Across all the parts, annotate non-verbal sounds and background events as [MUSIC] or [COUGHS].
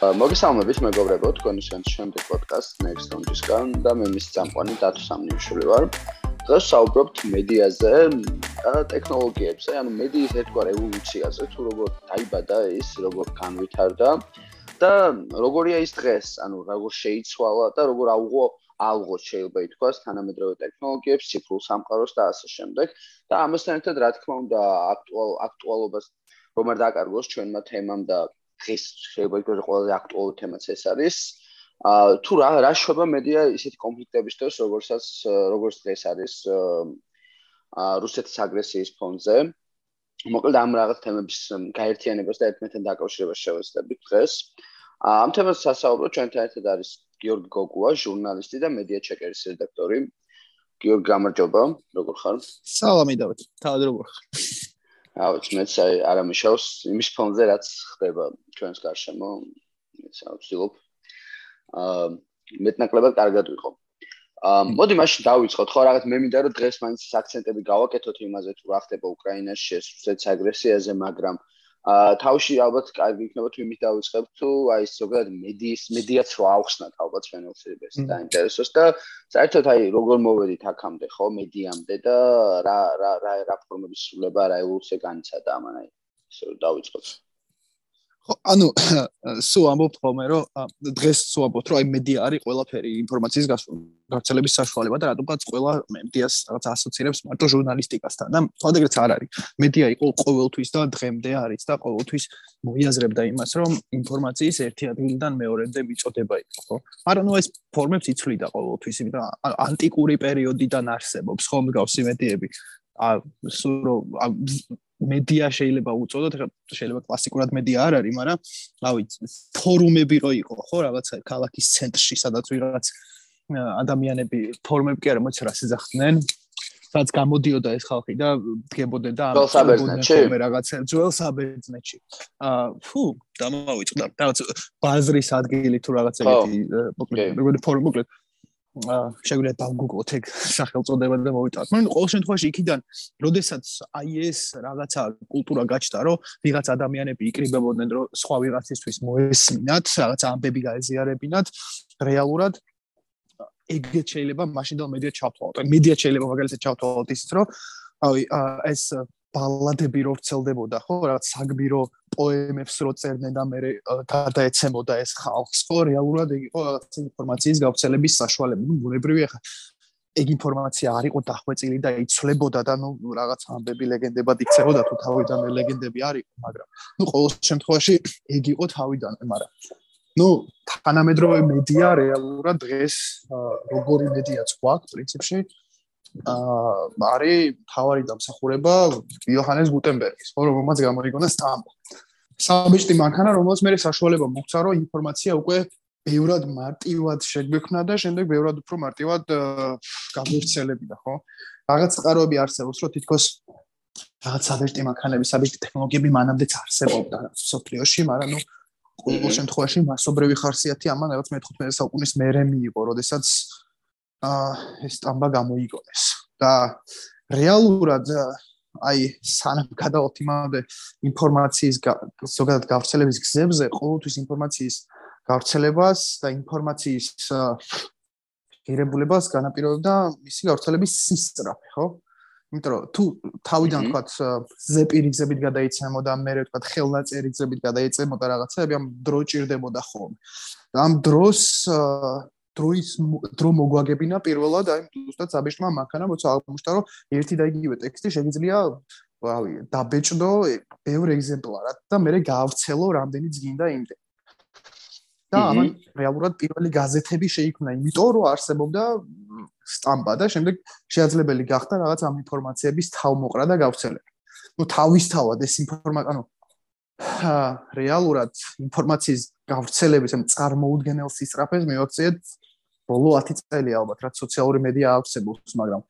მოგესალმებით მეგობრებო, თქვენი შემდეგ პოდკასტ Next Round-ისგან და მე მის წამყვანი დათო სამნიშვილი ვარ. დღეს საუბრობთ მედიაზე და ტექნოლოგიებზე, ანუ მედიის ერთგვარ ევოლუციაზე, თუ როგორ დაიბადა ის, როგორ განვითარდა და როგორია ის დღეს, ანუ როგორ შეიცვალა და როგორ აუღო ალღო შეიძლება ითქვას თანამედროვე ტექნოლოგიებს, ციფრულ სამყაროს და ასე შემდეგ. და ამასთან ერთად, რა თქმა უნდა, აქტუალ აქტუალობას რომ არ დაკარგოს ჩვენმა თემამ და დღეს შეიძლება ითქვას ყველაზე აქტუალური თემაც ეს არის. ა თუ რა რა შვება მედია ისეთი კონფლიქტების დროს, როგორცაც როგორც დღეს არის ა რუსეთის აგრესიის ფონზე. მოკლედ ამ რაღაც თემების გაერთიანებას და ერთმანეთთან დაკავშირებას შევეცდებით დღეს. ამ თემას სასაუბრო ჩვენთან ერთად არის გიორგი გოგუა, ჟურნალისტი და მედია ჩეკერის რედაქტორი. გიორგი, გამარჯობა, როგორ ხარ? სალამი დავით. თავად როგორ ხარ? აუც მეც აი არამიშავს იმის ფონზე რაც ხდება ჩვენს გარშემო. მეც ავცილობ. აა მეტნაკლებად კარგად ვიყო. აა მოდი მაშინ დავიწყოთ ხო რაღაც მე მინდა რომ დღეს მაინც აქცენტები გავაკეთოთ იმაზე თუ რა ხდება უკრაინაში ეს რუსეთის აგრესიაზე, მაგრამ აა თავში ალბათ კარგი იქნება თუ იმით დავიწყებ თუ აი ზოგადად მედიის მედიაც რო აუხსნათ ალბათ ჩვენელს და ინტერესოს და საერთოდ აი როგორ მოვედით აქამდე ხო მედიამდე და რა რა რა რა ფორმების სულება რა ევოლუცია განიცადა ამან აი ისე დავიწყოთ. ხო, ანუ [COUGHS] სულ ამბობთ ხოლმე, რომ დღეს სულ ამბობთ, რომ აი მედია არის ყველაფერი ინფორმაციის გავრცელების საშუალება და რატომღაც ყველა მედიას რაღაც ასოცირებს მარტო ჟურნალისტიკასთან და თვალდაგრეთ არ არის. მედია იყო ყოველთვის და დღემდე არის და ყოველთვის მოიაზრებდა იმას, რომ ინფორმაციის ერთი ადგილიდან მეორემდე მიწოდება იყო, ხო? მაგრამ ნუ ეს ფორმებს იცვლიდა ყოველთვის, იმიტომ ანტიკური პერიოდიდან არსებობს ხო მსგავსი მედიები. ა სულ მედია შეიძლება უწოდოთ, შეიძლება კლასიკურად მედია არ არის, მაგრამ რა ვიცი, ფორუმები რო იყო, ხო, რაღაცა ქალაქის ცენტრში, სადაც ვიღაც ადამიანები ფორუმები კი არა, მოიცა რა სიძახდნენ. რაც გამოდიოდა ეს ხალხი და დგებოდნენ და ამ რაღაცა ძველ საბერძნეთში. აა ფუ, დამავიწყდა. რაღაც ბაზრის ადგილი თუ რაღაც ეგეთი მოკლედ, როგორი ფორუმი მოკლედ. შეგვიძლია დავგუგლოთ ეგ სახელწოდება და მოვიტანოთ. მაგრამ ყოველ შემთხვევაში იქიდან, როდესაც აი ეს რაღაცა კულტურა გაჩნდა, რომ ვიღაც ადამიანები იკრიბებოდნენ, რომ სხვა ვიღაცისთვის მოესმინათ, რაღაცა ამბები გაეზიარებინათ, რეალურად ეგეც შეიძლება მაშინ და მედია ჩავთვალოთ. მედია შეიძლება მაგალითად ჩავთვალოთ ისიც, რომ აი ეს ბალადები რო ვრცელდებოდა, ხო, რაღაც საგბირო პოემებს რო წერდნენ და მე გადაეცემოდა ეს ხალხს, ხო, რეალურად ეგ იყო რაღაც ინფორმაციის გავრცელების საშუალება. ნუ ბუნებრივია ხა ეგ ინფორმაცია არ იყო დახვეწილი და იცვლებოდა და ნუ რაღაც ამბები ლეგენდებად იქცებოდა თუ თავიდან ლეგენდები არ იყო, მაგრამ ნუ ყოველ შემთხვევაში ეგ იყო თავიდან, მაგრამ ნუ თანამედროვე მედია რეალურად დღეს როგორი მედიაც გვაქვს პრინციპში არის თავარი დამსახურება იოჰანეს გუტენბერგის, ხო, რომელმაც გამოიგონა სტამბო. საბჭოთი მანქანა, რომელსაც მე საშუალება მოგცა, რომ ინფორმაცია უკვე ბევრად მარტივად შეგვექნა და შემდეგ ბევრად უფრო მარტივად გამოვრცელებინა, ხო? რაღაც წყაროები არსებობს, რომ თითქოს რაღაც საბჭოთი მანქანები, საბჭოთი ტექნოლოგიები მანამდეც არსებობდა სოფლიოში, მაგრამ ნუ ყოველ შემთხვევაში მასობრივი ხარსიათი ამან რაღაც მე-15 საუკუნის მერე მიიღო, როდესაც აა ეს სტამბა გამოიგონეს და რეალურად აი სანამ გადავალთ იმავე ინფორმაციის ზოგადად გავრცელების გზებზე ყოველთვის ინფორმაციის გავრცელებას და ინფორმაციის ღირებულებას განაპირობებდა მისი გავრცელების სისწრაფე, ხო? იმიტომ რომ თუ თავიდან თქვა ზეპირი გზებით გადაიცემო და მე თქვა ხელნაწერი გზებით გადაიცემო და რაღაცები ამ დრო ჭირდებოდა ხოლმე. და ამ დროს დროის დრო მოგვაგებინა პირველად აი უბრალოდ საბეჭდმა მანქანა მოცა აღმოჩნდა რომ ერთი და იგივე ტექსტი შეიძლება რავი დაბეჭდო ბევრ ეგზემპლარად და მე გავცელო რამდენი ძგინდა იმდე. და ამან რეალურად პირველი გაზეთები შეიქმნა იმიტომ რომ არსებობდა სტამპა და შემდეგ შეაძლებელი გახდა რაღაც ამ ინფორმაციების თავმოყრა და გავცელება ну თავისთავად ეს ინფორმაცია ანუ რეალურად ინფორმაციის გავრცელების ამ წარმოუდგენელ სისწრაფეს მივაქციეთ ბოლო 10 წელი ალბათ რაც სოციალური მედია აქვსებობს მაგრამ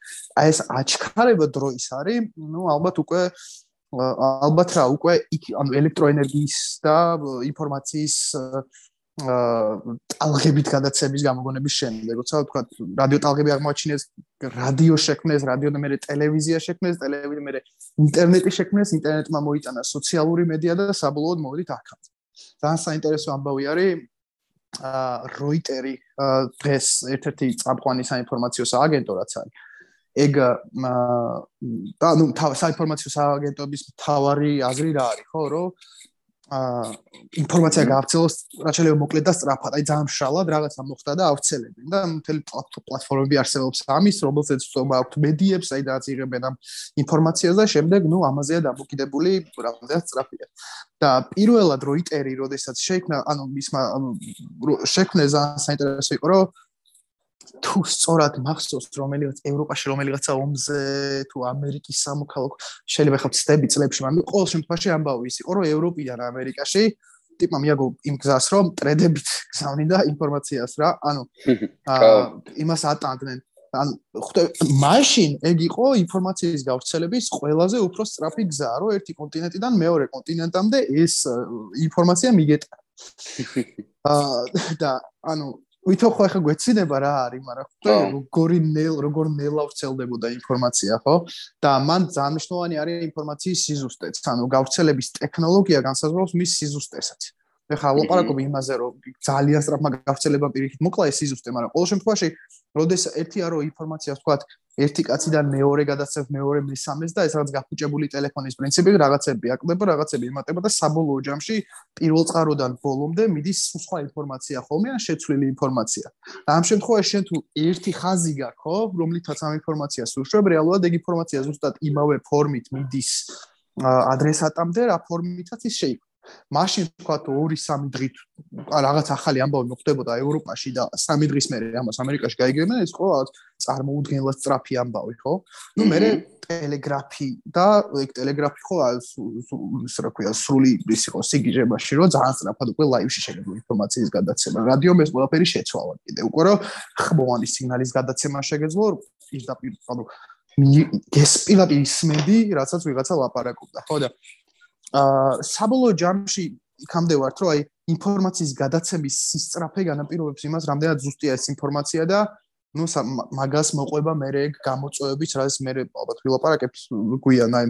აი ეს აჩქარება დროის არის ну ალბათ უკვე ალბათ რა უკვე ანუ ელექტროენერგიის და ინფორმაციის ტალღებით გადაცემის გამოგონების შემდეგ, როცა თქვა რადიო ტალღები აღმოაჩინეს, რადიო შექმნეს, რადიო და მე ტელევიზია შექმნეს, ტელევიზია მე ინტერნეტი შექმნეს, ინტერნეტმა მოიტანა სოციალური მედია და საბოლოოდ მოვიდით აქაც. ძალიან საინტერესო ამბავი არის აა როიტერი დღეს ერთ-ერთი წამყვანი საინფორმაციო სააგენტო რაც არის. ეგ და ნუ საინფორმაციო სააგენტოების მთავარი აზრი რა არის ხო რომ აა ინფორმაცია გავრცელოს რაც შეიძლება მოკლედ და სწრაფად, აი ძალიან მშრალად რაღაცა მოხდა და ავრცელებენ და მთელი პლატფორმები არსებობს ამის, რომელსაც თქმა აქვთ მედიებს, აი რაც იღებენ ამ ინფორმაციას და შემდეგ ნუ ამაზეა დამოკიდებული რამდენად სწრაფია. და პირველად როიტერი, როდესაც შეიქმნა, ანუ მისმა შექმნა ძალიან საინტერესო იყო, რომ თუ სწორად მახსოვს რომელიღაც ევროპაში რომელიღაცა ომზე თუ ამერიკის სამოქალაქო შეიძლება ხავთ სტები წლებში მაგრამ ყოველ შემთხვევაში ამბავი ის იყო რომ ევროპიდან ამერიკაში ტიპმა მიაგო იმ გზას რომ ტრედებით გზავნიდა ინფორმაციას რა ანუ იმას ატანდნენ ან ხვდები მაშინ ეგ იყო ინფორმაციის გავრცელების ყველაზე უფრო სწრაფი გზა რომ ერთი კონტინენტიდან მეორე კონტინენტამდე ეს ინფორმაცია მიგეტა. [LAUGHS] აა და ანუ ვითომ ხო ახლა გვეცინება რა არის, მაგრამ ხო როგორი ნელ როგორ ნელა ვრცელდებოდა ინფორმაცია, ხო? და მან ძალიან მნიშვნელოვანი არის ინფორმაციის სიზუსტეც, ანუ გავრცელების ტექნოლოგია განსაზღვრავს მის სიზუსტესაც. ეხლა ლაპარაკობ იმაზე, რომ ძალიან სწრაფმა გავრცელება პირიქით მოკლა ეს სიზუსტე, მაგრამ ყოველ შემთხვევაში, როდეს ერთი არო ინფორმაციას თქვა ერთი კაციდან მეორე გადაცემ მეორე მესამეს და ეს რაღაც გაფუჭებული ტელეფონის პრინციპი რაღაცები აკდება, რაღაცები იმატება და საბოლოო ჯამში პირველ წყაროდან ბოლომდე მიდის სხვა ინფორმაცია ხოლმე ან შეცვლილი ინფორმაცია. და ამ შემთხვევაში შენ თუ ერთი ხაზი გაქვს, ხო, რომლითაც ამ ინფორმაციას უშვებ, რეალურად ეგ ინფორმაცია ზუსტად იმავე ფორმით მიდის ადრესატამდე, რა ფორმითაც ის შეიქმნა. მაშინ თქვა თუ 2-3 დღით რაღაც ახალი ამბავი მოხდებოდა ევროპაში და 3 დღის მერე ამას ამერიკაში გაიგებენ ეს ყო წარმოუდგენლად სწრაფი ამბავი ხო? ნუ მე ტელეგრაფი და ეგ ტელეგრაფი ხო ის რა ქვია სრული ის იყო სიგიჟებაში რომ ძალიან სწრაფად უკვე ლაივში შეიძლება ინფორმაციის გადაცემა. რადიომ ეს ყველაფერი შეცვალა კიდე უკვე რომ ხმოვანი სიგნალის გადაცემა შეგეძლო ის და ანუ გესპილად ისმენდი რასაც ვიღაცა ლაპარაკობდა ხო და აა საბოლოო ჯამში იქამდე ვართ, რომ აი ინფორმაციის გადაცემის სისწრაფე განაპირობებს იმას, რამდენად ზუსტია ეს ინფორმაცია და ნუ მაგას მოყვება მე ეგ გამოწვევებით, რაც მე ალბათ ვილაპარაკებს გვიან აი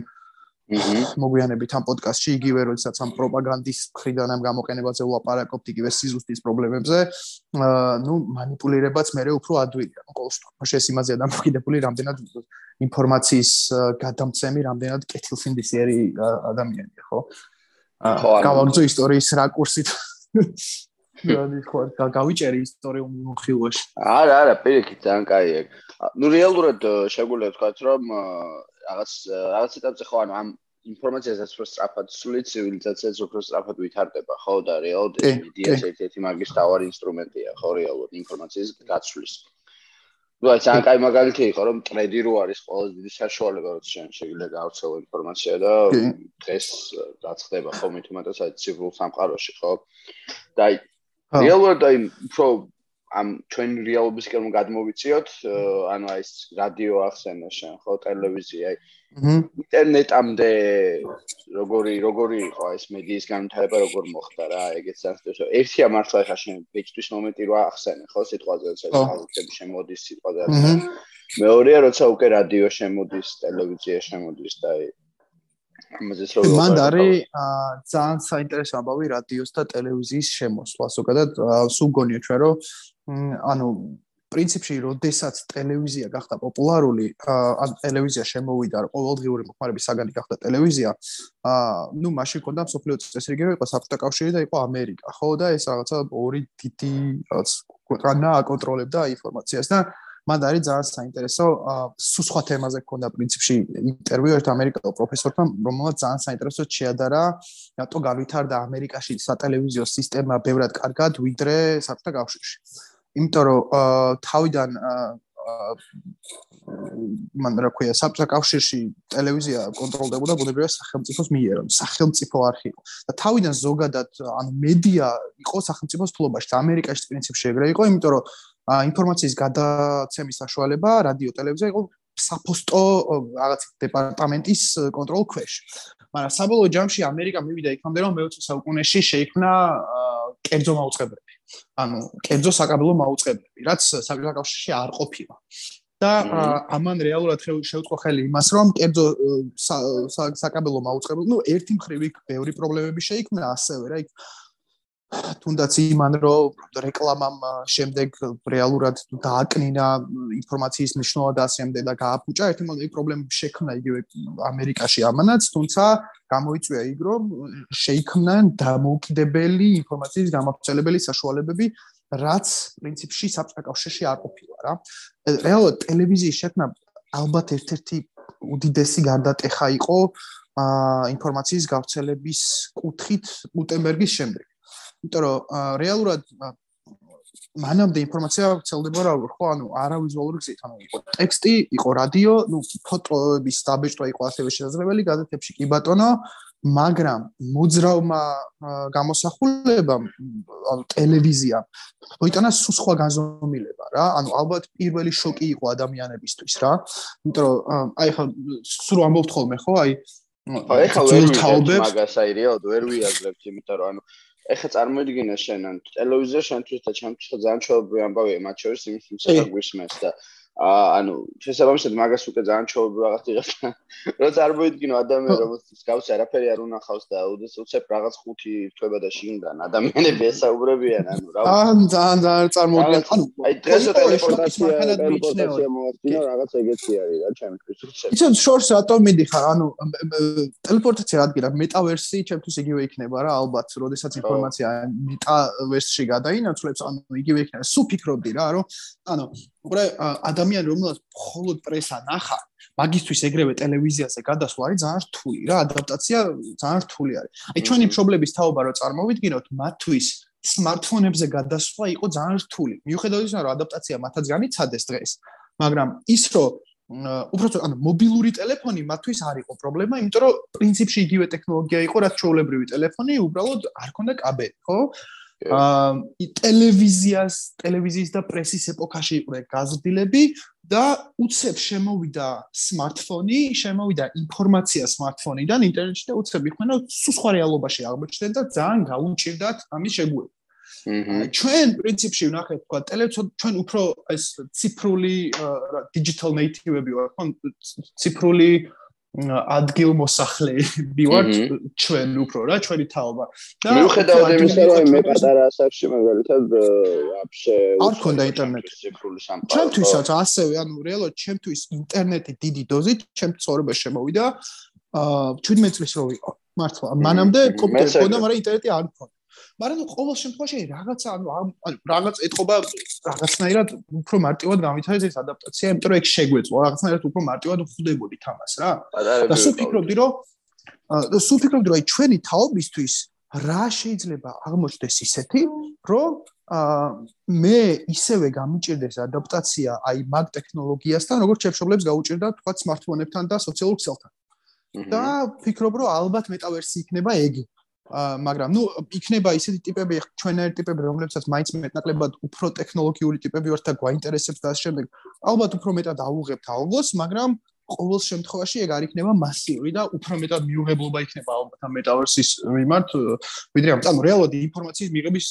მოგვიანებით ამ პოდკასტში იგივე როდესაც ამ პროპაგანდის მხრიდან ამ გამოყენებაზე ვლაპარაკობთ იგივე სიზუსტის პრობლემებზე ну манипулирებაც მე უფრო ადვილია ну ყოველთვის შესიმაზე დამოკიდებული რამდენად ინფორმაციის გადამცემი რამდენად კეთილსინდისიერი ადამიანია ხო გავაგზო ისტორიის რაკურსით რადი ხო გავიჭერი ისტორიულ მიმოხილვაში. არა, არა, პირიქით ძალიან კაი ეგ. ну რეალურად შეგვიძლია ვთქვათ, რომ რაღაც რაღაც ეტაპზე ხო ანუ ამ ინფორმაციასაც უფრო სწრაფად სული ცივილიზაციაც უფრო სწრაფად ვითარდება ხო და რეალურად მედიას ერთ-ერთი მაგის თავარი ინსტრუმენტია ხო რეალურად ინფორმაციის გაცვლის. აი ძალიან კაი მაგალითი იყო რომ ტრედი რო არის ყველაზე დიდი საშუალება რომ შენ შეიძლება გავრცელო ინფორმაცია და დღეს რაც ხდება ხო მით უმეტეს აი ციფრულ სამყაროში ხო. და აი რეალურად აი უფრო ამ ჩვენ რეალობისკენ გადმოვიწიოთ, ანუ აი ეს რადიო ახსენა შენ, ხო, ტელევიზია, ინტერნეტამდე როგორი როგორი იყო ეს მედიის განვითარება როგორ მოხდა რა, ეგეც საერთოდ ერთია მართლა ხა შენ პეჭთვის მომენტი რა ახსენე, ხო, სიტყვაზე ეს ხალხები შემოდის სიტყვაზე. მეორეა როცა უკვე რადიო შემოდის, ტელევიზია შემოდის და აი ამაზეც რო მან არის ძალიან საინტერესო ამბავი რადიოს და ტელევიზიის შემოსვლა. ზოგადად სულ გონია ჩვენ რომ ანუ პრინციპში, როდესაც ტელევიზია გახდა პოპულარული, ან ტელევიზია შემოვიდა, ყოველდღიური მოხმარების საგანი გახდა ტელევიზია, აა, ნუ მაშინ ქონდა სოფლიო წესრიგები, იყო საფრთა კავშირი და იყო ამერიკა, ხო და ეს რაღაცა ორი დიდი რაღაც ქვეყანა აკონტროლებდა ინფორმაციას და მან არის ძალიან საინტერესო, სულ სხვა თემაზე ქონდა პრინციპში ინტერვიუ ერთ ამერიკელ პროფესორთან, რომელმაც ძალიან საინტერესო შეადარა, რატო გავითარდა ამერიკაში სატელევიზიო სისტემა ბევრად კარგად, ვიდრე საფრთა კავშირში. იმიტომ რომ თავიდან მან რა ქვია საბჭოთა კავშირში ტელევიზია კონტროლდებოდა ბუნებრივად სახელმწიფოს მიერ, სახელმწიფო არქი იყო. და თავიდან ზოგადად ანუ მედია იყო სახელმწიფოს ფლობაში. ამერიკაში პრინციპში ეგრე იყო, იმიტომ რომ ინფორმაციის გადაცემის საშუალება რადიო ტელევიზია იყო საფოსტო რაღაც დეპარტამენტის კონტროლ ქვეშ. მაგრამ საბოლოო ჯამში ამერიკა მივიდა იქამდე რომ მე-20 საუკუნეში შეიქმნა კერძო მაუწყებლები. ანუ კერძო საკაბელო მაუწყებლები, რაც საბჭოთა კავშირში არ ყოფილა. და ამან რეალურად შეუწყო ხელი იმას, რომ კერძო საკაბელო მაუწყებლები, ну, ერთი მხრივ იქ ბევრი პრობლემები შეიქმნა ასევე, რა იქ თუნდაც იმან რომ რეკლამამ შემდეგ რეალურად დააკნინა ინფორმაციის მნიშვნელობა და ასემდე და გააფუჭა ერთი მომენტი პრობლემები შექმნა იგივე ამერიკაში ამანაც თუმცა გამოიწვია იქ რომ შეიქმნან დამოუკიდებელი ინფორმაციის გამავრცელებელი საშუალებები რაც პრინციპში საბჭოთა კავშირში არ ყოფილა რა. რეალურად ტელევიზიის შექმნა ალბათ ერთ-ერთი უდიდესი გარდატეხა იყო ინფორმაციის გავრცელების კუთხით გუტენბერგის შემდეგ იმიტომ რომ რეალურად მანამდე ინფორმაცია ვრცელდება რა ხო ანუ არავიზუალური გზით ანუ იყო ტექსტი იყო რადიო ნუ ფოტოების დაბეჭდა იყო ასევე შესაძლებელი გაზეთებში კი ბატონო მაგრამ მოძრავმა გამოსახულებამ ანუ ტელევიზია მოიტანა სულ სხვა განზომილება რა ანუ ალბათ პირველი შოკი იყო ადამიანებისთვის რა იმიტომ რომ აი ხა სულ ამბობთ ხოლმე ხო აი აი ხა ვერ ვიძებ მაგას აი რეალოდ ვერ ვიაზრებთ იმიტომ რომ ანუ ეხა წარმოიდგინე შენ ან ტელევიზორ შენთვის და ჩემთვის ძალიან ჩვეულებრივი ამბავია მათ შორის იმის იმისა გვისმენს და ანუ შესაბამისად მაგას უკვე ძალიან ჩაობ რაღაც იღებს რომ წარმოიდგინო ადამიანი რომელსაც გავს არაფერი არ უნახავს და უცებ რაღაც ხუთი რთვება და შიგნიდან. ადამიანები ესაუბრებიან ანუ რა ან ძალიან ძალიან წარმოიდგინე ანუ აი დღეს ტელეპორტაცია ტელეპორტაცია მოახდინა რაღაც ეგეთი არის რა ჩემთვის უცებ იცი შორს რატომ მიდიხარ? ანუ ტელეპორტაცია რადგან მეტავერსი ჩემთვის იგივე იქნება რა ალბათ როდესაც ინფორმაცია მეტავერსში გადაინაცვლებს ანუ იგივე იქნება. სუ ფიქრობდი რა რომ ანუ უბრალოდ ადამიანი რომელსაც მხოლოდ პრესა ნახა მაგისტვის ეგრევე ტელევიზიაზე გადასვლა არის ძალიან რთული რა ადაპტაცია ძალიან რთული არის. აი ჩვენი მშობლების თაობა რო წარმოვიდგინოთ მათთვის smartphone-ებზე გადასვლა იყო ძალიან რთული. მიუხედავად იმისა რომ ადაპტაცია მათაც განიცადეს დღეს მაგრამ ის რომ უბრალოდ ანუ მობილური ტელეფონი მათთვის არ იყო პრობლემა იმიტომ რომ პრინციპში იგივე ტექნოლოგია იყო რაც ჩვეულებრივი ტელეფონი უბრალოდ არ ქონდა კაბელი ხო აა ტელევიზიას, ტელევიზიის და პრესის ეპოქაში იყვნენ გაზრდილები და უცებ შემოვიდა smartphone-ი, შემოვიდა ინფორმაცია smartphone-იდან ინტერნეტში და უცებ იყვნენ სულ სხვა რეალობაში აღმოჩნდნენ და ძალიან გაუჭირდათ ამის შეგუება. აჰა ჩვენ პრინციპში ვნახეთ თქვა ტელევიზორ ჩვენ უფრო ეს ციფრული digital native-ები ვართ, ხო? ციფრული ადგილ მოსახლეები ვართ ჩვენ უფრო რა ჩვენი თაობა. და მიუხედავად იმისა რომ მე პატარა ასაკში მაგალითად ვაფშე არ ქონდა ინტერნეტი. ჩვენთვისაც ასევე ანუ რეალურად ჩვენთვის ინტერნეტი დიდი დოზით ჩემ ცხოვრებაში შემოვიდა. აა 17 წლის რო ვიყო მართლა მანამდე კომპიუტერი ქონდა მაგრამ ინტერნეტი არ ქონდა მაგრამ ნუ ყოველ შემთხვევაში რაღაცა ანუ ანუ რაღაც ეთყობა რაღაცნაირად უფრო მარტივად გამითარეს ეს ადაპტაცია, იმიტომ რომ ეგ შეგვეძლო რაღაცნაირად უფრო მარტივად ხვდებოდი თამას რა. და სულ ფიქრობდი რომ სულ ფიქრობდი რომ აი ჩვენი თაობისთვის რა შეიძლება აღმოჩნდეს ისეთი, რომ აა მე ისევე გამიჭirdეს ადაპტაცია აი მაგ ტექნოლოგიასთან, როგორც ჩემშობლებს გაუჭirdა თქვა smartphone-ებთან და სოციალურ ქსელთან. და ფიქრობ რომ ალბათ მეტავერსი იქნება ეგ. მაგრამ ნუ იქნება ისეთი ტიპები ჩვენერი ტიპები რომლებსაც მაინც მეტნაკლებად უფრო ტექნოლოგიური ტიპები ვართ და გვაინტერესებს და ამ შემდეგ. ალბათ უფრო მეტად აუღებთ ალბოს მაგრამ ყოველ შემთხვევაში ეგ არ იქნება მასიური და უფრო მეტად მიუღებლობა იქნება ალბათ ამ მეტავერსის მიმართ. ვიდრე ამ ანუ რეალურად ინფორმაციის მიღების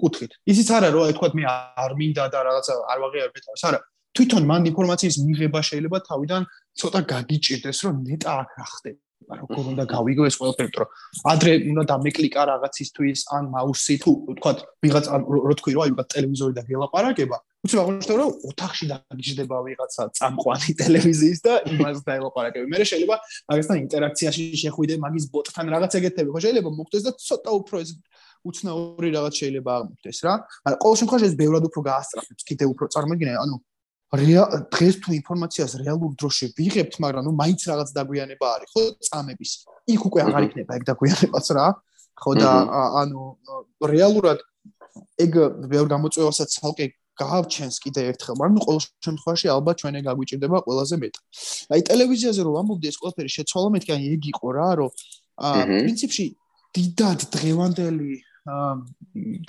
კუთხით. ისიც არა რომ აი თქვა მე არ მინდა და რაღაცა არ ვაღიარ მეტავერს არა. თვითონ მან ინფორმაციის მიღება შეიძლება თავიდან ცოტა გაგიჭირდეს რომ ნეტა აქ რა ხდება როგორ უნდა გავიგო ეს ყველაფერი, რომ ადრე უნდა დამეკლიკა რაღაცისთვის ან მაუსი თუ თქვა ვიღაც რო თქვი რომ აი ვიღაც ტელევიზორი და გელაპარაკება, უცებ აღმოჩნდება რომ ოთახში დაგიждდება ვიღაცა წამყვანი [LAUGHS] ტელევიზიის და იმას დაელაპარაკები. მე შეიძლება მაგასთან ინტერაქციაში შეხვიდე მაგის ბოტთან რაღაც ეგეთები, ხო შეიძლება მოხდეს და ცოტა უფრო ეს უცნაური რაღაც შეიძლება აღმოჩნდეს რა. მაგრამ ყოველ შემთხვევაში ეს ბევრად უფრო გაასწრაფებს, კიდე უფრო წარმოგიდგენე, ანუ დღეს თუ ინფორმაციას რეალურ დროში ვიღებთ, მაგრამ ნუ მაინც რაღაც დაგვიანება არის, ხო, წამების. იქ უკვე აღარ იქნება ეგ დაგვიანებაც რა. ხო და ანუ რეალურად ეგ ბევრ გამოწვევასაც ცალკე გავჩენს კიდე ერთხელ, მაგრამ ნუ ყოველ შემთხვევაში ალბათ ჩვენი გაგვიჭირდება ყველაზე მეტ. აი ტელევიზიაზე რომ ამოვდი ეს ყველაფერი შეცვალა მეთქი, აი ეგ იყო რა, რომ აა პრინციპში დიდად დღევანდელი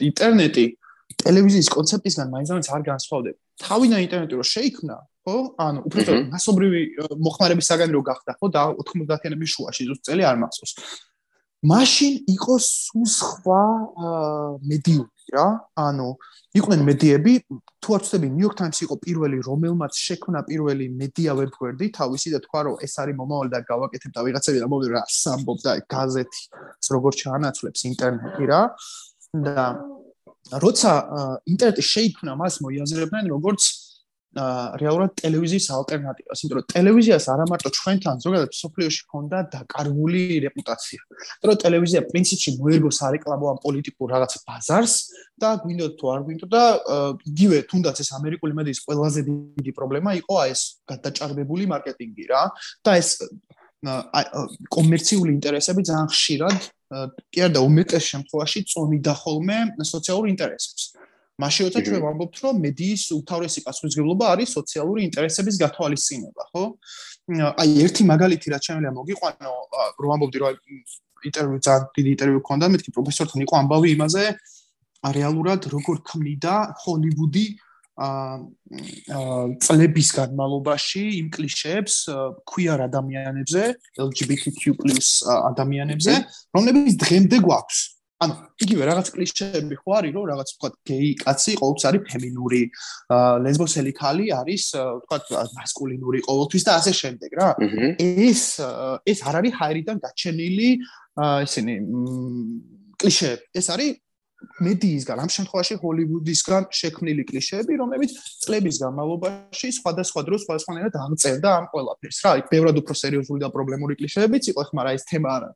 ინტერნეტი ტელევიზიის კონცეფტისგან მაინც არ განსხვავდება. თავიდან ინტერნეტი რო შეიქმნა, ხო? ანუ უბრალოდ მასობრივი მოხმარების საგანი რო გახდა, ხო? და 90-იანების შუაში ზუსტ წელი არ მახსოვს. მაშინ იყო სულ სხვა მედიუმი რა. ანუ იყვნენ მედიები, თუ არ ვცდები, New York Times იყო პირველი, რომელმაც შექმნა პირველი მედია ვებგვერდი, თავისი და თქვა, რომ ეს არის მომავალი და გავაკეთებ და ვიღაცები ამბობდნენ რა სამბობ და გაზეთი, როგორც ჩაანაცვლებს ინტერნეტი რა. და როცა ინტერნეტი შეიქმნა, მას მოიაზრებდნენ როგორც რეალურად ტელევიზიის ალტერნატივას, იმიტომ რომ ტელევიზიას არა მარტო ჩვენთან ზოგადად სოფლიოში ჰქონდა დაკარგული რეპუტაცია. იმიტომ რომ ტელევიზია პრინციპში მოერგოს არეკლამო ამ პოლიტიკურ რაღაც ბაზარს და გვინდოდ თუ არ გვინდოდ და იგივე თუნდაც ეს ამერიკული მედიის ყველაზე დიდი პრობლემა იყო აი ეს გადაჭარბებული მარკეტინგი რა და ეს კომერციული ინტერესები ძალიან ხშირად კი არა და უმეტეს შემთხვევაში წონიდა ხოლმე სოციალურ ინტერესებს. მაშინ როცა ჩვენ ვამბობთ რომ მედიის უთავრესი პასუხისგებლობა არის სოციალური ინტერესების გათვალისწინება, ხო? აი ერთი მაგალითი რაც შეიძლება მოგიყვანო, რომ ვამბობდი რომ ინტერვიუ ძალიან დიდი ინტერვიუ ქონდა, მეთქი პროფესორთან იყო ამბავი იმაზე, რეალურად როგორ ქმნიდა ჰოლივუდი წლების განმავლობაში იმ კლიშეებს queer ადამიანებზე, LGBTQ+ ადამიანებზე, რომლებიც დღემდე გვაქვს. ანუ იგივე რაღაც კლიშეები ხო არის, რომ რაღაც თქვა გეი კაცი ყოველთვის არის ფემინური, ლესბოსელი ქალი არის თქვა მასკულინური ყოველთვის და ასე შემდეგ რა. ეს ეს არ არის ჰაერიდან გაჩენილი ესენი კლიშეები. ეს არის მედიისგან, ამ შემთხვევაში ჰოლივუდისგან შექმნილი კლიშეები, რომლებიც წლების განმავლობაში სხვადასხვა დროს სხვადასხვანაირად აღწერდა ამ ყველაფერს. რა, იქ ბევრად უფრო სერიოზული და პრობლემური კლიშეებიც იყო, ხმა რა ეს თემა არა.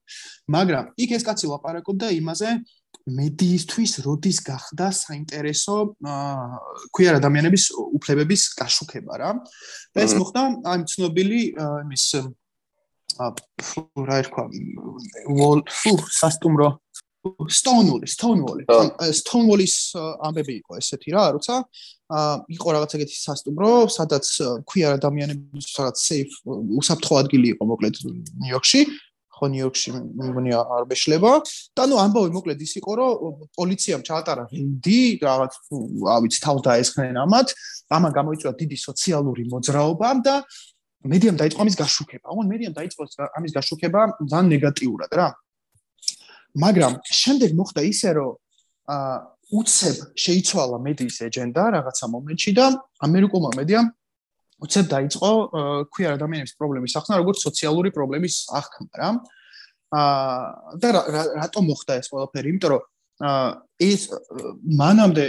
მაგრამ იქ ეს კაცი ლაპარაკობდა იმაზე, მედიისთვის როდის გახდა საინტერესო ქვია ადამიანების უფლებების გაშუქება რა. და ეს მოხდა ამ ცნობილი იმის რა ერქვა ვოლ ფუ სასტუმრო Stonewall, Stonewall. Stonewall-ის ამბები იყო ესეთი რა, როცა იყო რაღაც ეგეთი სასტუმრო, სადაც ქვია ადამიანების რაღაც safe უსაფრთხო ადგილი იყო მოკლედ ნიუ-იორკში. ხო ნიუ-იორკში მგონი არ მეშლება და ნუ ამბავი მოკლედ ის იყო რომ პოლიციამ ჩაატარა რეიდი რაღაც ავიც თავს დაესხნენ ამათ ამან გამოიწვია დიდი სოციალური მოძრაობა და მედიამ დაიწყო ამის გაშუქება. ანუ მედიამ დაიწყო ამის გაშუქება ძალიან ნეგატიურად რა. მაგრამ შემდეგ მოხდა ისე რომ აა უცებ შეიცვალა მედიის ეჯენდა რაღაცა მომენტში და ამერიკულმა მედიამ უცებ დაიწყო ქვია ადამიანების პრობლემის ახსნა როგორც სოციალური პრობლემის ახმა რა. აა და რატომ მოხდა ეს ყველაფერი? იმიტომ რომ ის მანამდე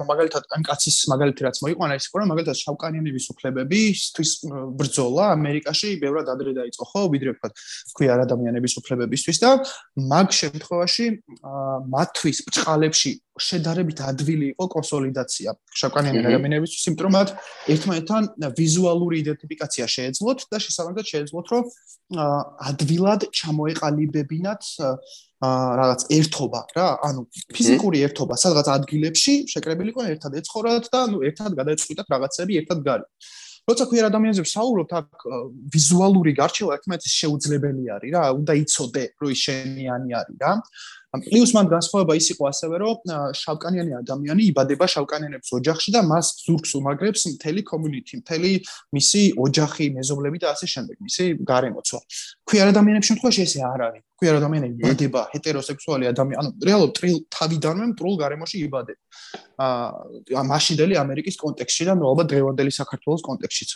მაგალითად ამ კაცის მაგალითი რაც მოიყვანა ის იყო რომ მაგალითად შავკანიანების უფლებებისთვის ბრძოლა ამერიკაში ბევრად ადრე დაიწყო ხო ვიდრე ვთქვათ ქვია ადამიანების უფლებებისთვის და მაგ შემთხვევაში მათთვის ბჭყალებში შედარებით ადვილი იყო კონსოლიდაცია შავკანიანი ადამიანებისთვის იმიტომ რომ მათ ერთმანეთთან ვიზუალური იდენტიფიკაცია შეეძლოთ და შესაბამისად შეეძლოთ რომ ადვილად ჩამოეყალიბებინათ რაღაც ერთობა რა, ანუ ფიზიკური ერთობა, სადღაც ადგილებში შეკრებილი ყო ერთად ეცხოვრათ და ნუ ერთად გადაეწყვიტათ რაღაცები ერთად გარი. როცა ქვია ადამიანებს საუბრობთ, აქ ვიზუალური გარჩევა ერთმანეთის შეუძლებელი არის რა, უნდა იცოდე, რომ ის შენიანი არის რა. პლუს მან განსხვავება ის იყო ასევე რომ შავკანიანი ადამიანი იბადება შავკანიანების ოჯახში და მას ზურგს უმაგრებს მთელი community, მთელი მისი ოჯახი, მეზობლები და ასე შემდეგ, მისი გარემოცვა. ქვია ადამიანების შემთხვევაში ესე არ არის. ქვია ადამიანები იბადება ჰეტეროსექსუალი ადამიანი, ანუ რეალურად ტრილ თავიდანვე მტრულ გარემოში იბადება. აა მაშინდელი ამერიკის კონტექსტში და ნუ ალბათ დღევანდელი საქართველოს კონტექსტშიც.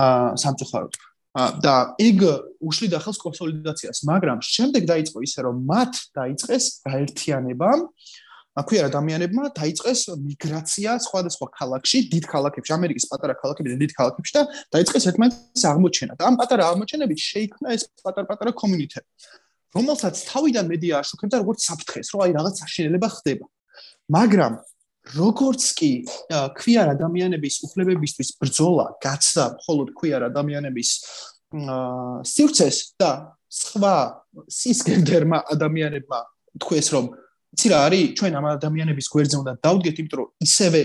აა სამწუხაროდ. და ეგ უშლიდა ხელს კონსოლიდაციას, მაგრამ შემდეგ დაიწყო ისე რომ მათ დაიწყეს გაერთიანება. აქვე ადამიანებმა დაიწყეს მიგრაცია სხვადასხვა ქალაქში, დიდ ქალაქებში, ამერიკის პატარა ქალაქებში და დიდ ქალაქებში და დაიწყეს ერთმანეთის აღმოჩენა. და ამ პატარა აღმოჩენებით შეიქმნა ეს პატარ-პატარა კომუნიტეტი, რომელსაც თავიდან მედია აშუქებდა როგორც საფრთხეს, რომ აი რაღაც საშინელება ხდება. მაგრამ როგორც კი ქვიარ ადამიანების უფლებებისთვის ბრძოლა გაცდა მხოლოდ ქვიარ ადამიანების სივრცეს და სხვა სისგენდერმა ადამიანებმა თქვეს რომ იცი რა არის ჩვენ ამ ადამიანების გვერდზე უნდა დავდგეთ იმიტომ რომ ისევე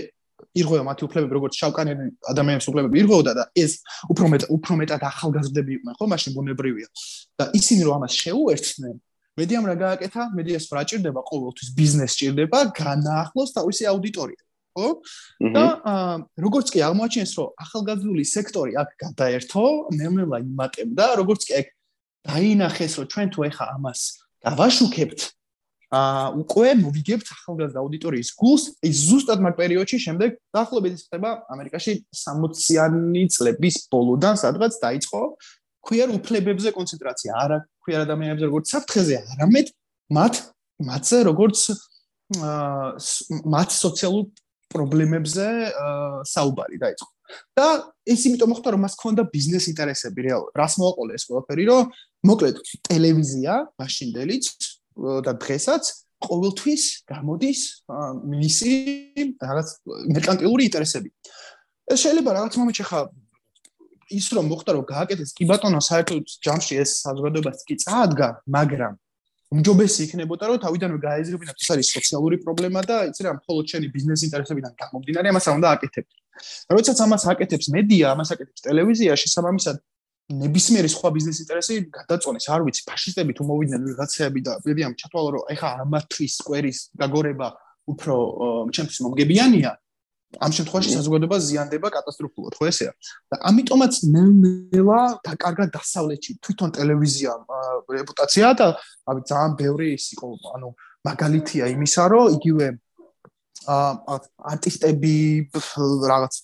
ირღვევა მათი უფლებები როგორც შავკანიანი ადამიანების უფლებები ირღვეოდა და ეს უფრო მეტ უფრო მეტად ახალგაზრდები იყვნენ ხო მაშინ ბუნებრივია. და ისინი რომ ამას შეუერთდნენ მედიამ რა გააკეთა? მედიას რა ჭირდება ყოველთვის ბიზნეს ჭირდება, განაახლოს თავისი აუდიტორია. ხო? და როგორც კი აღმოაჩენს, რომ ახალგაზრდული სექტორი აქ გადაერთო, ნელ-ნელა იმატებდა, როგორც კი ეგ დაინახეს, რომ ჩვენ თუ ეხა ამას გავაშუქებთ, აა უკვე მოვიგებთ ახალგაზრდა აუდიტორიის გულს, ის ზუსტად მაგ პერიოდში შემდეგ დაახლოებით ის ხდება ამერიკაში 60-იანი წლების ბოლოდან, სადღაც დაიწყო ქვიერ უფლებებზე კონცენტრაცია, არა ქვიერ ადამიანებზე როგორც საფრთხეზე, არამედ მათ მათზე როგორც მათ სოციალურ პრობლემებზე საუბარი დაიწყო. და ეს იმიტომ მოხდა რომ მას ქონდა ბიზნეს ინტერესები რეალურად. რას მოაყოლე ეს ყველაფერი, რომ მოკლედ ტელევიზია მაშინდელიც და დღესაც ყოველთვის გამოდის მისი რაღაც მერკანტილური ინტერესები. ეს შეიძლება რაღაც მომენტში ხა ის რომ მოხდა რომ გააკეთეს კი ბატონო საერთოდ ჯამში ეს საზოგადოებას კი წაადგა, მაგრამ უმჯობესი იქნებოდა რომ თავიდანვე გაეზრებინათ ეს არის სოციალური პრობლემა და იცი რა მხოლოდ შენი ბიზნეს ინტერესებიდან გამომდინარე ამას უნდა აკეთებ. როდესაც ამას აკეთებს მედია, ამას აკეთებს ტელევიზია, შესაბამისად ნებისმიერი სხვა ბიზნეს ინტერესი გადაწონეს, არ ვიცი, ფაშისტები თუ მოვიდნენ ვიღაცები და ვიდიან ჩათვალო რომ ეხა ამათვის სკვერის გაგორება უფრო ჩემთვის მომგებიანია. ამ შემთხვევაში საზოგადოება ზიანდება კატასტროფულად, ხო ესეა? და ამიტომაც ნელ-ნელა დაკარგა დასავლეთში თვითონ ტელევიზია რეპუტაცია და აი ძალიან ბევრი ის იყო, ანუ მაგალითია იმისა, რომ იგივე აა არტისტები რაღაც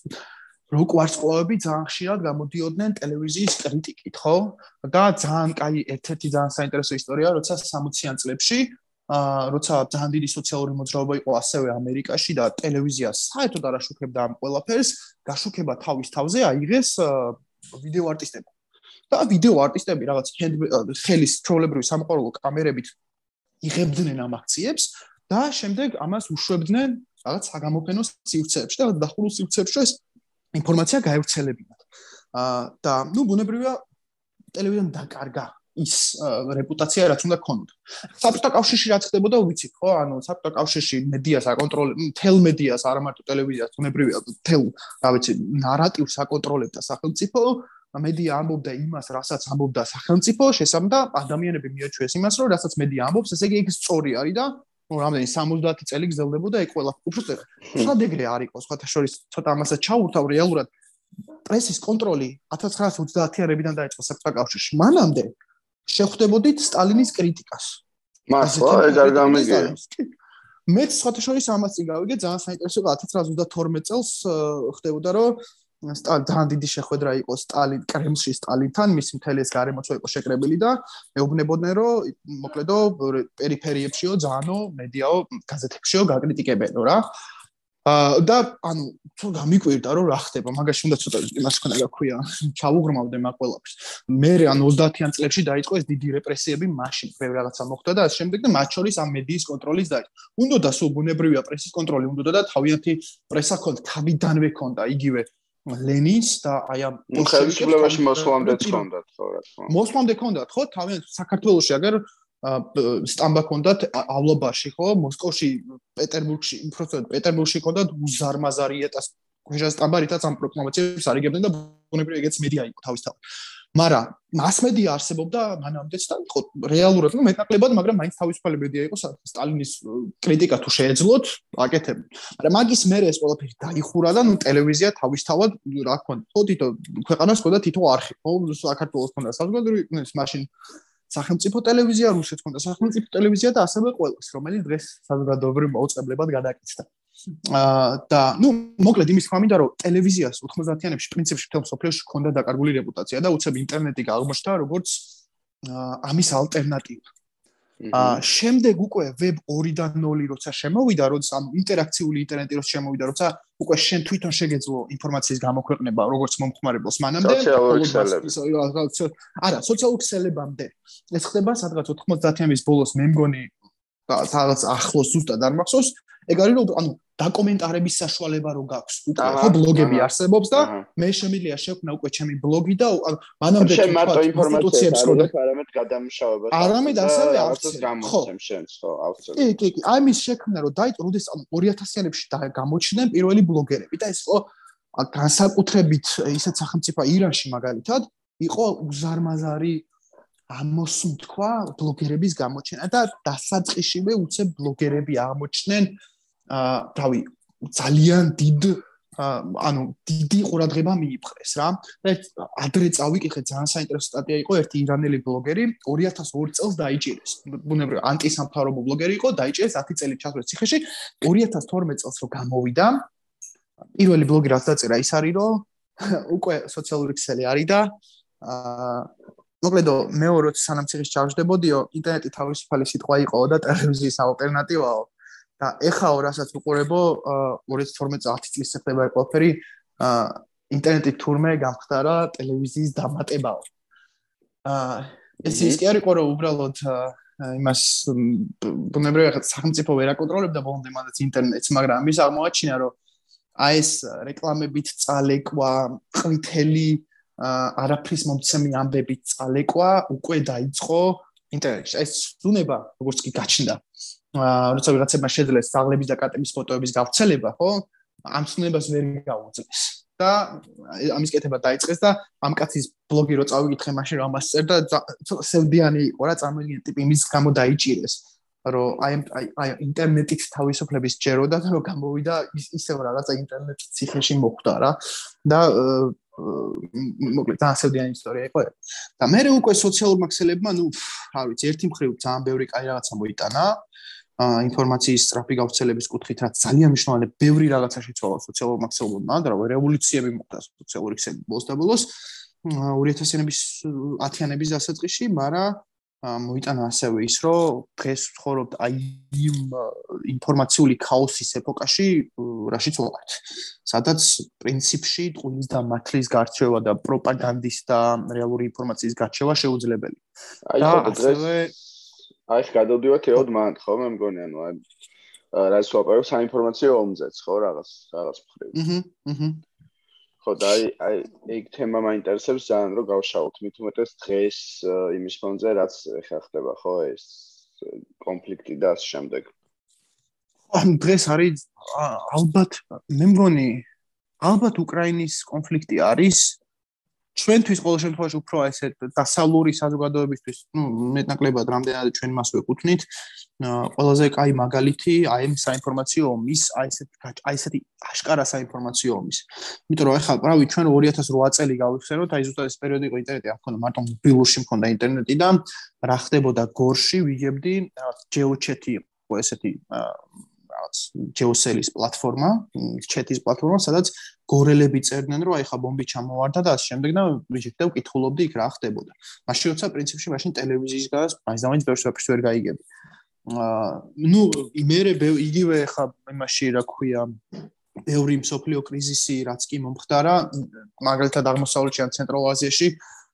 როკ ვარსკვლავები ძალიან ხშირად გამოდიოდნენ ტელევიზიის კრიტიკით, ხო? და ძალიან კაი ერთ-ერთი ძალიან საინტერესო ისტორია, როცა 60-იან წლებში აა როცა ძალიან დიდი სოციალური მოძრაობა იყო ასევე ამერიკაში და ტელევიზია საერთოდ არ აშუქებდა ამ ყველაფერს, გაშუქება თავის თავზე აიღეს ვიდეო არტისტები. და ვიდეო არტისტები რაღაც ხელის თროლებრივი სამყარო კამერებით იღებდნენ ამ აქციებს და შემდეგ ამას უშვებდნენ რაღაც საგამოფენო სივრცეებში და დახურულ სივრცეებში ეს ინფორმაცია გაევრცელებინათ. აა და ნუ ბუნებრივია ტელევიზიამ დაკარგა ის რეპუტაცია რაც უნდა ქონოდა. საბჭოთა კავშირში რაც ხდებოდა ვიცით ხო? ანუ საბჭოთა კავშირში მედიას აკონტროლებდა, თელ მედიას არ ამარტო ტელევიზიას, ბუნებრივია თელ, რა ვიცი, ნარატივს აკონტროლებდა სახელმწიფო. მედია ამბობდა იმას, რასაც ამბობდა სახელმწიფო, შესაბამდა ადამიანები მიაჩვიეს იმას, რომ რასაც მედია ამბობს, ესე იგი ეს სწორი არის და ну რამდენი 70 წელი გრძელდებოდა ეგ ყველა უფრო სხვა დეგრე არ იყო სხვათა შორის ცოტა ამასაც ჩაურთავ რეალურად პრესის კონტროლი 1930-იანებიდან დაიწყო საბჭოთა კავშირში მანამდე შეხვდებოდით სტალინის კრიტიკას. მასლა ეგ არ გამიგე. მე სხვათა შორის ამას წინ გავიგე ძალიან საინტერესო 1932 წელს ხდებოდა რომ ძალიან დიდი შეხვედრა იყო სტალინ კრემლში სტალინთან, მის მთელი ეს გარემოცვა იყო შეკრებილი და მეუბნებოდნენ რომ მოკლედო პერიფერიებშიო ძალიანო მედიაო გაზეთებშიო გაკრიტიკებენო რა. აა და ანუ თუ გამიკვირდა რომ რა ხდება, მაგაში უნდა ცოტა იმას ხნა გაქვია, ჩავუღრმავდე მაგ ყველაფერს. მე ანუ 30-იან წლებში დაიწყო ეს დიდი რეპრესიები მაშინ, ბევრი რაღაცა მოხდა და ამ შემდეგ და მათ შორის ამ მედიის კონტროლის დაიწყო. უნდა და სულ ბუნებრივია პრესის კონტროლი, უნდა და თავიანთი პრესა ქონდა, თავიდანვე ქონდა იგივე ლენინს და აი ამ ხელისუფლებაში მოსვლამდე თქონდათ ხო რა თქმა უნდა მოსვლამდე თქონდათ ხო თავიანთ საქართველოსში აგერ სტამბა ქონდათ ავლობაში ხო მოსკოვში პეტერბურგში უბრალოდ პეტერბურგში ქონდათ უზარმაზარიეტას ქვეშა სტამბა რითაც ამ პროკლამაციებს არიგებდნენ და ბუნებრივია ეგეც მედია იყო თავისთავად მაგრამ მასმედია არსებობდა მანამდეც და იყო რეალურად ნუ მეტნაკლებად, მაგრამ მაინც თავისუფალი მედია იყო, სტალინის კრიტიკა თუ შეეძლოთ, აკეთებ. მაგრამ მაგის მერე ეს ყველაფერი დაიხურა და ნუ ტელევიზია თავისთავად რა ქონდა. თითო ქვეყანას ქონდა თითო არხი, ხო საქართველოს ქონდა საზოგადოებრივი, მაშინ სახელმწიფო ტელევიზია, რუსეთს ქონდა სახელმწიფო ტელევიზია და ასევე ყოველს, რომელიც დღეს საზოგადოებრივ მოუწყებლებად გადააკეთდა. აა და ნუ მოკლედ იმის თქმა მინდა რომ ტელევიზიას 90-იანებში პრინციპში თელ სოფლიოში ჰქონდა დაკარგული რეპუტაცია და უცებ ინტერნეტი აღმოჩნდა როგორც ამის ალტერნატივა. აა შემდეგ უკვე ვებ 2.0 როცა შემოვიდა, როცა ამ ინტერაქციული ინტერნეტი როცა შემოვიდა, როცა უკვე შენ თვითონ შეგეძლო ინფორმაციის გამოქვეყნება როგორც მომხმარებელს მანამდე არა, სოციალურ ქსელებამდე. ეს ხდება სადღაც 90-იანების ბოლოს მე მგონი სადღაც ახლოს ზუსტად არ მახსოვს, ეგ არის რომ ანუ დაკომენტარების საშუალება რო გაქვს უკვე ხო ბლოგები არსებობს და მე შემიძლია შექმნა უკვე ჩემი ბლოგი და მანამდე მარტო ინფორმაციებს და არამედ გადამშავებას არამედ ასევე აუცილებლად გამოცემ შენს ხო. აუცილებლად კი კი კი. აი მის შექმნა რო დაიწყო როდეს ანუ 2000-იანებში გამოჩნდნენ პირველი ბლოგერები და ეს ხო განსაკუთრებით ისეთ სახელმწიფო ირანში მაგალითად იყო უზარმაზარი ამოსუნ თქვა ბლოგერების გამოჩენა და დასაწყისშივე უცებ ბლოგერები აღმოჩნდნენ აა თავი ძალიან დიდ ანუ დიდი ყურადღება მიიპყრეს რა. და ადრე წავიკითხე ძალიან საინტერესო სტატია იყო ერთი ირანელი ბლოგერი 2002 წელს დაიჭირეს. ბუნებრივი ანტისამთავრობო ბლოგერი იყო, დაიჭირეს 10 წელი ჩასვლა ციხეში. 2012 წელს რო გამოვიდა პირველი ბლოგი რაც დაწერა ის არის რომ უკვე სოციალური ქსელი არის და აა მოკლედო მეორეც სანამ ციხის ჩავშდებოდიო ინტერნეტი თავისუფალი სიტყვა იყო და ტელევიზიის ალტერნატივაო და ეხაო რასაც უყურებო 2012 წლის ხდება ყველაფერი ინტერნეტი თურმე გამხდარა ტელევიზიის დამატებაო. აა ეს ის კი არის ყო რომ უბრალოდ იმას ბუნებრივია ხა სახელმწიფო ვერ აკონტროლებდა ბოლომდე მანდაც ინტერნეტს, მაგრამ ის აღმოაჩინა რომ აი ეს რეკლამებით წალეკვა, ყვითელი არაფრის მომცემი ამბებით წალეკვა უკვე დაიწყო ინტერნეტში. ეს ზუნება როგორც კი გაჩნდა. აა როცა ვიღაცებმა შეძლეს საღლების და კატების ფოტოების გავრცელება, ხო? ამ ზუნებას ვერ გაუძლეს. და ამის კეთება დაიწყეს და ამ კაცის ბლოგი რო წავიკითხე მაშინ რომ ამას წერდა სევდიანი იყო რა წარმოიდგინე ტიპი იმის გამო დაიჭირეს რომ აი აი ინტერნეტით თავისუფლების ჯეროდა და რომ გამოვიდა ისევ რაღაცა ინტერნეტის ციხეში მოხვდა რა და მოკლედ დაასევდიანი ისტორია იყო და მე უკვე სოციალურ მაქსელებმა ნუ რა ვიცი ერთი მხრივ ძალიან ბევრი კაი რაღაცა მოიტანა ინფორმაციის სწრაფი გავრცელების კუთხით რაც ძალიან მნიშვნელოვანი ბევრი რაღაცა შეცვალა სოციალურ მაქსიმუმმა და რევოლუციები მოხდა სოციალური ქსელი ბოლოს და ბოლოს. 2000-იანების 10-იანების დასაწყისში, მაგრამ მოიტანა ასევე ის, რომ დღეს ვცხოვრობთ აი იმ ინფორმაციული ქაოსის ეპოქაში, რაშიც ვართ. სადაც პრინციპში ტყუილის და მართლის გარჩევა და პროპაგანდის და რეალური ინფორმაციის გარჩევა შეუძლებელია. აი დღეს აი გადავდივართ ეოდ მანდ ხო მე მგონი ანუ აი რაც ვაპარავ საინფორმაციო ომზეც ხო რაღაც რაღაც მხრივ აჰა აჰა ხო და აი აი ეგ თემა მაინტერესებს ძალიან რომ გავშალოთ მით უმეტეს დღეს იმის ფონზე რაც ხა ხდება ხო ეს კონფლიქტი და ამ შემდეგ. ან დღეს არის ალბათ მე მგონი ალბათ უკრაინის კონფლიქტი არის ჩვენთვის ყოველ შემთხვევაში უფრო ესე დასალური საზოგადოებისთვის, ну, მეტნაკლებად რამდენად ჩვენ მას ვეკუთვნით, ყველაზე კაი მაგალითი აი ამ საინფორმაციო ომის, აი ესეთ აი ესეთი აშკარა საინფორმაციო ომის. იმიტომ რომ ახლა პრავი ჩვენ 2008 წელი გავიხსენოთ, აი ზუსტად ეს პერიოდი იყო ინტერნეტი, აქ მქონდა მარტო მობილურში მქონდა ინტერნეტი და რა ხდებოდა გორში, ვიგებდი, ჯეოჩეთი იყო ესეთი რაღაც ჯეოსელის პლატფორმა, ჩეთის პლატფორმა, სადაც გორელები წერდნენ, რომ აი ხა ბომბი ჩამოვარდა და ასე შემდეგ და ვიჟეთდა ვკითხულობდი იქ რა ხდებოდა. მაშინ როცა პრინციპში მაშინ ტელევიზიის გას მაინც ბევრს ვაფშე ვერ გაიგები. აა ნუ იმერე იგივე ხა იმაში რა ქვია ბევრი მსოფლიო კრიზისი რაც კი მომხდარა, მაგალითად აღმოსავლეთში ან ცენტრალურ აზიაში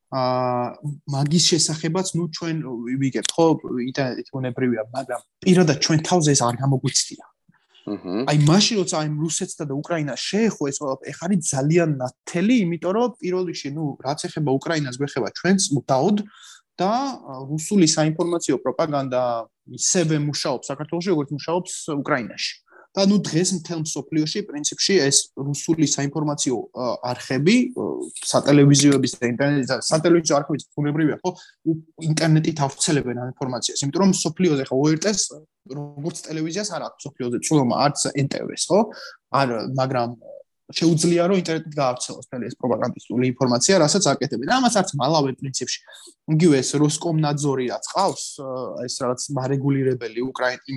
აა მაგის შესახებაც ნუ ჩვენ ვიგებთ ხო ინტერნეტით უნებრივია, მაგრამ პირადად ჩვენ თავზე ეს არ გამოგვიცდია. აი მაშინ როცა აი რუსეთსა და უკრაინას შეეხო ეს ყველაფერი ეხ არის ძალიან ნათელი იმიტომ რომ პირველ რიგში ნუ რაც ეხება უკრაინას გვეხება ჩვენს დაუდ და რუსული საინფორმაციო პროპაგანდა ისევე მუშაობს საქართველოს როგორც მუშაობს უკრაინაში და ნუ დღეს მთელ მსოფლიოში პრინციპში ეს რუსული საინფორმაციო არხები სატელევიზიოების და ინტერნეტის სატელევიზიო არხების ფუნებრივია ხო ინტერნეტით ავრცელებენ ამ ინფორმაციას იმიტომ რომ მსოფლიოზე ხო ORT-ს როგორც ტელევიზიას არ აქვს მსოფლიოზე წვომა არც NTV-ს ხო? არ მაგრამ შეუძლია რომ ინტერნეტით გაავრცელოს მთელი ეს პროპაგანდისტული ინფორმაცია, რასაც აკეთებენ. ამას არც მალავე პრინციპში. იგივე ეს როსკომნაძორი რაც ყავს, ეს რაღაც მარეგულირებელი უკრაინი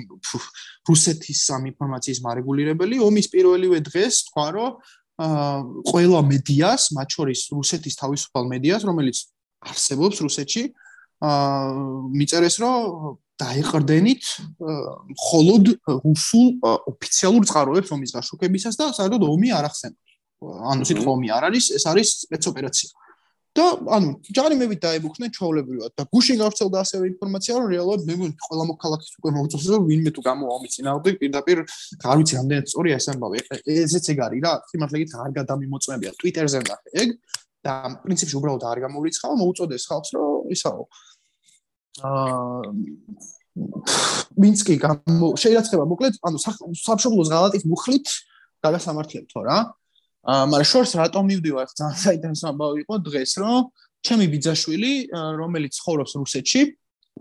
რუსეთის ამ ინფორმაციის მარეგულირებელი, ომის პირველივე დღეს თქვა, რომ აა ყველა მედიას, მათ შორის რუსეთის თავისუფალ მედიას, რომელიც არსებობს რუსეთში, აა მიწერეს, რომ დაიყრდენით მხოლოდ რუსულ ოფიციალურ წყაროებს ომის გაშუქებისას და საერთოდ ომი არ ახსენებს. ანუ სიტყვა ომი არ არის, ეს არის სპეცოპერაცია. და ანუ ჯარი მევით დაებუქნენ ჩაოლებრივად და გუშინ გავრცელდა ასევე ინფორმაცია რომ რეალურად მე მგონი ყველა მოქალაქის უკვე მოუწევს რომ ვინმე თუ გამოვამი წინააღმდეგ პირდაპირ არ ვიცი რამდენად სწორია ეს ამბავი ესეც ეგ არის რა სიმართლე გითხრა არ გადამიმოწმებია ტვიტერზე ნახე ეგ და პრინციპში უბრალოდ არ გამოვრიცხავ მოუწოდეს ხალხს რომ ისაო მინსკი გამო შეიძლება მოკლედ ანუ სამშობლოს ღალატის მუხლით გადასამართლებთო რა. აა მაგრამ შორს რატომ მივდივარ? ძალიან საინტერესო ამბავი იყო დღეს რომ ჩემი ბიძაშვილი რომელიც ცხოვრობს რუსეთში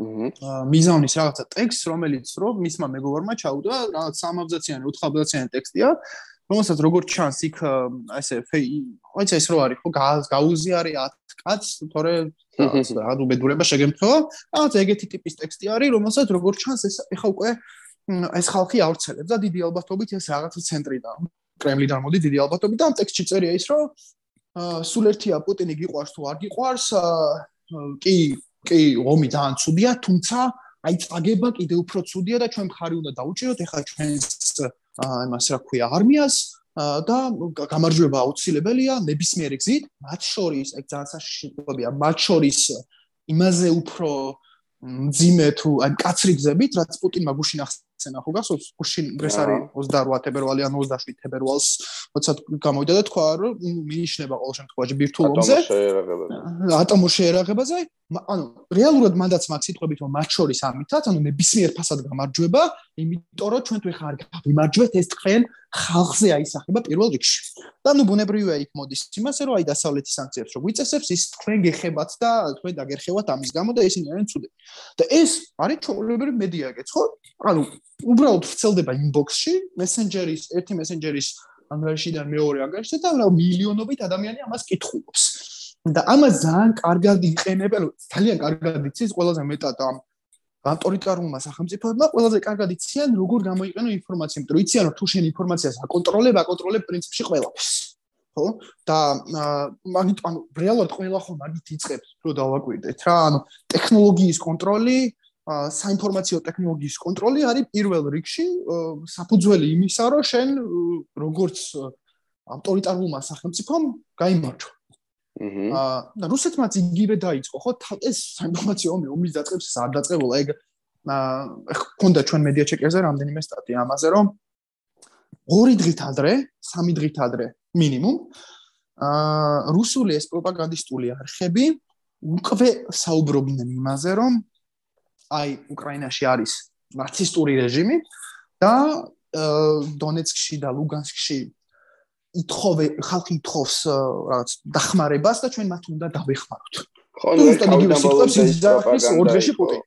აა მიზავნის რაღაცა ტექსტ რომელიც რომ მისმა მეგობარმა ჩაუდა რაღაც 60-იანი 80-იანი ტექსტია რომელსაც როგორც ჩანს იქ ესე ხოიცა ეს რო არის ხო გაუზიარი 10 კაც თორე რა უბედურება შეგემთხოვა რაღაც ეგეთი ტიპის ტექსტი არის რომელსაც როგორც ჩანს ეს ეხა უკვე ეს ხალხი ავრცელებს და დიდი ალბათობით ეს რაღაც ცენტრიდან კრემლიდან მოდი დიდი ალბათობით და ამ ტექსტში წერია ის რომ სულ ერთია პუტინი გიყვარს თუ არ გიყვარს კი კი ომი ძალიან ცუდია თუმცა აი წაგება კიდე უფრო ცუდია და ჩვენ მხარი უნდა დაუჭიროთ ეხლა ჩვენს იმას რა ქვია არმიას და გამარჯვება აუცილებელია ნებისმიერი გზით მათ შორის ეგ ძალიან საშიშია მათ შორის იმაზე უფრო მძიმე თუ აი კაცრი გზებით რაც პუტინმა გუშინ ახსნა ცენა ხო გასულს გუშინ დღეს არის 28 თებერვალი ან 27 თებერვალს როცა გამოვიდა და თქვა რომ მინიშნება ყოველ შემთხვევაში ბირთულობზე ატომურ შეერაღებაზე ანუ რეალურად მანდაც მაგ სიტყვებით რომ მათ შორის ამითაც ანუ ნებისმიერ ფასად გამარჯვება იმიტომ რომ ჩვენ თუ ეხა არ გამარჯვეთ ეს თქვენ ხალხზე აისახება პირველ რიგში. და ნუ ბუნებრივია იქ მოდის იმასე რომ აი დასავლეთის სანქციებს რო გვიწესებს ის თქვენ გეხებათ და თქვენ დაგერხევათ ამის გამო და ისინი არიან ცუდები. და ეს არის ჩაოლებრივი მედიაგეც ხო? ანუ უბრალოდ ვრცელდება ინბოქსში, მესენჯერის, ერთი მესენჯერის ანგარიშიდან მეორე ანგარიშზე და რა მილიონობით ადამიანი ამას კითხულობს. და ამას ძალიან კარგად იყენებენ, ძალიან კარგად იცის ყველაზე მეტად ამ ავტორიტარულმა სახელმწიფოებმა ყველაზე კარგად იციან როგორ გამოიყენო ინფორმაცია, იმიტომ რომ იციან რომ თუ შენ ინფორმაციას აკონტროლებ, აკონტროლებ პრინციპში ყველაფერს. ხო? და მაგით ანუ რეალურად ყველა ხო მაგით იწებს, რომ დავაკვირდეთ რა, ანუ ტექნოლოგიის კონტროლი, საინფორმაციო ტექნოლოგიის კონტროლი არის პირველ რიგში საფუძველი იმისა, რომ შენ როგორც ავტორიტარულმა სახელმწიფომ გაიმარჯვა. აა რუსეთმაც იგივე დაიწყო, ხო? ეს საინფორმაციო ომი ომის დაწყებს არ დაწყებულა, ეგ აა ხონდა ჩვენ მედია ჩეკერზე რამდენიმე სტატია ამაზე, რომ ორი დღით ადრე, სამი დღით ადრე მინიმუმ აა რუსული ეს პროპაგანდისტული არხები უკვე საუბრობდნენ იმაზე, რომ აი უკრაინაში არის ნაცისტური რეჟიმი და დონეცკში და ლუგანსკში ითხოვე ხალხი ითხოვს რაღაც დახმარებას და ჩვენ მათ უნდა დავეხმაროთ. ხო, ნუ იგივე სიტყვებს იზარხის ორდრეში პუტინი.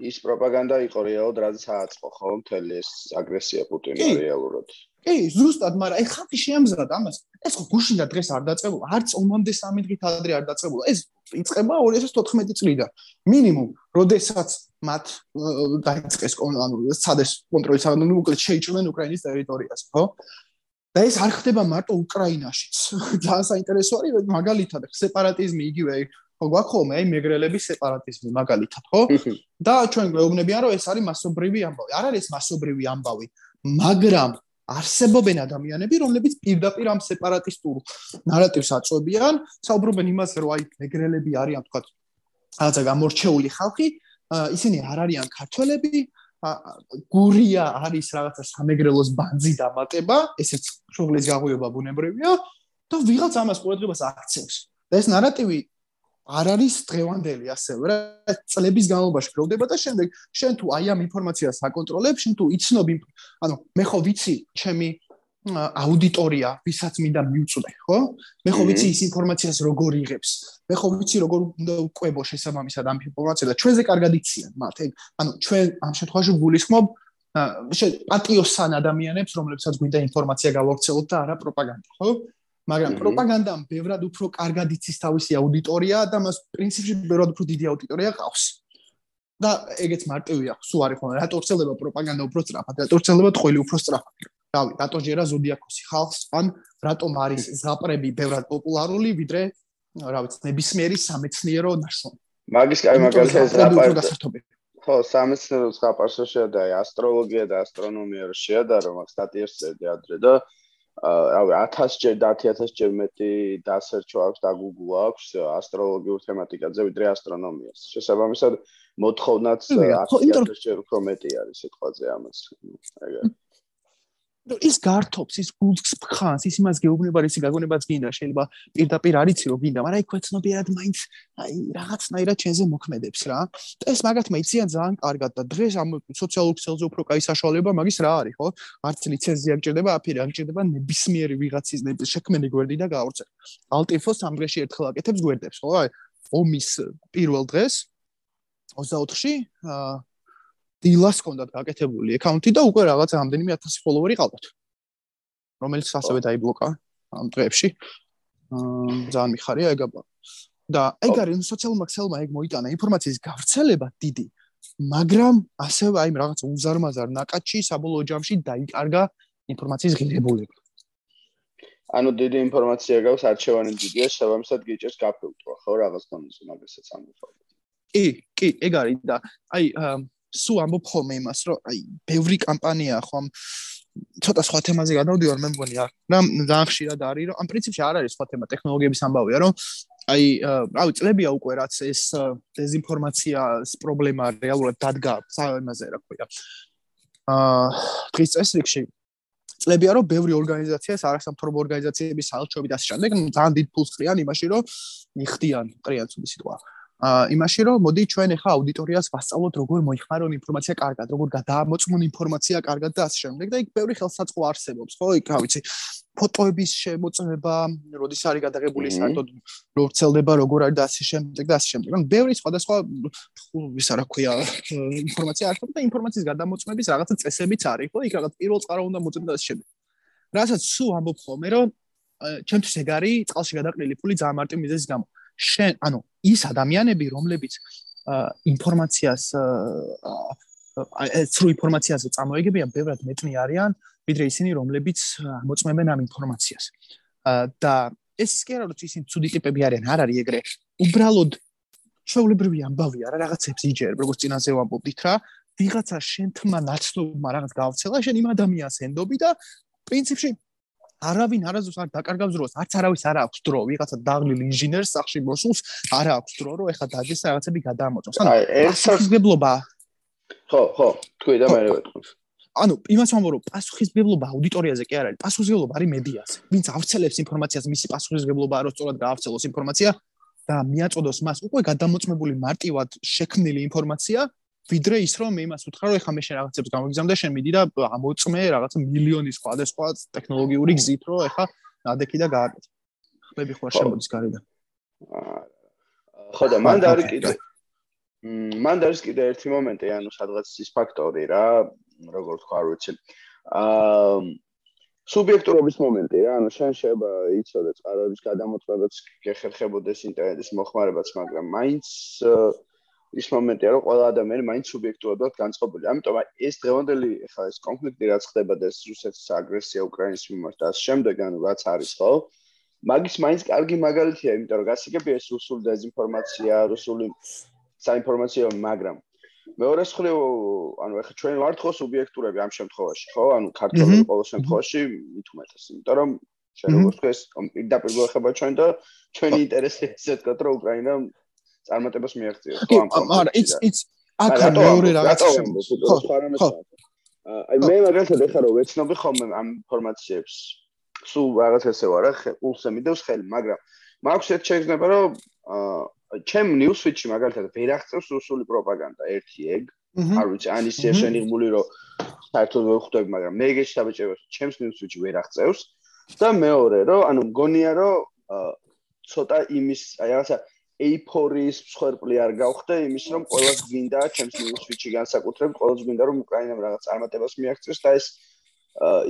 ის პროპაგანდა იყო რეალურად რაც ააწყო ხო მთელი ეს აგრესია პუტინი რეალურად. კი, ზუსტად, მაგრამ აი ხალხი შეამზადა ამას. ეს ხო გუშინ და დღეს არ დაწყებულა, არც ომამდე სამი დღით ადრე არ დაწყებულა. ეს იწყება 2014 წლიდან. მინიმუმ, როდესაც მათ დაიწყეს ანუ სადეს კონტროლის ანუ უკლედ შეიჭრნენ უკრაინის ტერიტორიას, ხო? და ეს არ ხდება მარტო უკრაინაშიც. [LAUGHS] ძალიან საინტერესო არის მაგალითად სეპარატიზმი იგივე ხო გვაქხოლმე აი მეგრელების სეპარატიზმი მაგალითად, ხო? და ჩვენ გვეუბნებიან რომ ეს არის მასობრივი ამბავი. არ არის მასობრივი ამბავი, მაგრამ არსებობენ ადამიანები, რომლებიც პირდაპირ ამ სეპარატისტურ ნარატივს აწვევიან, საუბრობენ იმაზე, რომ აი მეგრელები არიან თქვა რაღაცა გამორჩეული ხალხი, ისინი არ არიან ქართველები, გურია არის რაღაცა სამეგრელოს ბანძი დამატება, ესეც შუღლის გაღვიობა ბუნებრივია და ვიღაც ამას ყურადღებას აქცევს. და ეს ნარატივი არ არის დღევანდელი ასევე რა წლების განმავლობაში გროვდება და შემდეგ შენ თუ აი ამ ინფორმაციას აკონტროლებ, შენ თუ იცნობ ანუ მე ხო ვიცი ჩემი აუდიტორია, ვისაც მინდა მივწვდე, ხო? მე ხო ვიცი ის ინფორმაციას როგორ იღებს. მე ხო ვიცი როგორ უნდა უყვებო შესაბამისად ამ ინფორმაციას და ჩვენზე კარგად იციან მათ. ეგ ანუ ჩვენ ამ შემთხვევაში გულისხმობ პატიოსან ადამიანებს, რომლებსაც გვინდა ინფორმაცია გავავრცელოთ და არა პროპაგანდა, ხო? მაგრამ პროპაგანდამ ბევრად უფრო კარგად იცის თავისი აუდიტორია და მას პრინციპში ბევრად უფრო დიდი აუდიტორია ყავს. და ეგეც მარტივია, სულ არის ხოლმე, რატო ვრცელდება პროპაგანდა უფრო სწრაფად, რატო ვრცელდება ტყუილი უფრო სწრაფად. რავი, რატო ჯერა ზოდიაკოსი ხალხს, ან რატომ არის ზღაპრები ბევრად პოპულარული, ვიდრე რა ვიცი, ნებისმიერი სამეცნიერო ნაშრომი. მაგის კაი მაგალითად ზღაპრები. ხო, სამეცნიერო ზღაპარსო შეადაი, ასტროლოგია და ასტრონომია რო შეადარო, მაგ სტატიებს წერდი ადრე და რავი 1000 ჯერ და 10000 ჯერ მეტი დასერჩო აქვს და Google აქვს ასტროლოგიურ თემატიკაზე ვიდრე ასტრონომიას. შესაბამისად მოთხოვნაც 100000 ჯერ უფრო მეტი არის სიტყვაზე ამას. ეგა ის გართობს ის გულს ფხანს ის იმას გეუბნება ისი გაგონებაც გინდა შეიძლება პირდაპირ არიცი რომ გინდა მაგრამ აი ქვეცნობიერად მაინც აი რაღაცნაირად ჩენზე მოქმედებს რა. და ეს მაგათმა იციან ძალიან კარგად და დღეს ამ სოციალურ ქსელზე უფრო კაი საშუალება მაგის რა არის ხო? არც ლიცენზია გჭირდება აფირი არ გჭირდება ნებისმიერი ვიღაცის შექმენი გვერდი და გაავრცელო ალტიფო სამგრეში ერთხელ აკეთებს გვერდებს ხო? აი ომის პირველ დღეს 24-ში აა დილას ჰქონდათ გაკეთებული აკაუნთი და უკვე რაღაც რამდენიმე 1000 ფოლოვერი ყავდათ. რომელიც ასევე დაიბლოკა ამ დღეებში. აა ძალიან მიხარია ეგ აბა. და ეგ არის სოციალურ მაქსელმა ეგ მოიტანა ინფორმაციის გავრცელება დიდი, მაგრამ ასევე აი რაღაც უზარმაზარ ნაკაჩი საბოლოო ჯამში დაიკარგა ინფორმაციის ღირებულება. ანუ დიდი ინფორმაცია გაქვს არჩევანი დიდია, შესაბამისად გიჭერს გაფილტრო, ხო, რაღაც თომის მაგასაც ამბობ. კი, კი, ეგ არის და აი სულ ამბობ ხოლმე იმას, რომ აი ბევრი კამპანიაა ხო ამ ცოტა სხვა თემაზე გადავდივარ, მე მგონი რა ძალიან ხშირად არის, რომ ამ პრინციპში არ არის სხვა თემა, ტექნოლოგიების ამბავია, რომ აი, რავი, წლებია უკვე რაც ეს დეзинფორმაციას პრობლემა რეალურად დადგა სამაზე, რა ქვია. აა, დღის წესრიგში წლებია რომ ბევრი ორგანიზაციას არასამთავრობო ორგანიზაციების ალჩობი და ამ შემდეგ ძალიან დიდ ფულს ყრიან იმაში რომ მიხდიან ყრიან ცუდი სიტყვაა. იმაში რომ მოდი ჩვენ ახლა აუდიტორიას ვასწავლოთ როგორ მოიხმარონ ინფორმაცია კარგად, როგორ გადაამოწმონ ინფორმაცია კარგად და ასე შემდეგ და იქ ბევრი ხელსაწყო არსებობს, ხო? იქ რა ვიცი, ფოტოების შემოწმება, როდის არის გადაღებული საერთოდ რორცელდება, როგორ არის და ასე შემდეგ და ასე შემდეგ. ანუ ბევრი სხვადასხვა ისა რა ქვია, ინფორმაცია არსებობს და ინფორმაციის გადამოწმების რაღაცა წესებიც არის, ხო? იქ რაღაც პირველ წყარო უნდა მოწმდეს და ასე შემდეგ. რასაც სულ ამბობ ხოლმე, რომ ჩემთვის ეგ არის წყალში გადაყრილი ფული ძალიან მარტივ მიზეზის გამო. შენ, ანუ ის ადამიანები, რომლებიც ინფორმაციას ეს რო ინფორმაციაზე წამოეგებიან, ბევრად მეტნი არიან, ვიდრე ისინი, რომლებიც მოწმებენ ამ ინფორმაციას. და ეს არა, რომ ისინი ცუდი ტიპები არიან, არ არის ეგრე. უბრალოდ ჩვეულებრივი ამბავია რა, რაღაცებს იჯერ, როგორც წინაზე ვამბობდით რა, ვიღაცა შენ თმა ნაცნობმა რაღაც გავცელა, შენ იმ ადამიანს ენდობი და პრინციპში არავინ არაზუსტ არ დაკარგავს დროს, არც არავის არ აქვს დრო, ვიღაცა დაღლილ ინჟინერს სახში მოსულს არ აქვს დრო, რომ ეხა დადეს რაღაცები გადაამოწმოს. ანუ პასუხისგებლობა. ხო, ხო, თქვი და მე ვეთქვი. ანუ იმას ვამბობ, რომ პასუხისგებლობა აუდიტორიაზე კი არ არის, პასუხისგებლობა არის მედიაზე. ვინც ავრცელებს ინფორმაციას, მისი პასუხისგებლობაა, რომ სწორად გაავრცელოს ინფორმაცია და მიაწოდოს მას უკვე გადამოწმებული მარტივად შექმნილი ინფორმაცია, ვიდრე ის რომ მე იმას ვთქვა რომ ეხა მე შენ რაღაცებს გამოგიზამ და შენ მიდი და ამოწმე რაღაც მილიონი სხვადასხვა ტექნოლოგიური გზით რომ ეხა ადექი და გააკეთე. ხმები ხო შემოდის გარედან. ხო და მან და არის კიდე მან და არის კიდე ერთი მომენტი ანუ სადღაც ის ფაქტორი რა როგორ თქვა არ ვიცი. აა სუბიექტურობის მომენტი რა ანუ შენ შეიძლება იცოდე წყაროების გადამოწმებაც გეხერხებოდეს ინტერნეტის მოხმარებაც მაგრამ მაინც ის მომენტია, რომ ყველა ადამიანი მაინც სუბიექტურადაა განწყობილი. ამიტომ ეს დღევანდელი ხა ეს კონფლიქტი რაც ხდება და ეს რუსეთის აგრესია უკრაინის მიმართ და ამ შემდეგ ანუ რაც არის ხო? მაგის მაინც კარგი მაგალითია, იმიტომ რომ გასაგებია ეს რუსული დეзинფორმაცია, რუსული საინფორმაციო, მაგრამ მეორე მხრივ, ანუ ეხლა ჩვენ ვართ ხო სუბიექტურები ამ შემთხვევაში, ხო? ანუ ქართველი ყოველ შემთხვევაში მით უმეტეს, იმიტომ რომ შენ როგორც თქვენ პირდაპირ გვეხება ჩვენ და ჩვენი ინტერესი ესე თქვა, რომ უკრაინამ წარმატებას მიაღწიოს ხო ამ მაგრამ იც იც აქ მეორე რაღაც ხო აი მე მაგალითად ეხა რომ ვეცნობი ხოლმე ამ ინფორმაციებს სულ რაღაც ესე ვარ ახლა პულსზე მიდევს ხელი მაგრამ მაქვს ერთ შეიძლება რომ ჩემ ნიუსვიჩი მაგალითად ვერ აღწევს რუსული პროპაგანდა ერთი ეგ. არ ვიცი ან ისე შენიღმული რომ საერთოდ ვერ ხვდები მაგრამ მე ეგეც საბჭოებს ჩემს ნიუსვიჩი ვერ აღწევს. და მეორე რომ ანუ მგონია რომ ცოტა იმის აი რაღაცა ეიფორიის მსხვერპლი არ გავხდე იმის რომ ყოველს გინდა ჩემს ნიუსვიჩი განსაკუთრებით ყოველს გინდა რომ უკრაინამ რაღაც წარმატებას მიაღწიოს და ეს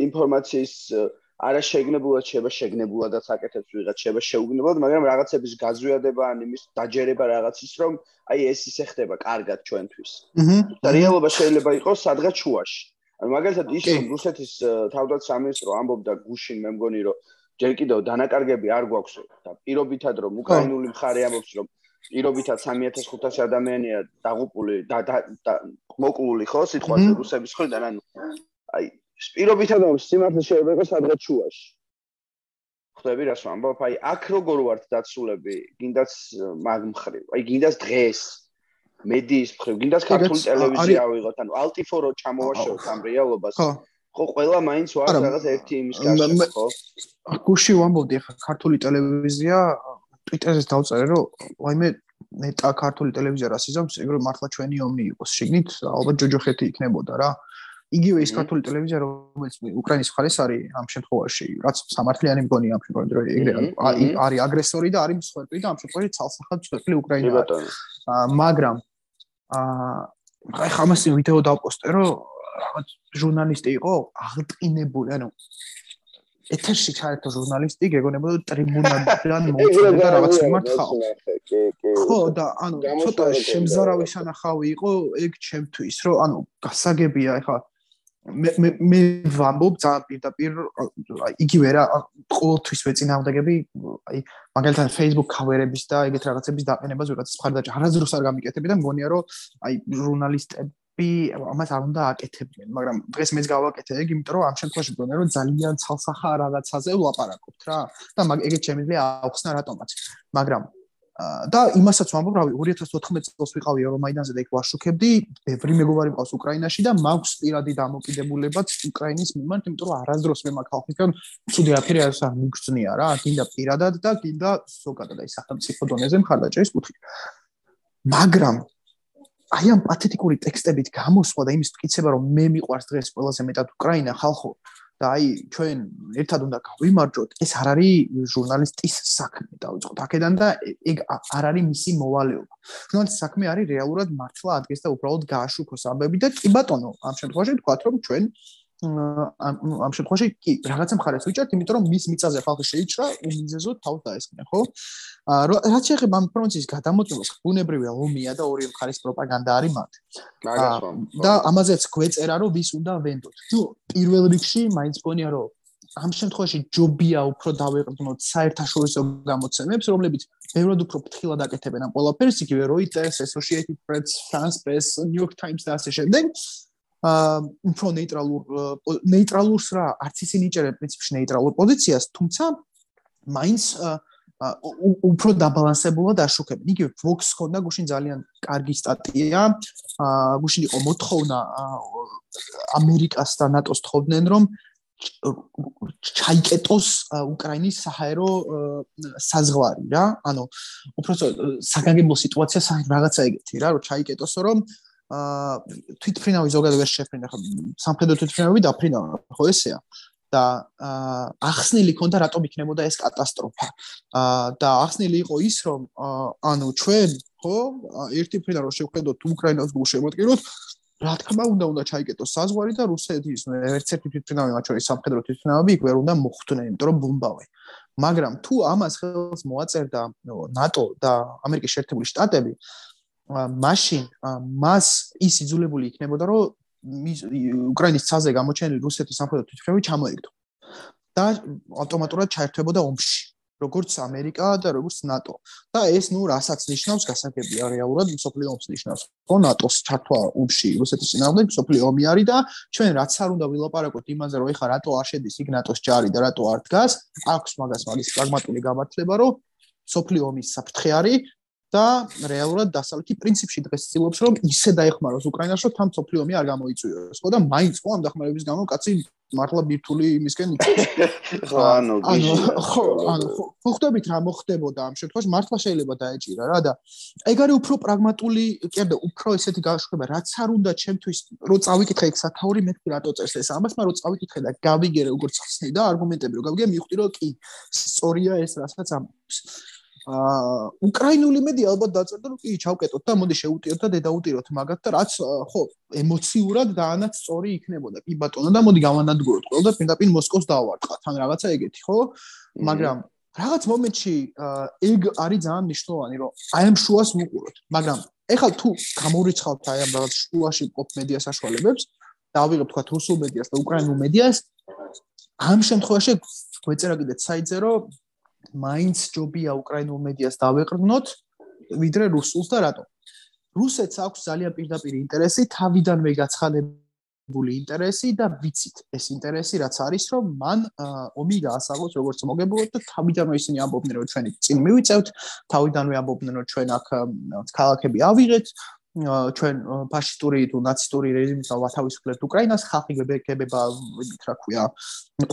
ინფორმაციის არა შეგნებულად შეება შეგნებულადაც აკეთებს ვიღაც შეება შეუგნებლად მაგრამ რაღაცების გაზვიადება ან იმის დაჯერება რაღაცის რომ აი ეს ისე ხდება კარგად ჩვენთვის. და რეალობა შეიძლება იყოს სადღაც შუაში. ანუ მაგალითად ის რომ რუსეთის თავდაცვის სამინისტრო ამბობდა გუშინ მე მგონი რომ ჯერ კიდევ დანაკარგები არ გვაქვს და პირობითად რომ უკრაინული მხარე ამბობს რომ პირობითად 3500 ადამიანია დაღუპული და მოკლული ხო სიტყვაზე რუსების ხრიდან ანუ აი პირობითად რომ სიმართლე შეიძლება იყოს სადღაც შუაში. ხდები რას ვამბობ? აი აქ როგორ ვართ დაცულები? გინდაც მაგ მხრივ აი გინდაც დღეს მედიის მხრივ გინდაც ქართული ტელევიზია ავიღოთ ანუ ალტიფორო ჩამოვაშოროთ ამ რეალობას. ხო ხო ყველა მაინც ვარ რაღაც ერთი იმის გარშემო ხო? გუში ვამბობდი ახლა ქართული ტელევიზია ტვიტერზე დავწერე რომ ვაიმე ნეტა ქართული ტელევიზია რას იზამს ეგრე მართლა ჩვენი ომნი იყოს შეგნით ალბათ ჯოჯოხეთი იქნებოდა რა. იგივე ის ქართული ტელევიზია რომელიც უკრაინის მხარეს არის ამ შემთხვევაში რაც სამართლიანი მგონი ამ შემთხვევაში რომ ეგრე არის აგრესორი და არის მსხვერპლი და ამ შემთხვევაში ცალსახად მსხვერპლი უკრაინა მაგრამ აა ხა ამას ვიდეო დავპოსტე რომ რაღაც ჟურნალისტი იყო აღტყინებული, ანუ ეთერში ჩაერთო ჟურნალისტი, გეგონებოდა ტრიბუნიდან [LAUGHS] მოწოდა რაღაც იმართ ხალხ. ხო და ანუ ცოტა შემზარავი სანახავი იყო ეგ ჩემთვის, რომ ანუ გასაგებია ეხლა მე მე მე ვამბობ ძალიან პირდაპირ იგივე რა ყოველთვის ვეწინააღმდეგები აი მაგალითად Facebook cover-ების და ეგეთ რაღაცების დაყენებას ვიღაც მხარდაჭერა არაზრუს არ გამიკეთები და მგონია რომ აი ჟურნალისტები ამას არ უნდა აკეთებდნენ მაგრამ დღეს მეც გავაკეთე ეგ იმიტომ რომ ამ შემთხვევაში მგონია რომ ძალიან ცალსახა რაღაცაზე ვლაპარაკობთ რა და ეგეთ შემიძლია აუხსნა რატომაც მაგრამ და იმასაც ვამბობ, რავი, 2014 წელს ვიყავი ევრომაიდანზე და იქ ვაშუქებდი, ბევრი მეგობარი მყავს უკრაინაში და მაქვს პირადი დამოკიდებულებაც უკრაინის მიმართ, იმიტომ რომ არასდროს მე მაგ ხალხისგან ცუდი აფერი არ მიგწნია რა, გინდა პირადად და გინდა ზოგადად აი სახელმწიფო დონეზე მხარდაჭერის კუთხით. მაგრამ აი ამ პათეტიკური ტექსტებით გამოსვლა და იმის მტკიცება, რომ მე მიყვარს დღეს ყველაზე მეტად უკრაინა ხალხო, და აი ჩვენ ერთად უნდა გავიმარჯოთ ეს არ არის ჟურნალისტის საქმე დავიწყოთ აქედან და ეგ არ არის მისი მოვალეობა. ჟურნალისტის საქმე არის რეალურად მართლა ადგეს და უბრალოდ გააშუქოს ამბები და კი ბატონო ამ შემთხვევაში თქვათ რომ ჩვენ ამ შემთხვევაში კი რაღაცა მხარეს ვიჭერთ იმიტომ რომ მის მიწაზე ხალხი შეიჭრა უმიზეზოდ თავს დაესხნა ხო რაც შეეხება ამ ინფორმაციის გადამოწმებას, ბუნებრივია ომია და ორი მხარის პროპაგანდა არის მათ. და ამაზეც გვეწერა რომ ვის უნდა ვენდოთ. ნუ პირველ რიგში მაინც გონია რომ ამ შემთხვევაში ჯობია უფრო დავეყრდნოთ საერთაშორისო გამოცემებს, რომლებიც ბევრად უფრო ფრთხილად აკეთებენ ამ ყველაფერს, იგივე Reuters, Associated Press, France Press, New York Times და ასე შემდეგ. უფრო ნეიტრალურ ნეიტრალურს რა, არც ისინი იჭერენ პრინციპში ნეიტრალურ პოზიციას, თუმცა მაინც უფრო დაბალანსებულად აშუქებენ. იგივე Vox ხონდა გუშინ ძალიან კარგი სტატია. აა გუშინ იყო მოთხოვნა ამერიკას და ნატოს თხოვდნენ რომ ჩაიკეტოს უკრაინის საჰაერო საზღვარი რა. ანუ უფრო საგანგებო სიტუაცია რაღაცა ეგეთი რა, რომ ჩაიკეტოსო რომ აა თვითფრინავი ზოგადად ვერ შეფრინა ხო სამხედრო თვითფრინავი დაფრინა ხო ესეა. და ახსნილი ქონდა რატომ იქნებოდა ეს კატასტროფა. და ახსნილი იყო ის რომ ანუ ჩვენ ხო ერთი ფრიდან რომ შევხედოთ უკრაინას გულშემატკივროთ რა თქმა უნდა უნდა ჩაიკეტოს საზღვარი და რუსეთის ერთ-ერთი თვითფრინავი მათ შორის სამხედრო თვითფრინავი იქ ვერ უნდა მოხვდნენ იმიტომ რომ ბომბავენ. მაგრამ თუ ამას ხელს მოაწერდა ნატო და ამერიკის შეერთებული შტატები მაშინ მას ის იძულებული იქნებოდა რომ უკრაინის ცაზე გამოჩენილი რუსეთის სამხედრო თვითმფრინავი ჩამოეკდო და ავტომატურად ჩაერთვებოდა ომში როგორც ამერიკა და როგორც ნატო. და ეს ნუ რასაც ნიშნავს გასაგებია რეალურად მსოფლიო ომს ნიშნავს. ხო ნატოს ჩართვა ომში რუსეთის წინააღმდეგ მსოფლიო ომი არის და ჩვენ რაც არ უნდა ვილაპარაკოთ იმაზე რომ ეხა რატო არ შედის იქ ნატოს ჯარი და რატო არ დგას აქვს მაგას მაგის პრაგმატული გამართლება რომ მსოფლიო ომის საფრთხე არის და რეალურად დასავლეთი პრინციპში დღეს ცდილობს რომ ისე დაეხმაროს უკრაინას რომ თან სოფლიომი არ გამოიწვიოს. ხო და მაინც ხო ამ დახმარების გამო კაცი მართლა ბირთული იმისკენ ხო [LAUGHS] ანუ ხო ანუ ხო ხვდებით რა მოხდებოდა ამ შემთხვევაში მართლა შეიძლება დაეჭირა რა და ეგ არის უფრო პრაგმატული კიდე უფრო ესეთი გაშვება რაც არ უნდა ჩემთვის რო წავიკითხე ეგ სათაური მე რატო წერს ეს ამას მაგრამ რო წავიკითხე და გავიგერე როგორც ხსნი და არგუმენტები რო გავიგე მივხვდი რომ კი სწორია ეს რასაც ამბობს აა უკრაინული მედია ალბათ დაწერდა რომ კი ჩავკეტოთ და მოდი შეუტიოთ და დედაუტიროთ მაგათ და რაც ხო ემოციურად დაანაც სწორი იქნებოდა. კი ბატონო და მოდი გავანადგუროთ ყველა და პირდაპირ მოსკოვს დავარყა თან რაღაცა ეგეთი ხო? მაგრამ რაღაც მომენტში ეგ არის ძალიან მნიშვნელოვანი რომ აი ამ შუას ვუყუროთ. მაგრამ ეხლა თუ გამორიცხავთ აი ამ რაღაც შუაში პოპ მედია საშუალებებს და ავიღებ თქვა რუსულ მედიას და უკრაინულ მედიას ამ შემთხვევაში გვეწერა კიდე საიძე რომ მაინც ჯობია უკრაინულ მედიას დავეყრდნოთ ვიდრე რუსულს და რატო? რუსეთს აქვს ძალიან პირდაპირ ინტერესი, თავიდანვე გაცხადებული ინტერესი და ვიცით ეს ინტერესი რაც არის, რომ მან ომი გაასაღოს როგორც მოგებულად და თავიდანვე ისინი ამბობდნენ რომ ჩვენ წინ მივიწევთ, თავიდანვე ამბობდნენ რომ ჩვენ აქ ქალაქები ავიღეთ, ჩვენ ფაშისტური თუ ნაცისტური რეჟიმის ავათავისუფლებთ უკრაინას, ხალხი ვიდით რა ქვია,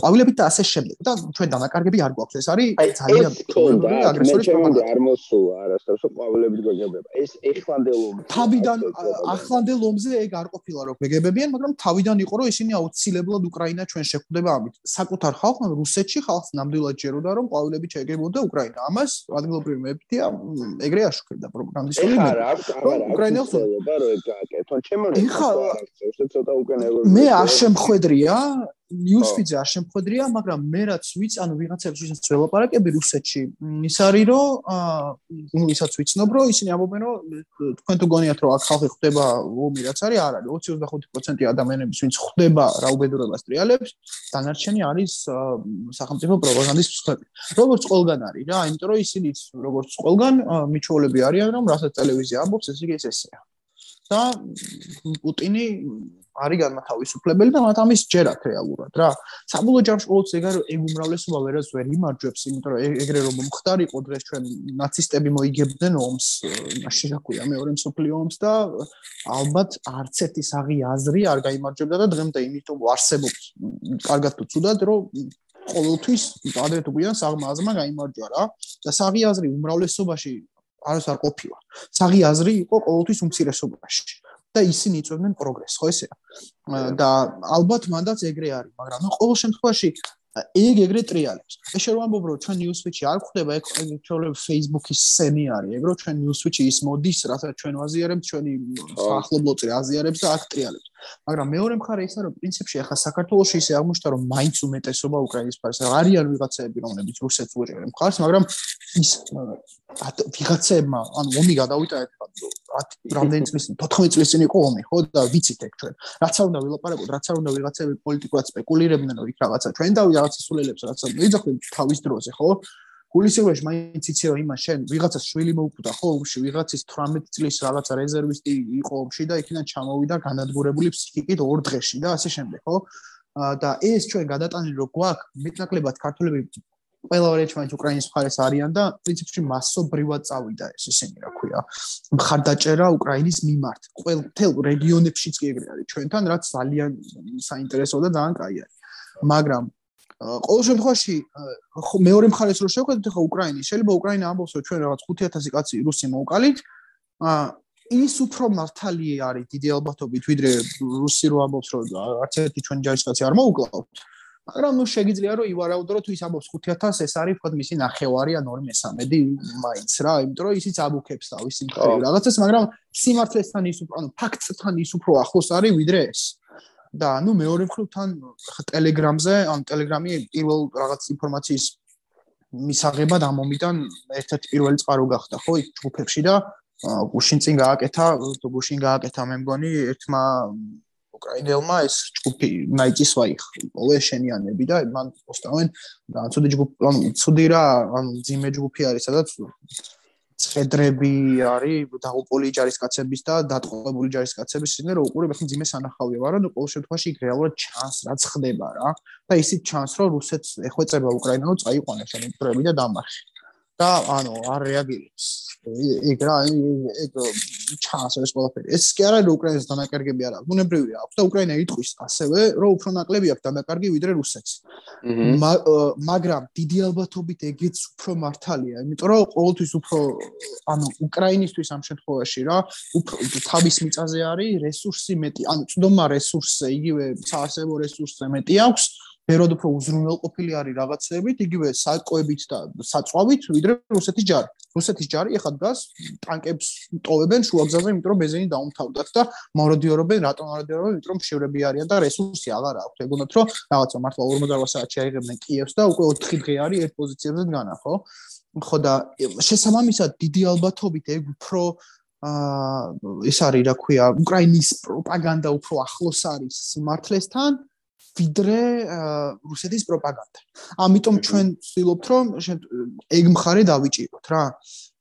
ყვავილებით და ასე შემდეგ. და ჩვენ დანაკარგები არ გვაქვს. ეს არის ძალიან აგრესორის პრობლემა. არ მოსულა არასდროს ყვავილებით გეგებება. ეს ეხლანდელ ომზე თავიდან ახლანდელ ომზე ეგ არ ყოფილა რომ გეგებებიან, მაგრამ თავიდან იყო რომ ისინი აუცილებლად უკრაინა ჩვენ შეხვდება ამით. საკუთარ ხალხმა რუსეთში ხალხს ნამდვილად ჯეროდა რომ ყვავილებით შეგებოდა უკრაინა. ამას ადგილობრივი მეფტია ეგრე აშუქებდა პროპაგანდისტული. ეხლა რა აქვს? უკრაინა ხდება რომ ეგ გააკეთონ. ჩემო ეხლა ცოტა უკან მე არ შემხვედრია newsfeed-ზე არ შემხვედრია, მაგრამ მე რაც ვიცი, ანუ ვიღაცებს ვისაც ველაპარაკები რუსეთში, ის არის რომ აა ნუ ისაც ვიცნობ რომ ისინი ამბობენ რომ თქვენ თუ გონიათ რომ აქ ხალხი ხვდება ომი რაც არის, არ არის 20-25% ადამიანების ვინც ხვდება რა უბედურებას ტრიალებს, დანარჩენი არის სახელმწიფო პროპაგანდის მსხვერპლი. როგორც ყველგან არის რა, იმიტომ რომ ისინი როგორც ყველგან მიჩვეულები არიან რომ რასაც ტელევიზია ამბობს, ეს იგი ესეა. და პუტინი არის განმათავისუფლებელი და მათ ამის ჯერათ რეალურად რა. საბოლოო ჯამში ყოველთვის ეგ არის ეგ უმრავლესობა ვერას ვერ იმარჯვებს, იმიტომ რომ ეგრე რომ მომხდარიყო დღეს ჩვენ ნაცისტები მოიგებდნენ ომს, მაშინ რა ქვია მეორე მსოფლიო ომს და ალბათ არც ერთი საღი აზრი არ გამოიმარჯვებდა და დღემდე იმიტომ არსებობს კარგად თუ ცუდად რომ ყოველთვის ადრე თუ გვიან საღმა აზრმა გამოიმარჯვა რა და საღი აზრი უმრავლესობაში არც არ ყოფილა. საღი აზრი იყო ყოველთვის უმცირესობაში. და ისინი იწვევდნენ პროგრესს, ხო ესეა? და ალბათ მანდაც ეგრე არის, მაგრამ ნუ ყოველ შემთხვევაში ეგ ეგრე ტრიალებს. ეს შე რომ ამბობ რომ ჩვენ newsfeed-ში არ ხდება ეგ ჩვენი Facebook-ის სცენი არის, ეგ რომ ჩვენ newsfeed-ში ის მოდის, რასაც ჩვენ ვაზიარებთ, ჩვენი ახლობლო წრე აზიარებს და აქ ტრიალებს. მაგრამ მეორე მხარე ისაა რომ პრინციპში ახლა საქართველოს ისე აღმოჩნდა რომ მაინც უმეტესობა უკრაინის ფარს არიან ვიღაცები რომლებიც რუსეთს უჭერენ მხარს, მაგრამ ის ვიღაცებმა ანუ ომი გადავიტანეთ რამდენი წლის 14 წლის წინ იყო ომი ხო და ვიცით ეგ ჩვენ. რაც არ უნდა ვილაპარაკოთ რაც არ უნდა ვიღაცები პოლიტიკურად სპეკულირებდნენ რომ იქ რაღაცა ჩვენ და რაღაცა სულელებს რაც მიძახდნენ თავის დროზე ხო გულისხმობაში მაინც იცი რომ იმას შენ ვიღაცას შვილი მოუკვდა ხო? ომში ვიღაცის 18 წლის რაღაცა რეზერვისტი იყო ომში და იქიდან ჩამოვიდა განადგურებული ფსიქიკით ორ დღეში და ასე შემდეგ ხო? და ეს ჩვენ გადატანილი რო გვაქვს მეტნაკლებად ქართულები ყველა რეჩმაინც უკრაინის მხარეს არიან და პრინციპში მასობრივად წავიდა ეს ისინი რა ქვია. მხარდაჭერა უკრაინის მიმართ ყველ თელ რეგიონებშიც კი ეგრე არის ჩვენთან რაც ძალიან საინტერესო და ძალიან კაი არის. მაგრამ ყოველ შემთხვევაში მეორე მხარეს რო შევხედოთ ახლა უკრაინის შეიძლება უკრაინა ამბობს რომ ჩვენ რაღაც 5000 კაცი რუსი მოუყალით ა ის უფრო მართალი არის დიდი ალბათობით ვიდრე რუსი რო ამბობს რომ არც ერთი ჩვენი ჯარისკაცი არ მოუკლავთ. მაგრამ ნუ შეიძლება რომ ივარაუდო თუ ის ამბობს 5000 ეს არის თქო მისი ნახევარი ან 2/3 მაინც რა იმიტომ რომ ისიც აბუქებს თავის სიმხრივ რაღაცას მაგრამ სიმართლესთან ის უფრო ანუ ფაქტთან ის უფრო ახლოს არის ვიდრე ეს და ნუ მეორე მხრივ თან ტელეგრამზე ან ტელეგრამი პირველ რაღაც ინფორმაციის მისაღებად ამომიდან ერთ-ერთი პირველი წყარო გახდა ხო იქ ჯგუფებში და გუშინ წინ გააკეთა გუშინ გააკეთა მე მგონი ერთმა უკრაინელმა ეს ჯგუფი ნაიტის ვაიხ ყოველ შენიანები და მან პოსტავენ და ცუდი ჯგუფი ანუ ცუდი რა ანუ ძიმე ჯგუფი არის სადაც ცხედრები არის დაღუპული ჯარისკაცების და დატყვევებული ჯარისკაცების ისინი რომ უყურებ ახლა ძიმე სანახავია მაგრამ ნუ ყოველ შემთხვევაში იქ რეალურად ჩანს რაც ხდება რა. და ისიც ჩანს რომ რუსეთს ეხვეწება უკრაინა რომ წაიყვანოს ამ პროები და დამარხი და ანუ არ რეაგირებს. ეგ რა ეგ ჩანს ეს ყველაფერი. ეს კი არა რომ უკრაინას დანაკარგები არ აქვს. უნებრივია აქვს და უკრაინა იტყვის ასევე რომ უფრო ნაკლები აქვს დანაკარგი ვიდრე რუსეთს. მაგრამ დიდი ალბათობით ეგეც უფრო მართალია იმიტომ რომ ყოველთვის უფრო ანუ უკრაინისტვის ამ შემთხვევაში რა უფრო თავის მიწაზე არის რესურსი მეტი ანუ წდომა რესურსზე იგივე საარსებო რესურსზე მეტი აქვს ფეროდ უფრო უზრუნველყოფილი არის რაღაცებით, იგივე საკოებით და საწვავით, ვიდრე რუსეთის ჯარი. რუსეთის ჯარი ეხლა დგას ტანკებს ტოვებენ შუაგზაზე, იმიტომ რომ ბეზენი დაუმთავრდათ და მაროდიორობენ, რატომ მაროდიორობენ? იმიტომ რომ შევრები არიან და რესურსი აღარ აქვს. ეგონათ რომ რაღაცა მართლა 48 საათი აიღებდნენ კიევს და უკვე 4 დღე არის ერთ პოზიციებზე დგანა, ხო? ხო და შესაბამისად დიდი ალბათობით ეგ უფრო აა ეს არის რა ქვია, უკრაინის პროპაგანდა უფრო ახლოს არის სიმართლესთან. ვიდრე რუსეთის პროპაგანდა. ამიტომ ჩვენ ვცდილობთ რომ ეგ მხარე დავიჭიროთ რა.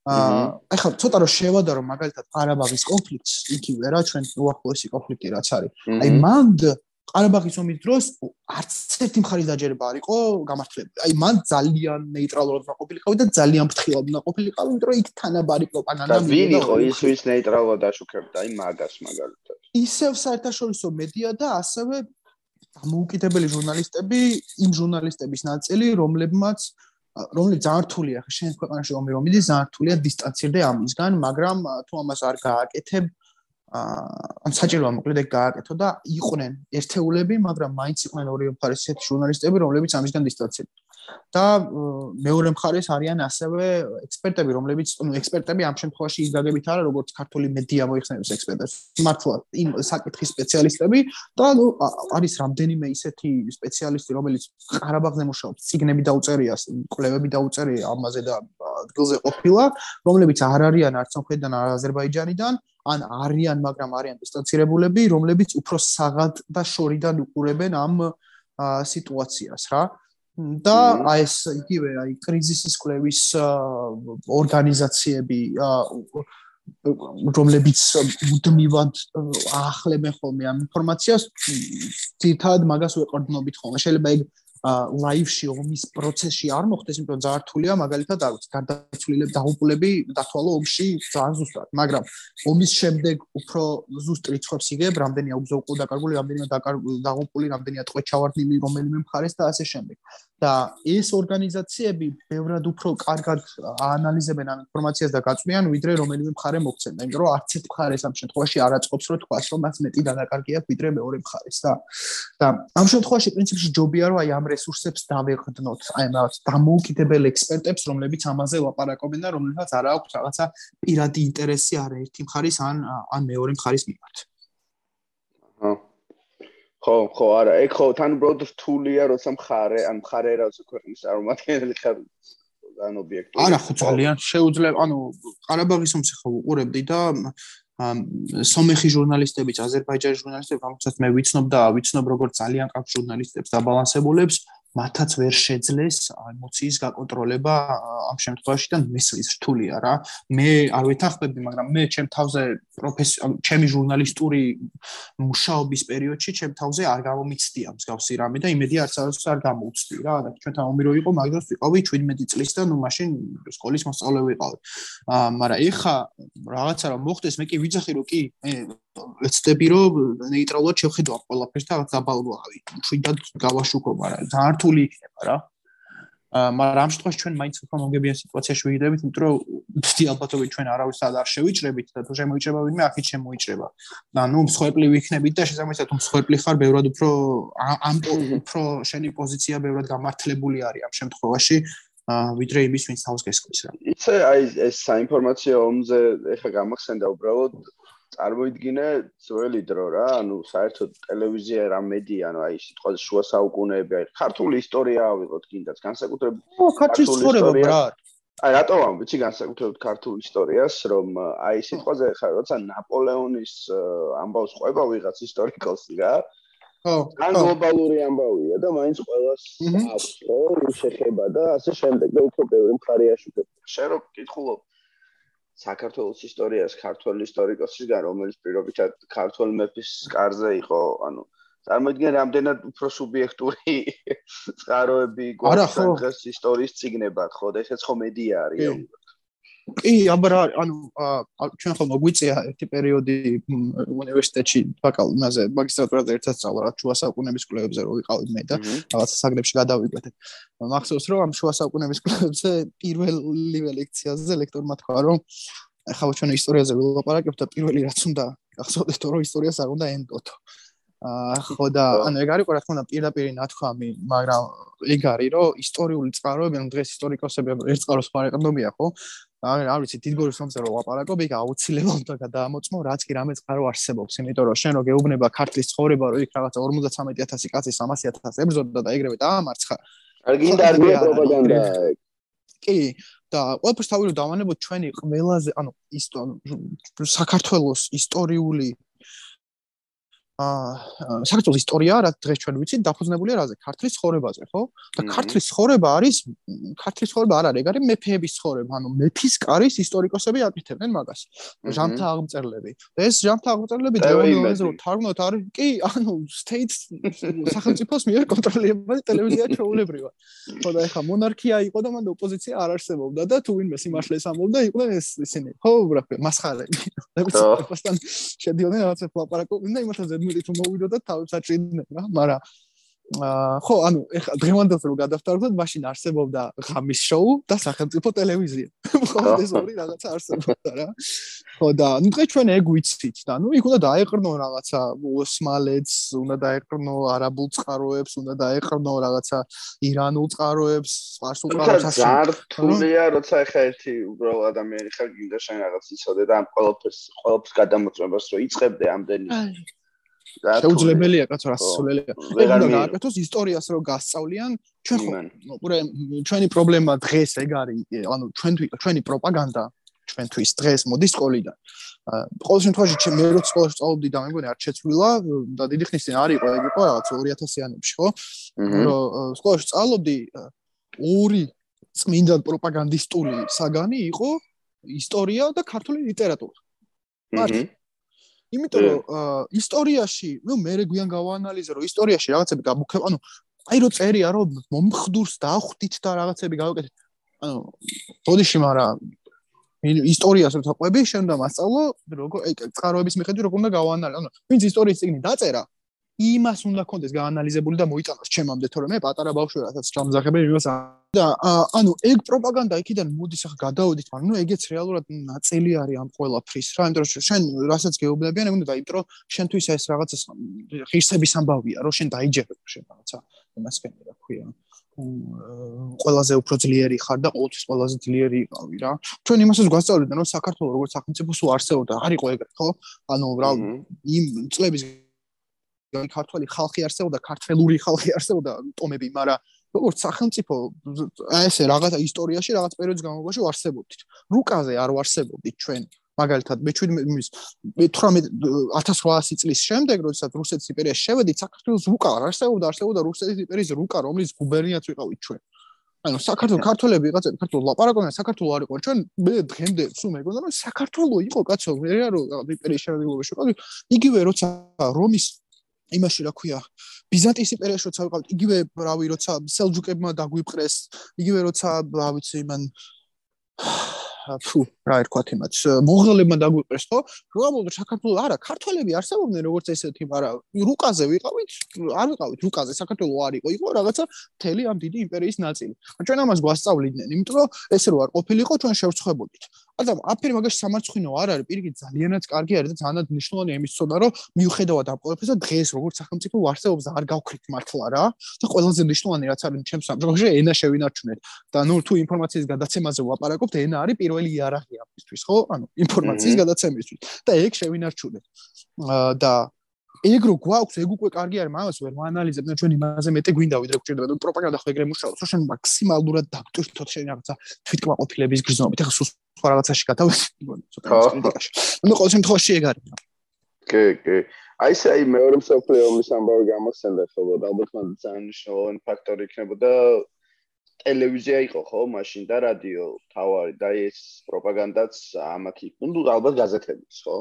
აა ახლა ცოტა რომ შევადარო მაგალითად ყარაბაღის კონფლიქტს, იქივე რა ჩვენ უახლოესი კონფლიქტი რაც არის. აი მანდ ყარაბაღის ომის დროს არც ერთი მხარის დაჯერება არ იყო გამართლებული. აი მან ძალიან ნეიტრალურად დაყოფილიყავი და ძალიან ფრთხილად დაყოფილიყავი, იმიტომ რომ იქ თანაბარი პროპაგანდა მიდოდა. და ვინ იყო ის ვის ნეიტრალურად აშუქებდა? აი მაგას მაგალითად. ისევ საერთაშორისო მედია და ასევე დამოუკიდებელი ჟურნალისტები, იმ ჟურნალისტების ნაწილი, რომლებმაც რომლებიც ზართულია ხა შენ ქვეყანაში ომი რომ მიდის ზართულია დისტანცირდე ამისგან, მაგრამ თუ ამას არ გააკეთებ აა საჭიროა მოკლედ ეგ გააკეთო და იყვნენ ერთეულები, მაგრამ მაინც იყვნენ ორი მხარის ესეთი ჟურნალისტები, რომლებიც ამისგან დისტანცირდნენ. და მეორე მხარეს არიან ასევე ექსპერტები, რომლებიც, ну, ექსპერტები ამ შემთხვევაში ის გაგებით არა, როგორც ქართული მედია მოიხსენებს ექსპერტებს, მართლა იმ საკითხის სპეციალისტები და ну, არის რამდენიმე ისეთი სპეციალისტი, რომელიც ყარაბაღზე მუშაობს, ციგნები დაუწერია, კვლევები დაუწერია ამაზე და ადგილზე ყოფილა, რომლებიც არ არიან არც სამხრეთიდან, არც აზერბაიჯანიდან, ან არიან, მაგრამ არიან დისტანცირებულები, რომლებიც უფრო საღად და შორიდან უყურებენ ამ სიტუაციას, რა. და აი ეს იგივე აი კრიზისის კვლევის ორგანიზაციები რომლებიც მუდმივად აახლებენ ხოლმე ამ ინფორმაციას, თითქოს მაგას უეყრდნობით ხოლმე. შეიძლება ეგ ლაივში ომის პროცესში არ მოხდეს, იმიტომ ძალიან რთულია, მაგალითად, არ ვიცი, გარდაცვლილებ დაღუპულები დათვალო ომში ძალიან ზუსტად, მაგრამ ომის შემდეგ უფრო ზუსტ რიცხვებს იგებ, რამდენი აქვს უკვე დაკარგული, რამდენი დაღუპული, რამდენია ტყვე ჩავარდნილი რომელიმე მხარეს და ასე შემდეგ. და ეს ორგანიზაციები ბევრად უფრო კარგად აანალიზებენ ამ ინფორმაციას და გაწვიან, ვიდრე რომელიმე მხარე მოქცენდა, იმიტომ რომ არც ერთ მხარეს ამ შემთხვევაში არ აწყობს, რომ თქვას, რომ მას მეტი დანაკარგი აქვს ვიდრე მეორე მხარეს და და ამ შემთხვევაში პრინციპში ჯობია რომ აი ამ რესურსებს დავეყრდნოთ, აი რაღაც დამოუკიდებელ ექსპერტებს, რომლებიც ამაზე ლაპარაკობენ და რომლებსაც არ აქვს რაღაცა პირადი ინტერესი არ ერთი მხარის ან ან მეორე მხარის მიმართ. ხო, ხო, არა, ეგ ხო, თან უბრალოდ რთულია, როცა მხარე, ან მხარე რაღაც ქვეყნის წარმომადგენელი ხარ ან ობიექტი. არა, ხო, ძალიან შეუძლია, ანუ ყარაბაღის ომს ხო უყურებდი და სომეხი ჟურნალისტებიც, აზერბაიჯანის ჟურნალისტები, რომელსაც მე ვიცნობ და ვიცნობ როგორც ძალიან კარგ ჟურნალისტებს და ბალანსებულებს, მათაც ვერ შეძლეს ემოციის გაკონტროლება ამ შემთხვევაში და მესლის რთულია რა. მე არ ვეთანხმები, მაგრამ მე ჩემ თავზე პროფესიო ჩემი ჟურნალისტური მუშაობის პერიოდში ჩემ თავზე არ გამომიცდია მსგავსი რამე და იმედი არც არც არ გამოუცდი რა. და ჩვენთან ომი რო იყო, მაგდროს ვიყავი 17 წლის და ნუ მაშინ სკოლის მოსწავლე ვიყავი. აა მაგრამ ეხა რაღაცა რომ მოხდეს, მე კი ვიძახი რომ კი მე ვეცდები რომ ნეიტრალურად შევხედავ ყველაფერს და რაღაც დაბალვავი. შვიდად გავაშუქო, მაგრამ ძალიან რთული იქნება რა. მაგრამ ამ შემთხვევაში ჩვენ მაინც უფრო მოგებიან სიტუაციაში ვიგდებით, იმიტომ რომ ვთი ალბათობით ჩვენ არავის არ შევიჭრებით და თუ შემოიჭრება ვინმე, აქეთ შემოიჭრება. და ნუ მსხვერპლი ვიქნებით და შესაბამისად თუ მსხვერპლი ხარ, ბევრად უფრო ამ უფრო შენი პოზიცია ბევრად გამართლებული არის ამ შემთხვევაში. აა ვიდრე იმის ვინც თავს გესკვის რა. იცი აი ეს საინფორმაციო ომზე ეხა გამახსენდა უბრალოდ წარმოიდგინე ძველი დრო რა, ანუ საერთოდ ტელევიზია რა მედია, ანუ აი სიტყვაზე შუა საუკუნეები, აი ქართული ისტორია ავიღოთ კიდაც, განსაკუთრებით ო, ქართული ისტორია, რა. აი რატო ამ ვიცი განსაკუთრებით ქართული ისტორიას, რომ აი სიტყვაზე ხარ, როცა ნაპოლეონის ამბავს ყვება ვიღაც ისტორიკოსი რა. ხო. ან გლობალური ამბავია და მაინც ყოველას აქვს, ხო, შეხება და ასე შემდეგ და უფრო ბევრი მხარეა შეგება. შენ რო კითხულობ საქართველოს ისტორიას ქართული ისტორიკოსისგან, რომელიც პირობითად ქართულ მეფის კარზე იყო, ანუ წარმოიდგინე რამდენად უფრო სუბიექტური [LAUGHS] წყაროები გვაქვს დღეს ისტორიის ციგნებად, ხო? და ესეც ხო მედია არის. კი, აბა ანუ ჩვენ ხომ მოგვიწია ერთი პერიოდი უნივერსიტეტში ბაკალავრიაზე, მაგისტრატურაზე ერთად სწავლა, რა შუა საუკუნეების კვლევებზე რო ვიყავი მე და რაღაც საგნებში გადავიკვეთე. მახსოვს რომ ამ შუა საუკუნეების კვლევებზე პირველივე ლექციაზე ლექტორმა თქვა რომ ახლა ჩვენ ისტორიაზე ვილაპარაკებთ და პირველი რაც უნდა გახსოვდეთ რომ ისტორიას არ უნდა ენდოთ. აა ხო და ანუ ეგ არის რა თქმა უნდა პირდაპირ ნათქვამი, მაგრამ ეგ არის რომ ისტორიული წყაროები, ანუ დღეს ისტორიკოსები ერთ წყაროს ფარეკნობია, ხო? აი, არ ვიცი, დიდგორის მომზე რო ვაპარაკობ, იქ აუცილებლად უნდა გადაამოწმო, რაც კი რამე წყარო არსებობს, იმიტომ რომ შენ რო გეუბნება ქართლის ცხოვრება, რომ იქ რაღაცა 53000 კაცი 300000 ებრძოდა და ეგრევე დაამარცხა. არ გინდა არ გია პროპაგანდა. კი, და ყველაფერს თავი რომ დავანებოთ ჩვენი ყველაზე, ანუ საქართველოს ისტორიული აა საქართველოს ისტორია რა დღეს ჩვენ ვიცით დაფუძნებულია რაზე? ქართლის ცხოვრებაზე ხო? და ქართლის ცხოვრება არის ქართლის ცხოვრება არ არის ეგ არის მეფეების ცხოვრება. ანუ მეფის კარის ისტორიკოსები აკეთებენ მაგას. ჟანთა აღმწერლები. და ეს ჟანთა აღმწერლები დევონიოზე რომ თარგმნოთ არის კი ანუ states სახელმწიფოს მიერ კონტროლირებული ტელევიზია ჩაულებრივა ხო და ეხა მონარქია იყო და მანდ ოპოზიცია არ არსებობდა და თუ ვინმე სიმართლეს ამბობდა იყვნენ ეს ისინი. ხო უბრალოდ მასხარები და ვიცი შედიოდნენ რაღაცა ლაპარაკობდნენ და იმათაზე მილით მოვიდო და თავებს აჭრიდნენ რა, მაგრამ აა ხო, ანუ ეხა დღევანდელს რო გადავთარგმნოთ, მაშინ არსებობდა ღამის შოუ და სახელმწიფო ტელევიზია. [LAUGHS] ხო, ეს ორი რაღაცა არსებობდა რა. ხო და ნუ დღეს ჩვენ ეგ ვიცით და ნუ იქ უნდა დაეყრნო რაღაცა ოსმალეთს, უნდა დაეყრნო არაბულ წყაროებს, უნდა დაეყრნო რაღაცა ირანულ წყაროებს, სპარსულ წყაროებს ასე. ზართულია, როცა ეხა ერთი უბრალოდ ადამიანი ხარ, გინდა შენ რაღაც იცოდე და ამ ყველაფერს ყველაფერს გადამოწმებას რო იწებდე ამდენი. შეუძლებელია კაცო რასულელია. ეგ უნდა გააკეთოს ისტორიას რო გასწავლიან, ჩვენ ხო უბრე ჩვენი პრობლემა დღეს ეგ არის, ანუ ჩვენ ჩვენი პროპაგანდა ჩვენთვის დღეს მოდის სკოლიდან. ყოველ შემთხვევაში მე რო სკოლაში სწავლობდი და მე მგონი არ შეცვლილა და დიდი ხნის წინ არ იყო ეგ იყო რაღაც 2000-იანებში ხო? რომ სკოლაში სწავლობდი ორი წმინდა პროპაგანდისტული საგანი იყო ისტორია და ქართული ლიტერატურა. მარტო იმიტომ რომ ისტორიაში, ნუ მე რეგვიან გავაანალიზე რომ ისტორიაში რაღაცები გამუქებ, ანუ აი რო წერია რომ მომხდურს დახვდით და რაღაცები გავაკეთეთ. ანუ ბოდიში მაგრამ ისტორიას როცა ყვები, შენ უნდა მასწავლო, როგორ აი წყაროების მიხედვით როგორ უნდა გავაანალიზო. ანუ ვინც ისტორიის წიგნი დაწერა, იმას უნდა კონდეს გაანალიზებული და მოიტანოს ჩემამდე, თორემ მე პატარა ბავშვი რასაც ჩამზახები იმას და ანუ ეგ პროპაგანდა იქიდან მოდის ახლა გადაოდით, მაგრამ ნუ ეგეც რეალურად ნაწილი არის ამ ყველაფრის რა, იმიტომ რომ შენ რასაც გეუბნებიან, ეგ უნდა დაიტრო რომ შენთვის ეს რაღაცა ღირსების ამბავია, რომ შენ დაიჯერებ შენ რაღაცა იმას კენი რა ქვია. ყველაზე უფრო ძლიერი ხარ და ყოველთვის ყველაზე ძლიერი იყავი რა. ჩვენ იმასაც გვასწავლეთ, რომ საქართველოს როგორც სახელმწიფო სულ არსებობდა, არ იყო ეგრე, ხო? ანუ რა იმ წლების ქართველი ხალხი არსებობდა, ქართველური ხალხი არსებობდა, ტომები, მაგრამ როგორც სახელმწიფო აი ესე რაღაც ისტორიაში რაღაც პერიოდის განმავლობაში ვარსებობდით. რუკაზე არ ვარსებობდით ჩვენ. მაგალითად, მე 18 1800 წლის შემდეგ, როდესაც რუსეთის იმპერიაში შევედით, საქართველოს რუკა არ არსებობდა, არსებობდა რუსეთის იმპერიის რუკა, რომლის გუბერნიაც ვიყავით ჩვენ. ანუ საქართველოს ქართველები ვიღაცა ქართულ ლაპარაკობენ, საქართველოს არ იყო ჩვენ, მე დღემდე სულ მეგონა რომ საქართველოს იყო კაცო, მე რა რომ იმპერიის შემადგენლობაში ვიყავი, იგივე როცა რომის იმაში რა ქვია ბიზანტიის იმპერიაში როცა ვიყავით იგივე რავი როცა სელჯუკებმა დაგვიპყრეს იგივე როცა რა ვიცი მან ფუ რა ერქვათ იმათ მონღოლებმა დაგვიყრეს ხო რომ საქართველოს არა ქართველები არსებობდნენ როგორც ესეთი მაგრამ რუკაზე ვიყავით არ ვიყავით რუკაზე საქართველოს არ იყო იყო რაღაცა მთელი ამ დიდი იმპერიის ნაწილი. ჩვენ ამას გვასწავლიდნენ იმიტომ რომ ესე რო არ ყოფილიყო ჩვენ შევცხებოდით ადამ აფერი მაგაში სამარცხინო არ არის. პირიქით ძალიანაც კარგი არის და ძალიანაც ნიშნულოვანი იმის ცოდა რომ მიუხედავად ამ ყველაფერისა დღეს როგორც სახელმწიფო არსებობს და არ გავქრით მართლა რა და ყველაზე ნიშნულოვანი რაც არის ჩემს სამშობლოში ენა შევინარჩუნეთ. და ნუ თუ ინფორმაციის გადაცემაზე ვაპარაკობთ ენა არის პირველი იარაღი ამისთვის, ხო? ანუ ინფორმაციის გადაცემისთვის. და ეგ შევინარჩუნეთ. და ეგ რო გვაქვს, ეგ უკვე კარგი არის, მაგას ვერ ვაანალიზებ, ჩვენ იმაზე მეტი გვინდა ვიდრე გვჭირდება, ნუ პროპაგანდა ხო ეგრე მუშაობს, რომ შენ მაქსიმალურად დაგტვირთოთ შენ რაღაცა თვითკმაყოფილების გრძნობით, ახლა სულ სხვა რაღაცაში გადავეცი, ცოტა კრიტიკაში. ნუ ყოველ შემთხვევაში ეგ არის. კი, კი. აი ესე აი მეორე მსოფლიო ომის ამბავი გამახსენდა ხო და ალბათ მან ძალიან მნიშვნელოვანი ფაქტორი იქნებოდა ტელევიზია იყო ხო მაშინ და რადიო თავარი და ეს პროპაგანდაც ამათ იყო ნუ ალბათ გაზეთებიც ხო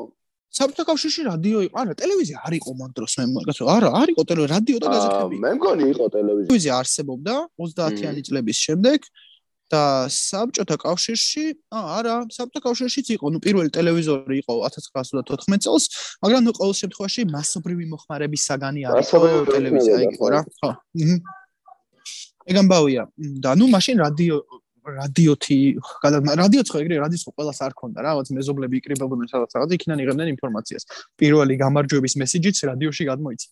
საბჭოთა კავშირში რადიო იყო? არა ტელევიზია არ იყო მან დროს მე მაგასო არა არ იყო ტელევიზია რადიო და გაზეთები. მე მგონი იყო ტელევიზია. ტელევიზია არსებობდა 30-იანი წლების შემდეგ და საბჭოთა კავშირში არა საბჭოთა კავშირშიც იყო. ნუ პირველი ტელევიზორი იყო 1914 წელს მაგრამ ნუ ყოველ შემთხვევაში მასობრივი მოხმარების საგანი არის ტელევიზია იყო რა. ხო ეგ ამბავია და ნუ მაშინ რადიო რადიოთი რადიოც ხო ეგრე რადიოს ხო ყველას არ ქონდა რა რაღაც მეზობლები იკრიბებოდნენ სადაც რაღაც იქიდან იღებდნენ ინფორმაციას. პირველი გამარჯვების მესიჯიც რადიოში გადმოიცა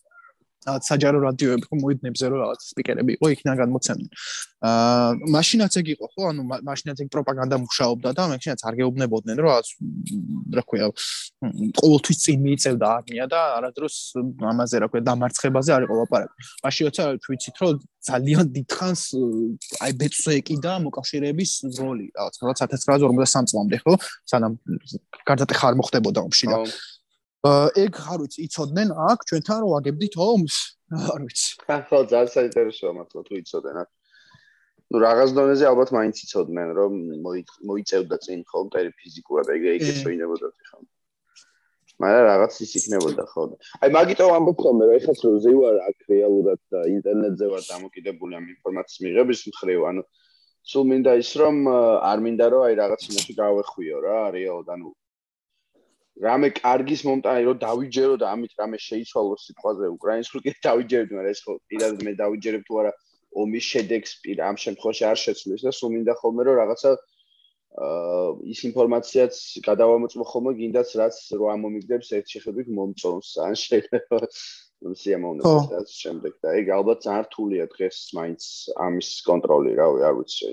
რაღაც საჯარო რადიოები ხო მოედნებზე რომ რაღაც სპიკერები იყო იქიდან გადმოცემდნენ. აა მაშინაც ეგ იყო ხო? ანუ მაშინაც ეგ პროპაგანდა მუშაობდა და მაშინაც არ გეუბნებოდნენ რომ რაღაც რა ქვია ყოველთვის წინ მიიწევდა არმია და არადროს ამაზე რა ქვია დამარცხებაზე არ იყო ლაპარაკი. მაშინ როცა ვიცით რომ ძალიან დიდხანს აი ბეწვეკი და მოკავშირეების როლი რაღაც 1953 წლამდე ხო? სანამ გარდატეხა არ მოხდებოდა ომში და ეგ არ ვიცი იცოდნენ? აქ ჩვენთან რომ აგებდით ომს არ ვიცი. ხო ძალიან საინტერესოა მართლა თუ იცოდნენ აქ. ну რაღაც დონეზე ალბათ მაინც იცოდნენ რომ მოიწევდა წინ ხო მტერი ფიზიკურად ეგ ეგ შეინებოდა ხო მაგრამ რაღაც ის იქნებოდა ხო. აი მაგიტო ამბობ ხოლმე რომ ეხლა რომ ზევარ აქ რეალურად და ინტერნეტზე ვარ დამოკიდებული ამ ინფორმაციის მიღების მხრივ ანუ სულ მინდა ის რომ არ მინდა რომ აი რაღაც იმაში გავეხვიო რა რეალურად ანუ რამე კარგის მომტანი რომ დავიჯერო და ამით რამე შეიცვალოს სიტყვაზე უკრაინსკი კი დავიჯერებ მაგრამ ეს ხო პირად მე დავიჯერებ თუ არა ომის შედეგს პირ ამ შემთხვევაში არ შეცვლის და სულ მინდა ხოლმე რომ რაღაცა აა ის ინფორმაციაც გადავამოწმო ხოლმე გინდაც რაც რო ამომიგდებს ერთ შეხედვით მომწონს ან შეიძლება სიამოვნებას და შემდეგ და ეგ ალბათ ძალიან რთულია დღეს მაინც ამის კონტროლი რავი არ ვიცი.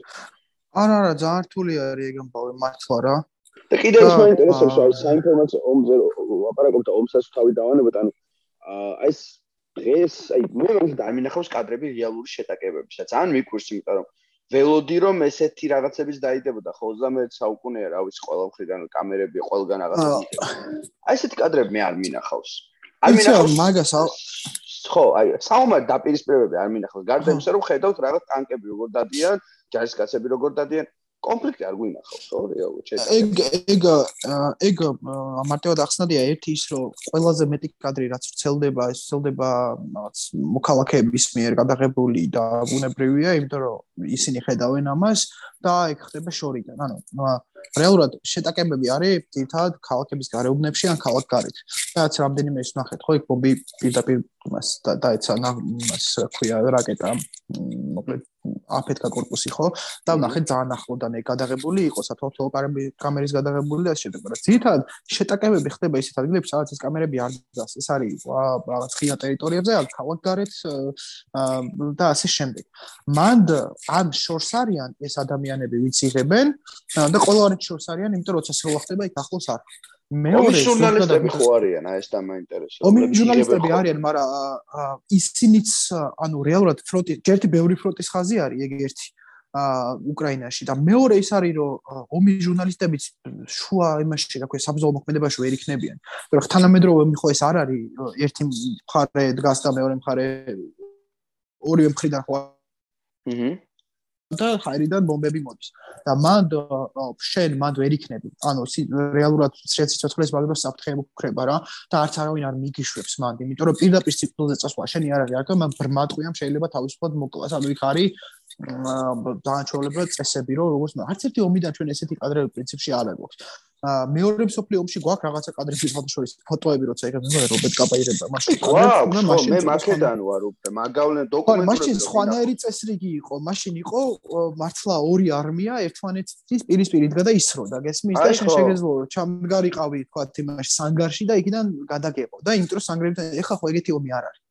არა არა ძალიან რთული არის ეგ ამბავი მართლა რა და კიდევ ის მაინტერესებს აი საინფორმაციო ომზე აპარაკობ და ომსაც თავი დავანებოთ ანუ აი ეს დღეს აი მე მაგ დამინახავს კადრები რეალური შეტაკებებისა ძალიან მიკურს იმიტომ რომ ველოდი რომ ესეთი რაღაცების დაიდებოდა ხო 13 საუკუნეა რა ვიცი ყველა მხრიდან კამერები ყველგან რაღაცა აი ესეთი კადრები მე არ მინახავს. არ მინახავს მაგას ხო აი საომარ დაპირისპირებები არ მინახავს. გარდა იმისა რომ ხედავთ რაღაც ტანკები როგორ დადიან ჯარისკაცები როგორ დადიან კონფლიქტი არ გვინახავს ხო? რეალურად შეიძლება ეგ ეგ ეგ მარტივად ახსნადია ერთი ის რომ ყველაზე მეტი კადრი რაც ვრცელდება ეს ვრცელდება რაღაც მოქალაქეების მიერ გადაღებული და ბუნებრივია იმიტომ რომ ისინი ხედავენ ამას და ეგ ხდება შორიდან ანუ რეალურად შეტაკებები არის თითქოს ქალაქების გარეუბნებში ან ქალაქ გარეთ. რაც რამდენიმე ის ნახეთ, ხო, იქ ბომბი პირდაპირ მას დაეცა მას ქვია რაკეტა, მოკლედ აფეთქა корпуსი, ხო? და ნახეთ ძალიან ახლოდან ეგ გადაღებული იყო სათვალთვალო კამერის გადაღებული და შედეგად. ძირითადად შეტაკებები ხდება ისეთ ადგილებში, სადაც ეს კამერები არ დგას. ეს არის რაღაც ღია ტერიტორიებზე, ან ქალაქ გარეთ და ასე შემდეგ. მანდ ან შორს არიან ეს ადამიანები, ვიც იღებენ და ყოველ არის შორს არიან იმიტომ რომ სროლა ხდება იქ ახლოს არ. მეორე ჟურნალისტები ხო არიან აი ეს და მაინტერესებს ომი ჟურნალისტები არიან მაგრამ ისინიც ანუ რეალურად ფრონტი ერთი ბევრი ფრონტის ხაზი არის ეგ ერთი ა უკრაინაში. და მეორე ის არის რომ ომი ჟურნალისტებიც შუა იმაში რა ქვია საბრძოლო მოქმედებაში ვერ იქნებიან. მაგრამ თანამედროვე ხო ეს არ არის ერთი მხარე დგას და მეორე მხარე ორივე მხრიდან ხო? აჰა და ხაირიდან ბომბები მოდის. და მან შენ მან ვერ იქნები. ანუ რეალურად შეციცოცხლეს მაგრამ საფრთხე მოგქრება რა და არც არავინ არ მიგიშვებს მან. იმიტომ რომ პირდაპირ ციკლზე წასვლა. შენი არ არის აქ მან ბრმატყვიამ შეიძლება თავისუფლად მოკლას ანუ იქ არის დაანჩოლებდა წესები რომ როგორც არც ერთი ომიდან ჩვენ ესეთი კადრები პრინციპში არ აქვს მეორე მსოფლიო ომში გვაქვს რაღაცა კადრები ფოტოშორის ფოტოები როცა იღებ მე რობერტ კაპაირება მაშინ გვაქვს მე მაკედან ვარ უკვე მაგავლენ დოკუმენტები მაშინ სხვანაირი წესრიგი იყო მაშინ იყო მართლა ორი არმია ერთმანეთის პირისპირ იდგა და ისროდა გესმის და შენ შეგეძლო ჩამგარიყავი თქვა იმაში სანგარში და იქიდან გადაგეყო და იმიტომ რომ სანგრებთან ეხა ხო ეგეთი ომი არ არის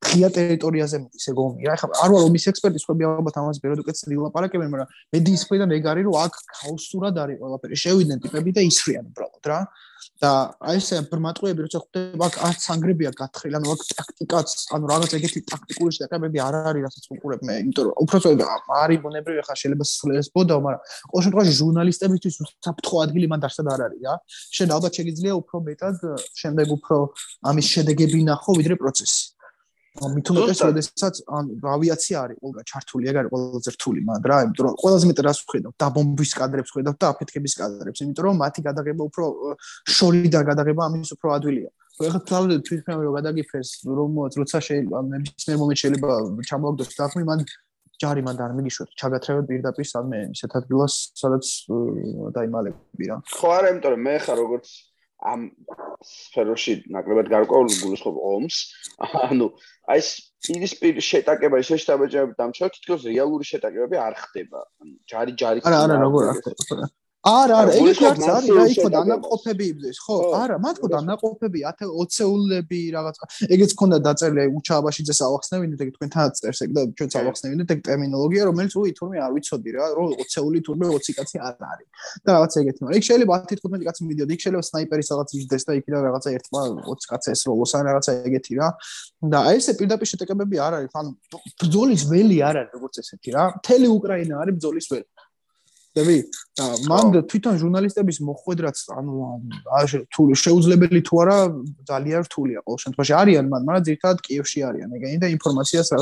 ღია ტერიტორიაზე მოდის ეგ ომი. რა ეხლა არ ვარ ომის ექსპერტი სხვა ალბათ ამას ბეროდ უკეთ დილაპარაკებენ მაგრამ მედიის მხრიდან ეგ არის რომ აქ ქაოსურად არის ყველაფერი. შევიდნენ ტიპები და ისრიან უბრალოდ რა. და აი ესე ბრმატყუები როცა ხვდება აქ არც სანგრებია გათხრილი ანუ აქ ტაქტიკაც ანუ რაღაც ეგეთი ტაქტიკური შეტაკებები არ არის რასაც უყურებ მე იმიტომ რომ უბრალოდ არის ბუნებრივი ხარ შეიძლება სულეს ბოდო მაგრამ ყოველ შემთხვევაში ჟურნალისტებისთვის საფრთხო ადგილი მან დასად არ არის რა. შენ ალბათ შეგიძლია უფრო მეტად შემდეგ უფრო ამის შედეგები ნახო ვიდრე პროცესი მithumetes როდესაც ან ავიაცია არის ყველგან ჩართული, ეგ არის ყველაზე რთული, მაგრამ რა, იმიტომ რომ ყველაზე მეტად რას ვხედავ, დაბომბვის კადრებს ვხედავ და აფეთქების კადრებს, იმიტომ რომ მათი გადაღება უფრო შორიდან გადაღება ამის უფრო ადვილია. ხო, ახლა თვითონ რომ გადაგიფრეს, რომ როცა შეიძლება ნებისმიერ მომენტში შეიძლება ჩამოვაგდოს დაღმი, მან ჯარი მან არ მიგიშვათ, ჩაგათრევენ პირდაპირ სადმე ისეთ ადგილას, სადაც დაიმალები რა. ხო, არა, იმიტომ რომ მე ხარ როგორც ამ სფეროში ნაკლებად გარკვეული გულისხმობ ომს. ანუ აი ეს პირისპირ შეტაკება ის შეშტაბეჭები დამჩა თითქოს რეალური შეტაკებები არ ხდება. ჯარი ჯარი არა არა როგორ არ არა არა ეგ არც არის რა იქო დანაყოფები იბდეს ხო? არა მათქო დანაყოფები 20-ულები რაღაც ეგეც ქონდა დაწერილი უჩააბაშიძეს ავახსნევინეთ ეგ თქვენთანაც წერს ეგ და ჩვენც ავახსნევინეთ ეგ ტერმინოლოგია რომელიც უი თურმე არ ვიცოდი რა რომ 20-ული თურმე 20 კაცი არ არის. და რაღაც ეგეთი მაგრამ იქ შეიძლება 10-15 კაცი მიდიოდი იქ შეიძლება სნაიპერის რაღაც იჯდეს და იქიდან რაღაცა ერთმა 20 კაცი ესროლოს ან რაღაცა ეგეთი რა. და აი ესე პირდაპირ შეტაკებები არ არის ანუ ბრძოლის ველი არ არის როგორც ესეთი რა. მთელი უკრაინა არის ბრძოლის ველი დები და მანდ თვითონ ჟურნალისტების მოხვედრაც ანუ თუ შეუძლებელი თუ არა ძალიან რთულია ყოველ შემთხვევაში არიან მან მაგრამ ზირთად კიევში არიან. ეგენი და ინფორმაციას რა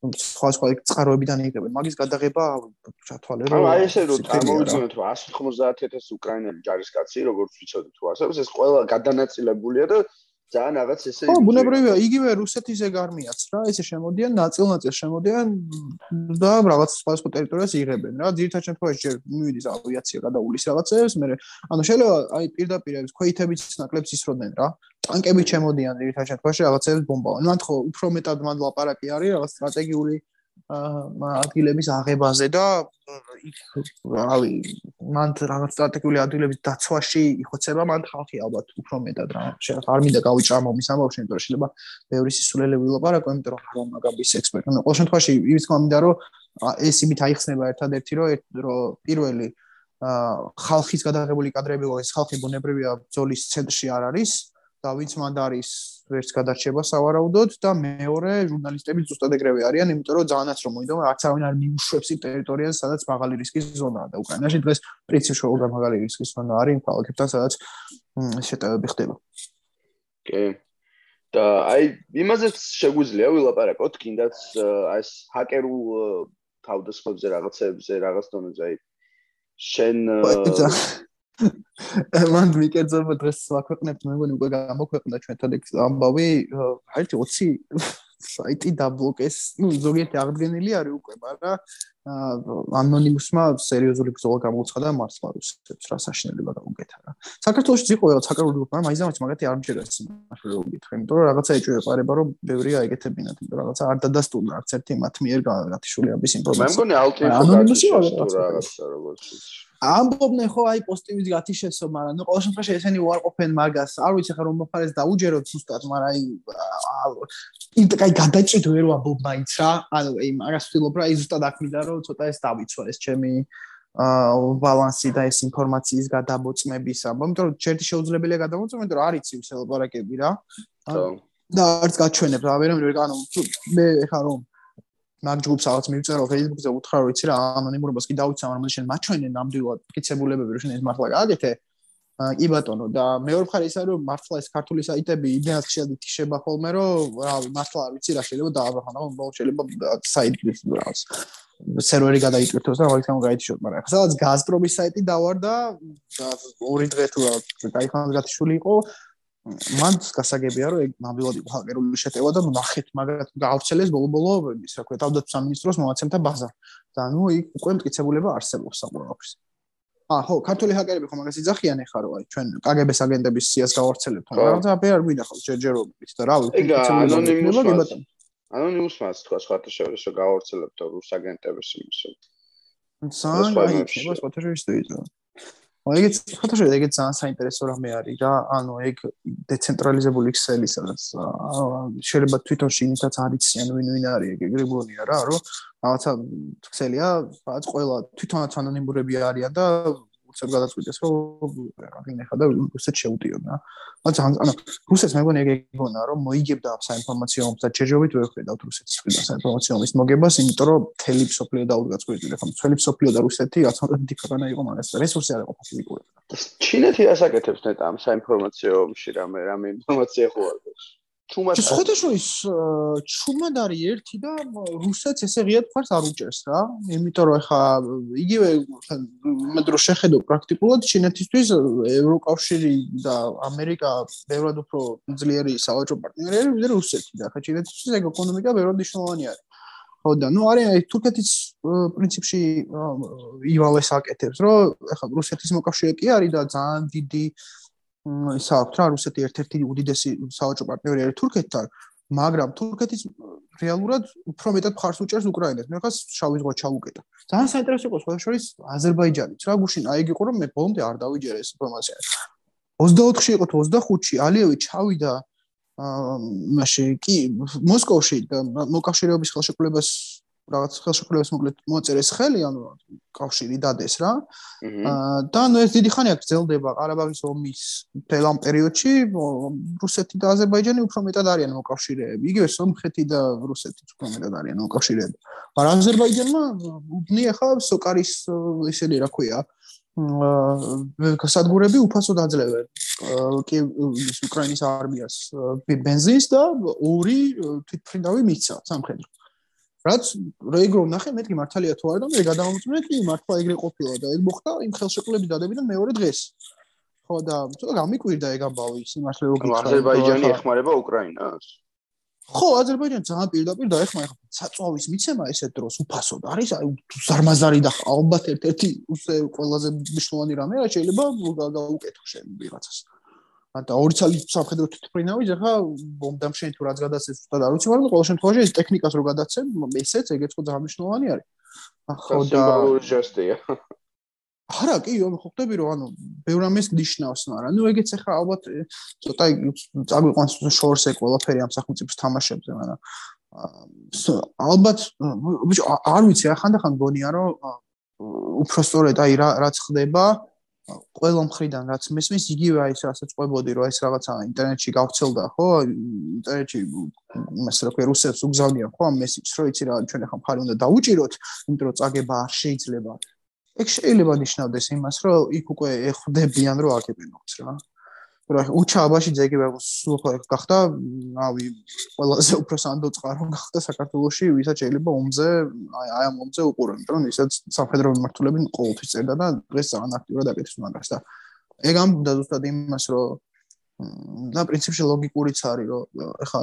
სხვა სხვა წყაროებიდან იღებენ. მაგის გადაღება ჩათვალე რომ აი ესე რომ წარმოვიდგინოთ რომ 150000 უკრაინელი ჯარისკაცი როგორც ვიცოდით თუ არსებობს ეს ყველა გადანაწილებულია და ძალიან რაღაც ესე ხო ბუნებრივია იგივე რუსეთის ეგ არმიაც რა ესე შემოდიან ნაწილ-ნაწილ შემოდიან და რაღაც სხვა სხვა ტერიტორიას იღებენ რა. ძირითადად შემთხვევაში ჯერ მივიდის ავიაცია გადაულის რაღაცებს მე ანუ შეიძლება აი პირდაპირ ეს ქვეითებიც ნაკლებს ისროდნენ რა. ტანკები შემოდიან ძირითადად შემთხვევაში რაღაცებს ბომბავენ. მან ხო უფრო მეტად მან ლაპარაკი არის რაღაც სტრატეგიული ადგილების აღებაზე და იქ რავი მან რაღაც სტრატეგიული ადგილების დაცვაში იხოცება მან ხალხი ალბათ უფრო მეტად რა. შეიძლება არ მინდა გავიჭამო მის ამბავში იმიტომ რომ შეიძლება ბევრი სისულელე ვილაპარაკო იმიტომ რომ ხარ მაგაბის ექსპერტი ნუ ყოველ შემთხვევაში ის თქმა მინდა რომ ეს იმით აიხსნება ერთადერთი რომ რომ პირველი ხალხის გადაღებული კადრები ეს ხალხი ბუნებრივია ბრძოლის ცენტრში არ არის და ვინც მანდ არის ვერც გადარჩება სავარაუდოდ და მეორე ჟურნალისტები ზუსტად ეგრევე არიან, იმიტომ რომ ძალიანაც რომ მოიდა, არც არავინ არ მიუშვებს იმ ტერიტორიაზე, სადაც მაღალი რისკის ზონაა და უკრაინაში დღეს პრინციპში უბრალოდ მაღალი რისკის ზონა არის იმ ქალაქებთან, სადაც შეტევები ხდება. კი. და აი იმაზეც შეგვიძლია ვილაპარაკოთ, კიდაც აი ეს ჰაკერულ თავდასხმებზე რაღაცებზე, რაღაც დონეზე აი შენ მან მიკერძობა დღეს ვაქვეყნებთ მე მგონი უკვე გამოქვეყნდა ჩვენთან ეგ ამბავი აი 20 საიტი დაბლოკეს. ну ზოგიერთი აღდგენილი არის უკვე მაგრამ ანონიმუსმა სერიოზული ბრძოლა გამოუცხადა მარცხარუსებს რა საშინელება გაუკეთა რა საქართველოს იყო რაღაც საკარული გრუპა მაგრამ აიზამაც მაგათი არ მჯერა ეს მასშტაბური გითხრა იმიტომ რომ რაღაცა ეჭვი ეყარება რომ ბევრი აიგეთებინათ იმიტომ რაღაცა არ დადასტურდა არც ერთი მათ მიერ გათიშული ამის ინფორმაცია მე მგონი ალტი ანონიმუსი რაღაცა როგორც ამბობდნენ ხო აი პოზიტივის გათიშესო, მაგრამ ნუ ყოველ შემთხვევაში ესენი უარყოფენ მაგას. არ ვიცი ხა რომ მოხარეს დაუჯეროთ ზუსტად, მაგრამ აი ინტ კაი გადაჭიდო ვერ ვამბობ მაინც რა. ანუ აი მაგას ვთილობ რა, აი ზუსტად აქ მინდა რომ ცოტა ეს დავიცვა ეს ჩემი აა ბალანსი და ეს ინფორმაციის გადამოწმების ამბობ, იმიტომ რომ ჩერტი შეუძლებელია გადამოწმო, იმიტომ რომ არ იცი ისე ლაპარაკები რა. და არც გაჩვენებ რა, ვერ ვერ ანუ მე ხა რომ მაგ ჯგუფს რაღაც მივწერო Facebook-ზე უთხრა რომ იცი რა ანონიმურობას კი დავიცავ მაგრამ შენ მაჩვენენ ნამდვილად მკიცებულებები რომ შენ ეს მართლა გააკეთე. კი ბატონო და მეორე მხარე ისაა რომ მართლა ეს ქართული საიტები იდეას შეიძლება თიშება ხოლმე რომ რა მართლა არ ვიცი რა შეიძლება დააბრახან და ბოლოს შეიძლება საიტი რაღაც სერვერი გადაიტვირთოს და მაგით ამ გაითიშოთ მაგრამ ახლა სადაც გაზპრომის საიტი დავარდა ორი დღე თუ რა გაიხანა გათიშული იყო მან გასაგებია რომ ეგ ნამდვილად იყო ჰაკერული შეტევა და ნახეთ მაგათ გაავრცელეს ბოლო-ბოლო ის რა ქვია თავდაცვის სამინისტროს მონაცემთა ბაზა. და ნუ იქ უკვე მტკიცებულება არსებობს საკურავის აა ხო ქართული ჰაკერები ხო მაგას იძახიან ეხა რომ აი ჩვენ კგბ-ს აგენტების სიას გავავრცელებთ რაღაცა აბე არ მინახავს ჯერჯერობით და რა ვიცი მტკიცებულება ანონიმუსმაც თქვა სხვათა შორის რომ გავავრცელებთ რუს აგენტების იმის სან აი სხვათა შორის თუ იცი ეგეც ფოტოშოპი ეგეც ძალიან საინტერესო რამე არის რა ანუ ეგ დეცენტრალიზებული ქსელი სადაც შეიძლება თვითონ შინითაც არიციან ვინ ვინ არის ეგ ეგრე გონია რა რომ რაღაცა ქსელია რაც ყველა თვითონაც ანონიმურები არიან და უცებ გადაწყვიტეს რომ რაგინ ახლა და რუსეთ შეუტიონ რა. მაგრამ ანუ რუსეთს მე მგონი ეგ ეგონა რომ მოიგებდა საინფორმაციო ომს და ჯერჯერობით ვერ ხედავთ რუსეთის მხრიდან საინფორმაციო ომის მოგებას, იმიტომ რომ თელი სოფლიო დაუდგაწყვეტილი ხომ თელი სოფლიო და რუსეთი რაც უნდა დიდი ქვეყანა იყო მაგას რესურსი არ იყო ფაქტიკურად. ჩინეთი ასაკეთებს ნეტა ამ საინფორმაციო ომში რამე რამე ინფორმაცია ხო არ გვაქვს. ჩუმად შეხოთაშოის ჩუმად არის ერთი და რუსეთს ესე ღიად ფარს არ უჭერს რა. იმიტომ რომ ეხა იგივე მე დრო შეხედო პრაქტიკულად ჩინეთისთვის ევროკავშირი და ამერიკა ბევრად უფრო ძლიერი სავაჭრო პარტნიორი არის ვიდრე რუსეთი და ხა ჩინეთისთვის ეგ ეკონომიკა ბევრად მნიშვნელოვანი არის. ხო და ნუ არის აი თურქეთის პრინციპში ივალეს აკეთებს რომ ეხა რუსეთის მოკავშირე კი არის და ძალიან დიდი ისა აქვს რა რუსეთი ერთ-ერთი უდიდესი სავაჭრო პარტნიორი არის თურქეთთან მაგრამ თურქეთის რეალურად უფრო მეტად მხარს უჭერს უკრაინას. მე ხას შავი ზღვა ჩავუკეტა ძალიან საინტერესო იყო სხვა შორის აზერბაიჯანიც. რა გუშინ აი იყო რომ მე ბოლომდე არ დავიჯერე ეს ინფორმაცია. 24-ში იყო თუ 25-ში ალიევი ჩავიდა აა მაშინ კი მოსკოვში მოკავშირეობის ხელშეკრულებას რაღაც ხელშეკრულებას მოკლედ მოწერეს ხელი, ანუ კავშირი დადეს რა. აა და ნუ ეს დიდი ხანია გრძელდება ყარაბაღის ომის თელამ პერიოდში, რუსეთი და აზერბაიჯანი უფრო მეტად არიან მოკავშირეები. იგივე სომხეთი და რუსეთი უფრო მეტად არიან მოკავშირეები. მაგრამ აზერბაიჯანმა უბნი ახლა სოკარის ისეთი რა ქვია აა გასადგურები უფასოდ აძლევენ კი უკრაინის არმიას ბენზინს და ორი თვითფრინავი მისცა სამხედრო რაც რეგრო ნახე მეთქი მართალია თუ არა და მე გადამომწმე კი მართლა ეგრე ყოფილა და ეგ მოხდა იმ ხელშეკრულების დადებიდან მეორე დღეს. ხო და ცოტა გამიკვირდა ეგ ამბავი სიმართლე გითხრა აზერბაიჯანი ეხმარება უკრაინას. ხო აზერბაიჯანი ძალიან პირდაპირ დაეხმარა ეხლა საწვავის მიცემა ესეთ დროს უფასოდ. არის აი ზარმაზარი და ალბათ ერთ-ერთი უზე ყველაზე მნიშვნელოვანი რამე რა შეიძლება გაუკეთო შენ ვიღაცას და ორი ცალი სამხედრო თვითფრინავი ახლა ბომბამ შენ თუ რაც გადაცეს უბრალოდ არ ვიცი მაგრამ ყოველ შემთხვევაში ეს ტექნიკას რო გადაცემ ესეც ეგეც ხო ძალიან მნიშვნელოვანი არის ხო და ჟესტია. არა კი რომ ხვდები რომ ანუ ბევრ ამის ნიშნავს მაგრამ ნუ ეგეც ახლა ალბათ ცოტა წაგვიყვანს შორს ე ყველაფერი ამ სახელმწიფოს თამაშებზე მაგრამ ალბათ არ ვიცი ახანდახან გონია რომ უფრო სწორედ აი რაც ხდება ყველა მხრიდან რაც მესმის იგივე აი ეს რასაც ყვებოდი რომ ეს რაღაცა ინტერნეტში გავცელდა ხო? ინტერნეტში მას რა ქვია რუსებს უგზავნიან ხო? ამ მესიჯს რომ იცი რა ჩვენ ახლა მხარი უნდა დაუჭიროთ იმიტომ რომ წაგება არ შეიძლება. ეგ შეიძლება ნიშნავდეს იმას რომ იქ უკვე ეხდებიან რომ აგებინოთ რა რა უჩაბაში ძეგება სულ ხო გახდა რავი ყველაზე უფრო სანდო წყარო გახდა საქართველოსში ვისაც შეიძლება ომზე აი აი ამ ომზე იმიტომ რომ ვისაც სამხედრო მიმართულებით ყოველთვის წერდა და დღეს ძალიან აქტიურად აკეთებს მაგას და ეგ ამ და ზუსტად იმას რომ და პრინციპში ლოგიკურიც არის რომ ეხლა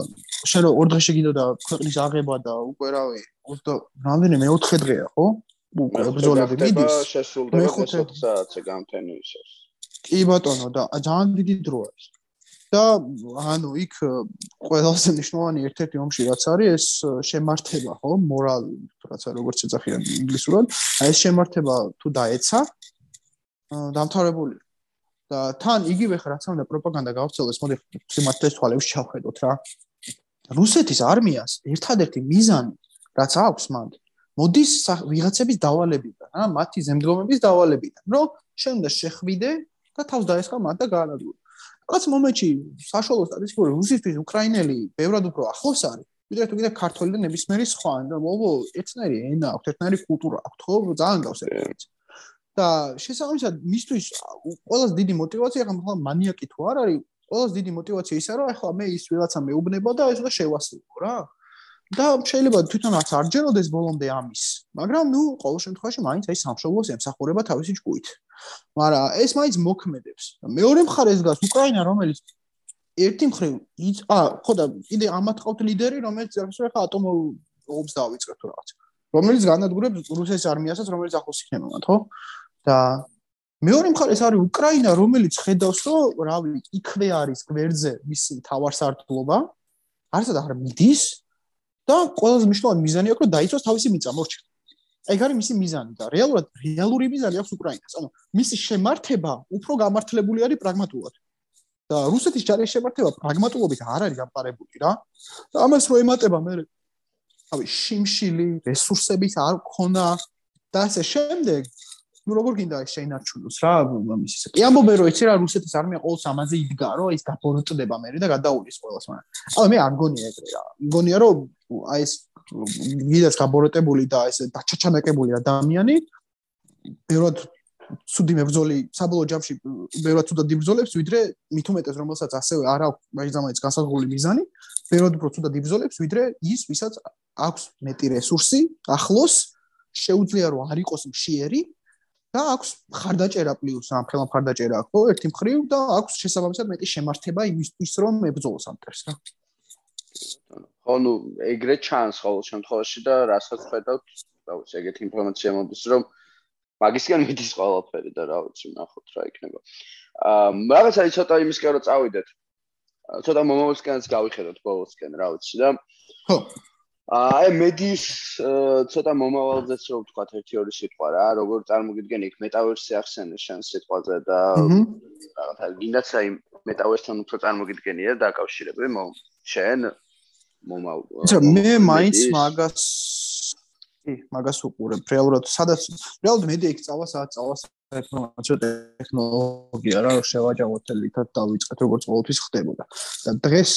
შენ რო ორ დღეში გინდა და ქვეყნის აღება და უკვე რავი 20 რამდენი მეოთხე დღეა ხო? უკვე ბრძოლები მიდის. შესრულდება 20 საათზე გამთენიისას კი ბატონო და ძალიან დიდი დროა ეს. და ანუ იქ ყველაზე მნიშვნელოვანი ერთ-ერთი ომში რაც არის ეს შემართება, ხო, მორალი, რაც არის როგორც ეძახიან ინგლისურად, აი ეს შემართება თუ დაეცა დამთავრებული. და თან იგივე ხარ რაც უნდა პროპაგანდა გავრცელდეს, მოდი სიმართლეს თვალებს ჩავხედოთ რა. რუსეთის არმიას ერთადერთი მიზანი რაც აქვს მანდ მოდის ვიღაცების დავალებიდან, რა, მათი ზემდგომების დავალებიდან, რომ შენ უნდა შეხვიდე და თავს დაესხა მათ და გაანადგურა. რაღაც მომენტში საშუალო სტატისტიკური რუსისთვის უკრაინელი ბევრად უფრო ახლოს არის. ვიდრე თუ კიდე ქართველი და ნებისმიერი სხვა, ანუ მოვო ერთნაირი ენა აქვს, ერთნაირი კულტურა აქვს, ხო? ძალიან გავს ერთმანეთს. და შესაბამისად მისთვის ყველაზე დიდი мотивация ხა مثلا მანიაკი თუ არ არის, ყველაზე დიდი мотивация ისაა, რომ ახლა მე ის ვიღაცა მეუბნება და ეს უნდა შევასრულო რა. და შეიძლება თვითონაც არ ჯეროდეს ბოლომდე ამის, მაგრამ ნუ ყოველ შემთხვევაში მაინც აი სამშობლოს ემსახურება თავისი ჭკუით. მაგრამ ეს მაინც მოქმედებს. მეორე მხარეს გას უკრაინა, რომელიც ერთი მხრივ ა ხო და კიდე ამათ ყავთ ლიდერი, რომელიც ახლა ატომურ ომს დაავიწყებს თუ რაღაც. რომელიც განადგურებს რუსეთის არმიასაც, რომელიც ახლოს იქნება მათ, ხო? და მეორე მხარეს არის უკრაინა, რომელიც ხედავს, რომ რავი, იქვე არის გვერდზე მისი თავარსართლობა. არც და არ მიდის და ყველაზე მნიშვნელოვანი მიზანი აქვს, რომ დაიცვას თავისი მიწა, მორჩა. ეგ არის მისი მიზანი და რეალურად რეალური მიზანი აქვს უკრაინას. ანუ მისი შემართება უფრო გამართლებული არის პრაგმატულად. და რუსეთის ჯარის შემართება პრაგმატულობით არ არის გამყარებული რა. და ამას რო ემატება მე რავი, შიმშილი, რესურსების არ ქონა და ასე შემდეგ, ну როგორ გინდა ეს შეინარჩუნოს რა ამის ისე. კი ამბობენ რომ იცი რა რუსეთის არმია ყოველს ამაზე იდგა რომ ის გაბოროტდება მე და გადაულის ყოველს მაგრამ. აი მე არ გონია ეგრე რა. გონია რომ აი ეს ვიდას გაბოროტებული და ეს დაჩაჩანაკებული ადამიანი ბევრად ცუდი მებრძოლი საბოლოო ჯამში ბევრად ცუდად იბრძოლებს ვიდრე უმეტეს რომელსაც ასევე არ აქვს მაგის განსაზღვრული მიზანი ბევრად უფრო ცუდად იბრძოლებს ვიდრე ის ვისაც აქვს მეტი რესურსი ახლოს შეუძლია რომ არ იყოს მშიერი და აქვს ხარდაჭერა პლუს ამ ხელა ხარდაჭერა ხო ერთი მხრივ და აქვს შესაბამისად მეტი შემართება იმისთვის რომ მებრძოლოს ამ ტერს რა. ხო ნუ ეგრე ჩანს ყოველ შემთხვევაში და რასაც ხედავთ რა ვიცი ეგეთი ინფორმაცია მოდის რომ მაგისგან მიდის ყველაფერი და რა ვიცი ნახოთ რა იქნება. აა რაღაცა ცოტა იმისკენ რომ წავიდეთ. ცოტა მომავალსკენაც გავიხედოთ ბოლოსკენ რა ვიცი და ხო აი მედიის ცოტა მომავალზეც რო ვთქვა ერთი ორი სიტყვა რა როგორ წარმოგიდგენ იქ მეტავერსი ახსენე შენ სიტყვაზე და რაღაცა გინდაც აი მეტავერსთან უფრო წარმოგიდგენია დაკავშირებული მო შენ მომავალ. იცი მე მაინც მაგას კი, მაგას უყურებ. რეალურად სადაც რეალურად მედია იქ წავა, სადაც წავა ინფორმაციო ტექნოლოგია რა შევაჯავოთ ელითად დავიწყეთ როგორც ყოველთვის ხდებოდა. და დღეს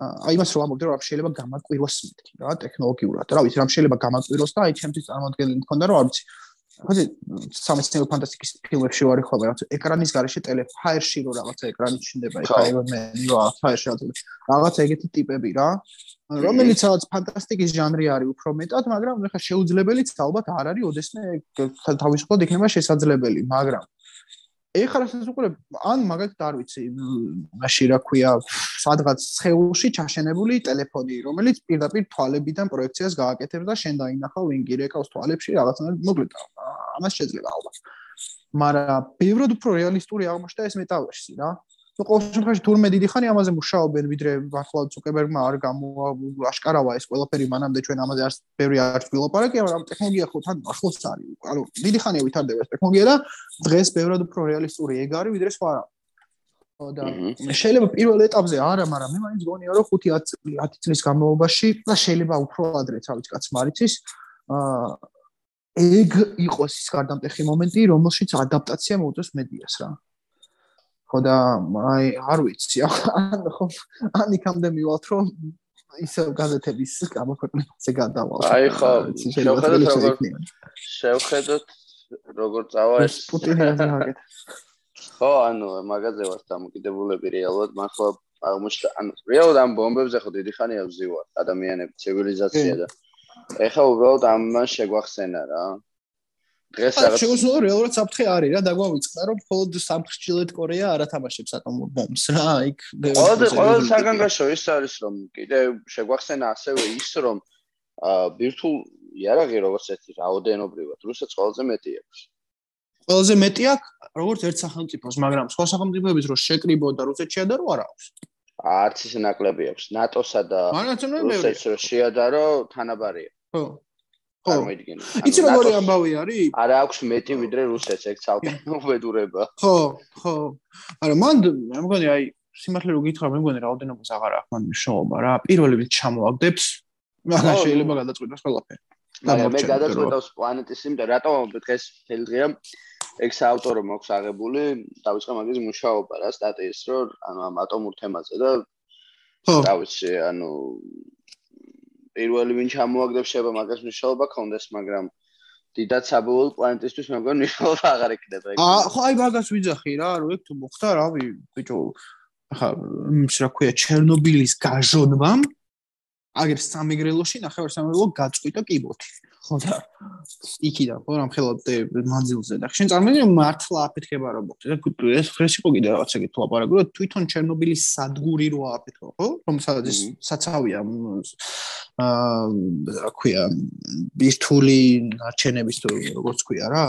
აი მას რომ ამბობდი რომ შეიძლება გამაკვირვოს მეთქი რა ტექნოლოგიურად. რა ვიცი, რამ შეიძლება გამაკვირვოს და აი ჩემთვის წარმოადგენელი მქონდა რომ არ ვიცი ხოდი სამეცნიერო ფანტასტიკის ფილმებში ვარ ხოლმე რაღაც ეკრანის garaშე ტელეფაერში რო რაღაც ეკრანი ჩნდება იქ აირონმენი რა ფაერში რაღაც ეგეთი ტიპები რა რომელიც რაღაც ფანტასტიკის ჟანრი არის უფრო მეტად მაგრამ ეხა შეუძლებელიც ალბათ არ არის ოდესმე თავისუფლად იქნება შესაძლებელი მაგრამ ეხლა რასაც უყურებ, ან მაგალითად არ ვიცი, მაშინ რა ქვია, სადღაც ცხეულში ჩაშენებული ტელეფონი, რომელიც პირდაპირ თვალებიდან პროექციას გააკეთებს და შენ დაინახავ ვინგი რეკავს თვალებში რაღაცნაირად მოკლედ. ამას შეიძლება ალბათ. მაგრამ ბევრად უფრო რეალისტური აღმოჩნდა ეს მეტავერსი რა. Ну ყოველ შემთხვევაში თურმე დიდი ხანი ამაზე მუშაობენ ვიდრე ახლა ზუკერბერგმა არ გამოაშკარავა ეს ყველაფერი მანამდე ჩვენ ამაზე არც ბევრი არც ვილაპარაკი მაგრამ ტექნოლოგია ხო თან ახლოს არის ანუ დიდი ხანია ვითარდება ეს ტექნოლოგია და დღეს ბევრად უფრო რეალისტური ეგ არის ვიდრე სხვა რა. ხო და შეიძლება პირველ ეტაპზე არა მაგრამ მე მაინც გონია რომ 5-10 წლის განმავლობაში და შეიძლება უფრო ადრე თავის კაც მარიცის აა ეგ იყოს ის გარდამტეხი მომენტი რომელშიც ადაპტაცია მოუწევს მედიას რა ხო და აი არ ვიცი ან ხო ან იქამდე მივალთ რომ ისე გაზეთების გამოქვეყნებაზე გადავალ. აი ხო შევხედოთ როგორ შევხედოთ როგორ წავა ეს პუტინი აზრაკეთ ხო ანუ მაგაზე ვარ დამოკიდებულები რეალურად ხო აღმოჩნდა ანუ რეალურად ამ ბომბებზე ხო დიდი ხანია ვზივარ ადამიანები ცივილიზაცია და ეხა უბრალოდ ამან შეგვახსენა რა დღეს რაღაც შეგვიძლია რეალურად საფრთხე არის რა დაგვავიწყდა რომ მხოლოდ სამხრეთ კორეა არ ათამაშებს ატომურ ბომბს რა იქ ყველა ყველა საგანგაშო ის არის რომ კიდე შეგვახსენა ასევე ის რომ ვირტუალ იარაღი როგორც ერთი რაოდენობრივად რუსეთს ყველაზე მეტი აქვს. ყველაზე მეტი აქვს როგორც ერთ სახელმწიფოს მაგრამ სხვა სახელმწიფოების რო შეკრიბო და რუსეთში ადარო არ აქვს? არც ის ნაკლები აქვს. ნატოსა და რუსეთს რო შეადარო თანაბარია ხო ხო. მოიდგინე იცი როგორი ამბავი არის? არა აქვს მეტი ვიდრე რუსეთს ეგ ცალკე [LAUGHS] უბედურება ხო ხო. არა მან მე მგონი აი სიმართლე რო გითხრა მე მგონი რაოდენობას აღარ აქვს მან მნიშვნელობა რა პირველი რით ჩამოაგდებს მაგრამ შეიძლება გადაწყვიტოს ყველაფერი. მაგრამ მე გადაწყვეტავს პლანეტის იმდა რატომ დღეს თელ დღეა ეგ საავტორო მაქვს აღებული დავიწყე მაგის მუშაობა რა სტატიის რო ანუ ამ ატომურ თემაზე და ხო. დავიცი ანუ პირველი ვინ ჩამოაგდებს შეიძლება მაგას მნიშვნელობა ქონდეს, მაგრამ დიდად საბოლოო პლანეტისთვის მე მგონი მნიშვნელობა აღარ ექნება ეგ. აა ხო აი მაგას ვიძახი რა, რომ ეგ თუ მოხდა, რავი, ბიჭო, ახლა ის რა ქვია, ჩერნობილის გაჟონვამ აგერ სამეგრელოში ნახევარსამეგრელო გაწყვიტა კიბოთი. ხო და იქიდან ხო რამ ხელად მანძილზე და შენ წარმოგიდგენ რომ მართლა აფეთქება რომ მოხდა ეს ეს იყო კიდე რაღაცა კი თუ აპარაკო რომ თვითონ ჩერნობილის სადგური რო აფეთქო ხო? რომ სადაც საცავია აა რა ქვია ბირთული ნარჩენების თუ როგორც ქვია რა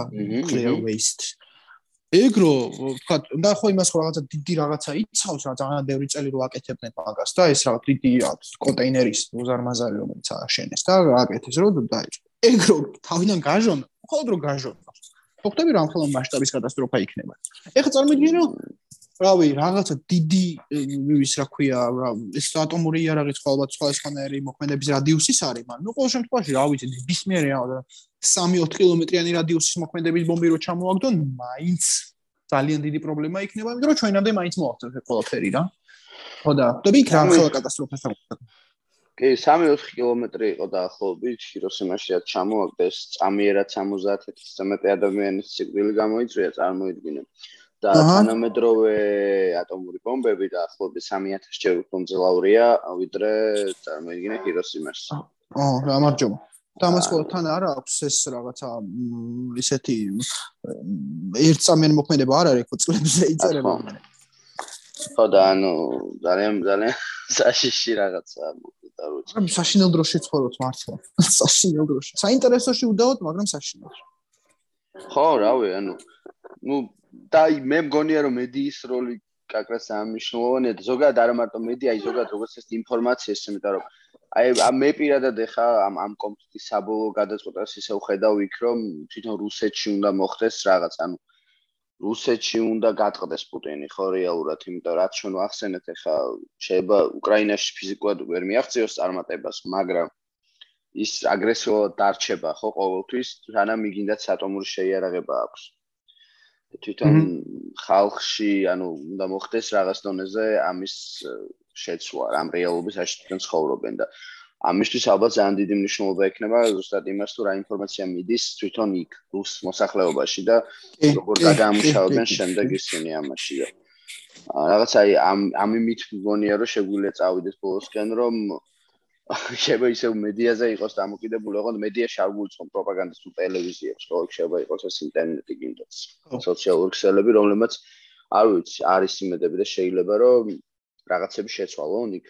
clear waste. ეგრო ვთქვა და ხო იმას ხო რაღაცა დიდი რაღაცა იცავს რა ძალიან ბევრი წელი რო აკეთებდნენ მაგას და ეს რაღაც დიდი კონტეინერის უზარმაზარი რომელიც აღშენეს და აკეთეს რო დაიწყო ეგრო თავიდან გაჟონ მხოლოდ რო გაჟონ. ხოხტები რომ ხელო მასშტაბის კატასტროფა იქნება. ეხლა წარმოიდგინე რომ რავი რაღაცა დიდი ის რა ქვია რა ეს ატომური ყოველთ სხვა სხვანაირი მოქმედების რადიუსის არის მაგრამ ნუ ყოველ შემთხვევაში რა ვიცი ბისმიერი რა 3-4 კილომეტრიანი რადიუსის მოქმედების ბომბი რო ჩამოაგდონ მაინც ძალიან დიდი პრობლემა იქნება იმიტომ რომ ჩვენამდე მაინც მოახდინეთ ყველაფერი რა. ხო და და იქ რა ხელა კატასტროფას მოხდა კი 3-4 კილომეტრი იყო დაახლოებით ჰიროსიმაშია ჩამოაგდეს წამიერად 70000-ზე მეტი ადამიანის სიკვდილი გამოიწვია წარმოიდგინე და თანამედროვე ატომური ბომბები და ახლობი 3000 ჯერ უფრო მძლავრია ვიდრე წარმოიდგინე ჰიროსიმას. ო, გამარჯობა. და მას ყოველთან არ აქვს ეს რაღაცა ისეთი ერთსამიანი მოქმედება არ არის ხო წლებზე იწერება. ხო და ანუ ძალიან ძალიან საშიში რაღაცა და როცა. ამ საშინელ დროში ცხოვრობთ მართლა. საშინელ დროში. საინტერესოში უდაოდ, მაგრამ საშინელში. ხო, რავი, ანუ ну და მე მგონია რომ მედიის როლი კაკრას ამიშნულოვანია და ზოგადად არა მარტო მედია, აი ზოგადად როგორც ეს ინფორმაციას, იმიტომ რომ აი მე პირადად ეხა ამ ამ კონფლიქტის საბოლოო გადაწყვეტას ისე ვხედავ იქ რომ თვითონ რუსეთში უნდა მოხდეს რაღაც, ანუ რუსეთში უნდა გატყდეს პუტინი ხო რეალურად, იმიტომ რაც ჩვენ ვახსენეთ ეხა შეიძლება უკრაინაში ფიზიკურად ვერ მიაღწიოს წარმატებას, მაგრამ ის აგრესიულად დარჩება ხო ყოველთვის, რანამ იგინდათ ატომური შეიარაღება აქვს. თვითონ ხალხში, ანუ უნდა მოხდეს რაღაც დონეზე ამის შეცვლა, ამ რეალობის აშთიდან ცხოვრობენ და ამისთვის ალბათ ძალიან დიდი მნიშვნელობა ექნება ზუსტად იმას თუ რა ინფორმაცია მიდის თვითონ იქ რუს მოსახლეობაში და როგორ დაგამუშავებენ შემდეგ ისინი ამაში და რაღაც აი ამ ამ იმით მგონია რომ შეგვიძლია წავიდეთ ბოლოსკენ რომ [LAUGHS] შეიძლება ისე მედიაზე იყოს დამოკიდებული, ოღონდ მედიაში არ გულწრფო პროპაგანდას თუ ტელევიზიებს, ხო, შეიძლება იყოს ეს ინტერნეტი კიდეც. სოციალური ქსელები, რომლებიც არ ვიცი, არის იმედები და შეიძლება რომ რაღაცები შეცვალონ იქ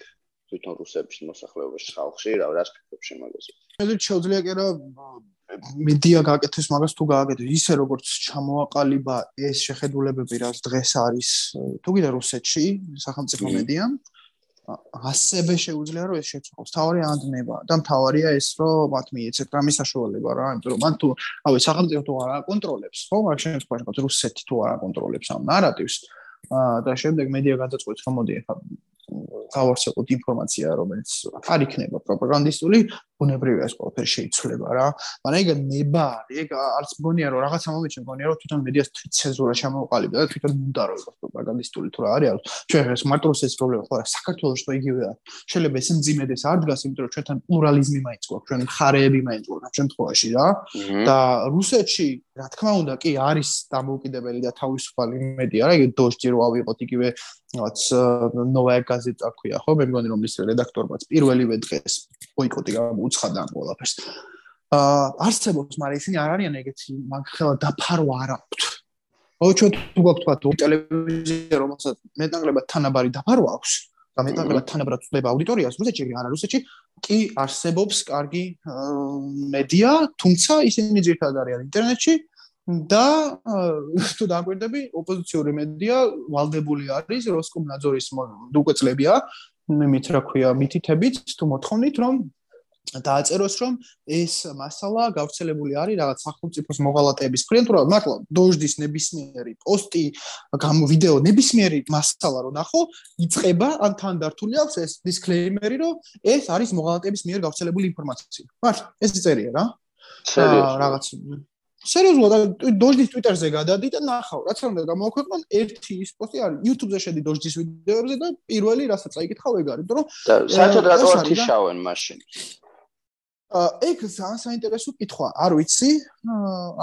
თვითონ რუსების მოსახლეობის ხალხში, რა რას ფიქრობ შემაგაზე? შეიძლება შეუძლია კი რა მედია გააკეთოს მაგას თუ გააკეთოს ისე როგორც ჩამოაყალიბა ეს შეხედულებები რაც დღეს არის თუ კიდე რუსეთში სახელმწიფო მედიამ ასევე შეუძლია რომ ეს შეცვალოს. თავარი ანდნება და მთავარია ეს რომ მათ მიეცეთ რამის საშუალება რა. იმიტომ რომ მან თუ ავე სახელმწიფო თუ არ აკონტროლებს ხო მაგ შემთხვევაში რუსეთი თუ არ აკონტროლებს ამ ნარატივს და შემდეგ მედია გადაწყვეტს რომ მოდი ახლა გავარცხოთ ინფორმაცია, რომელიც არ იქნება პროპაგანდისტული, ბუნებრივია ეს ყველაფერი შეიცვლება რა. მაგრამ ეგ ნება არის, ეგ არც მგონია რომ რაღაცა მომენტში მგონია რომ თვითონ მედიას ცენზურა შემოყალიბდა და თვითონ უნდა რომ იყოს პროპაგანდისტული თუ რა არის. ჩვენ ეს მარტოს ეს პრობლემა ხო არა, საქართველოს თუ იგივეა. შეიძლება ეს ძიმედეს არ დგას, იმიტომ რომ ჩვენთან პლურალიზმი მაინც გვაქვს, ჩვენ მხარეები მაინც გვაქვს ამ შემთხვევაში რა. და რუსეთში რა თქმა უნდა კი არის დამოუკიდებელი და თავისუფალი მედია რა, ეგ დოშჯი რო ავიღოთ იგივე რაც ნოვაია გაზეტა ქვია ხო? მე მგონი რომ ის რედაქტორმაც პირველივე დღეს ბოიკოტი გამოუცხადა ამ ყველაფერს. აა არსებობს მაგრამ ისინი არ არიან ეგეთი მაგხელა დაფარვა არ აქვთ. ო ჩვენ თუ გვაქვს თქვა ტელევიზია რომელსაც მეტნაკლებად თანაბარი დაფარვა აქვს და მეტნაკლებად თანაბრად წდება აუდიტორიას რუსეთში არ არის რუსეთში კი არსებობს კარგი მედია თუმცა ისინი ძირთადად არიან ინტერნეტში და თუ დაგვირდები ოპოზიციური მედია ვალდებული არის როსკომნაძორის დუკვეწლებია. მით რა ქვია მითითებით თუ მოთხოვნით რომ დააწეროს რომ ეს მასალა გავრცელებული არის რაღაც სახელმწიფოს მოღალატეების ფრენ თუ რა მართლა დოჟდის ნებისმიერი პოსტი გამ ვიდეო ნებისმიერი მასალა რო ნახო იწება ან თან დართული აქვს ეს დისკლეიმერი რომ ეს არის მოღალატეების მიერ გავრცელებული ინფორმაცია. მართლა ეს წერია რა? რაღაც სერიოზულად დოჟდის ტვიტერზე გადადი და ნახავ რაც უნდა გამოვაქვეყნო ერთი ის პოსტი არის YouTube-ზე შედი დოჟდის ვიდეოებზე და პირველი რასაც აიკითხავ ეგ არის რომ საერთოდ რატო არ თიშავენ მაშინ? ეგ ძალიან საინტერესო კითხვა არ ვიცი.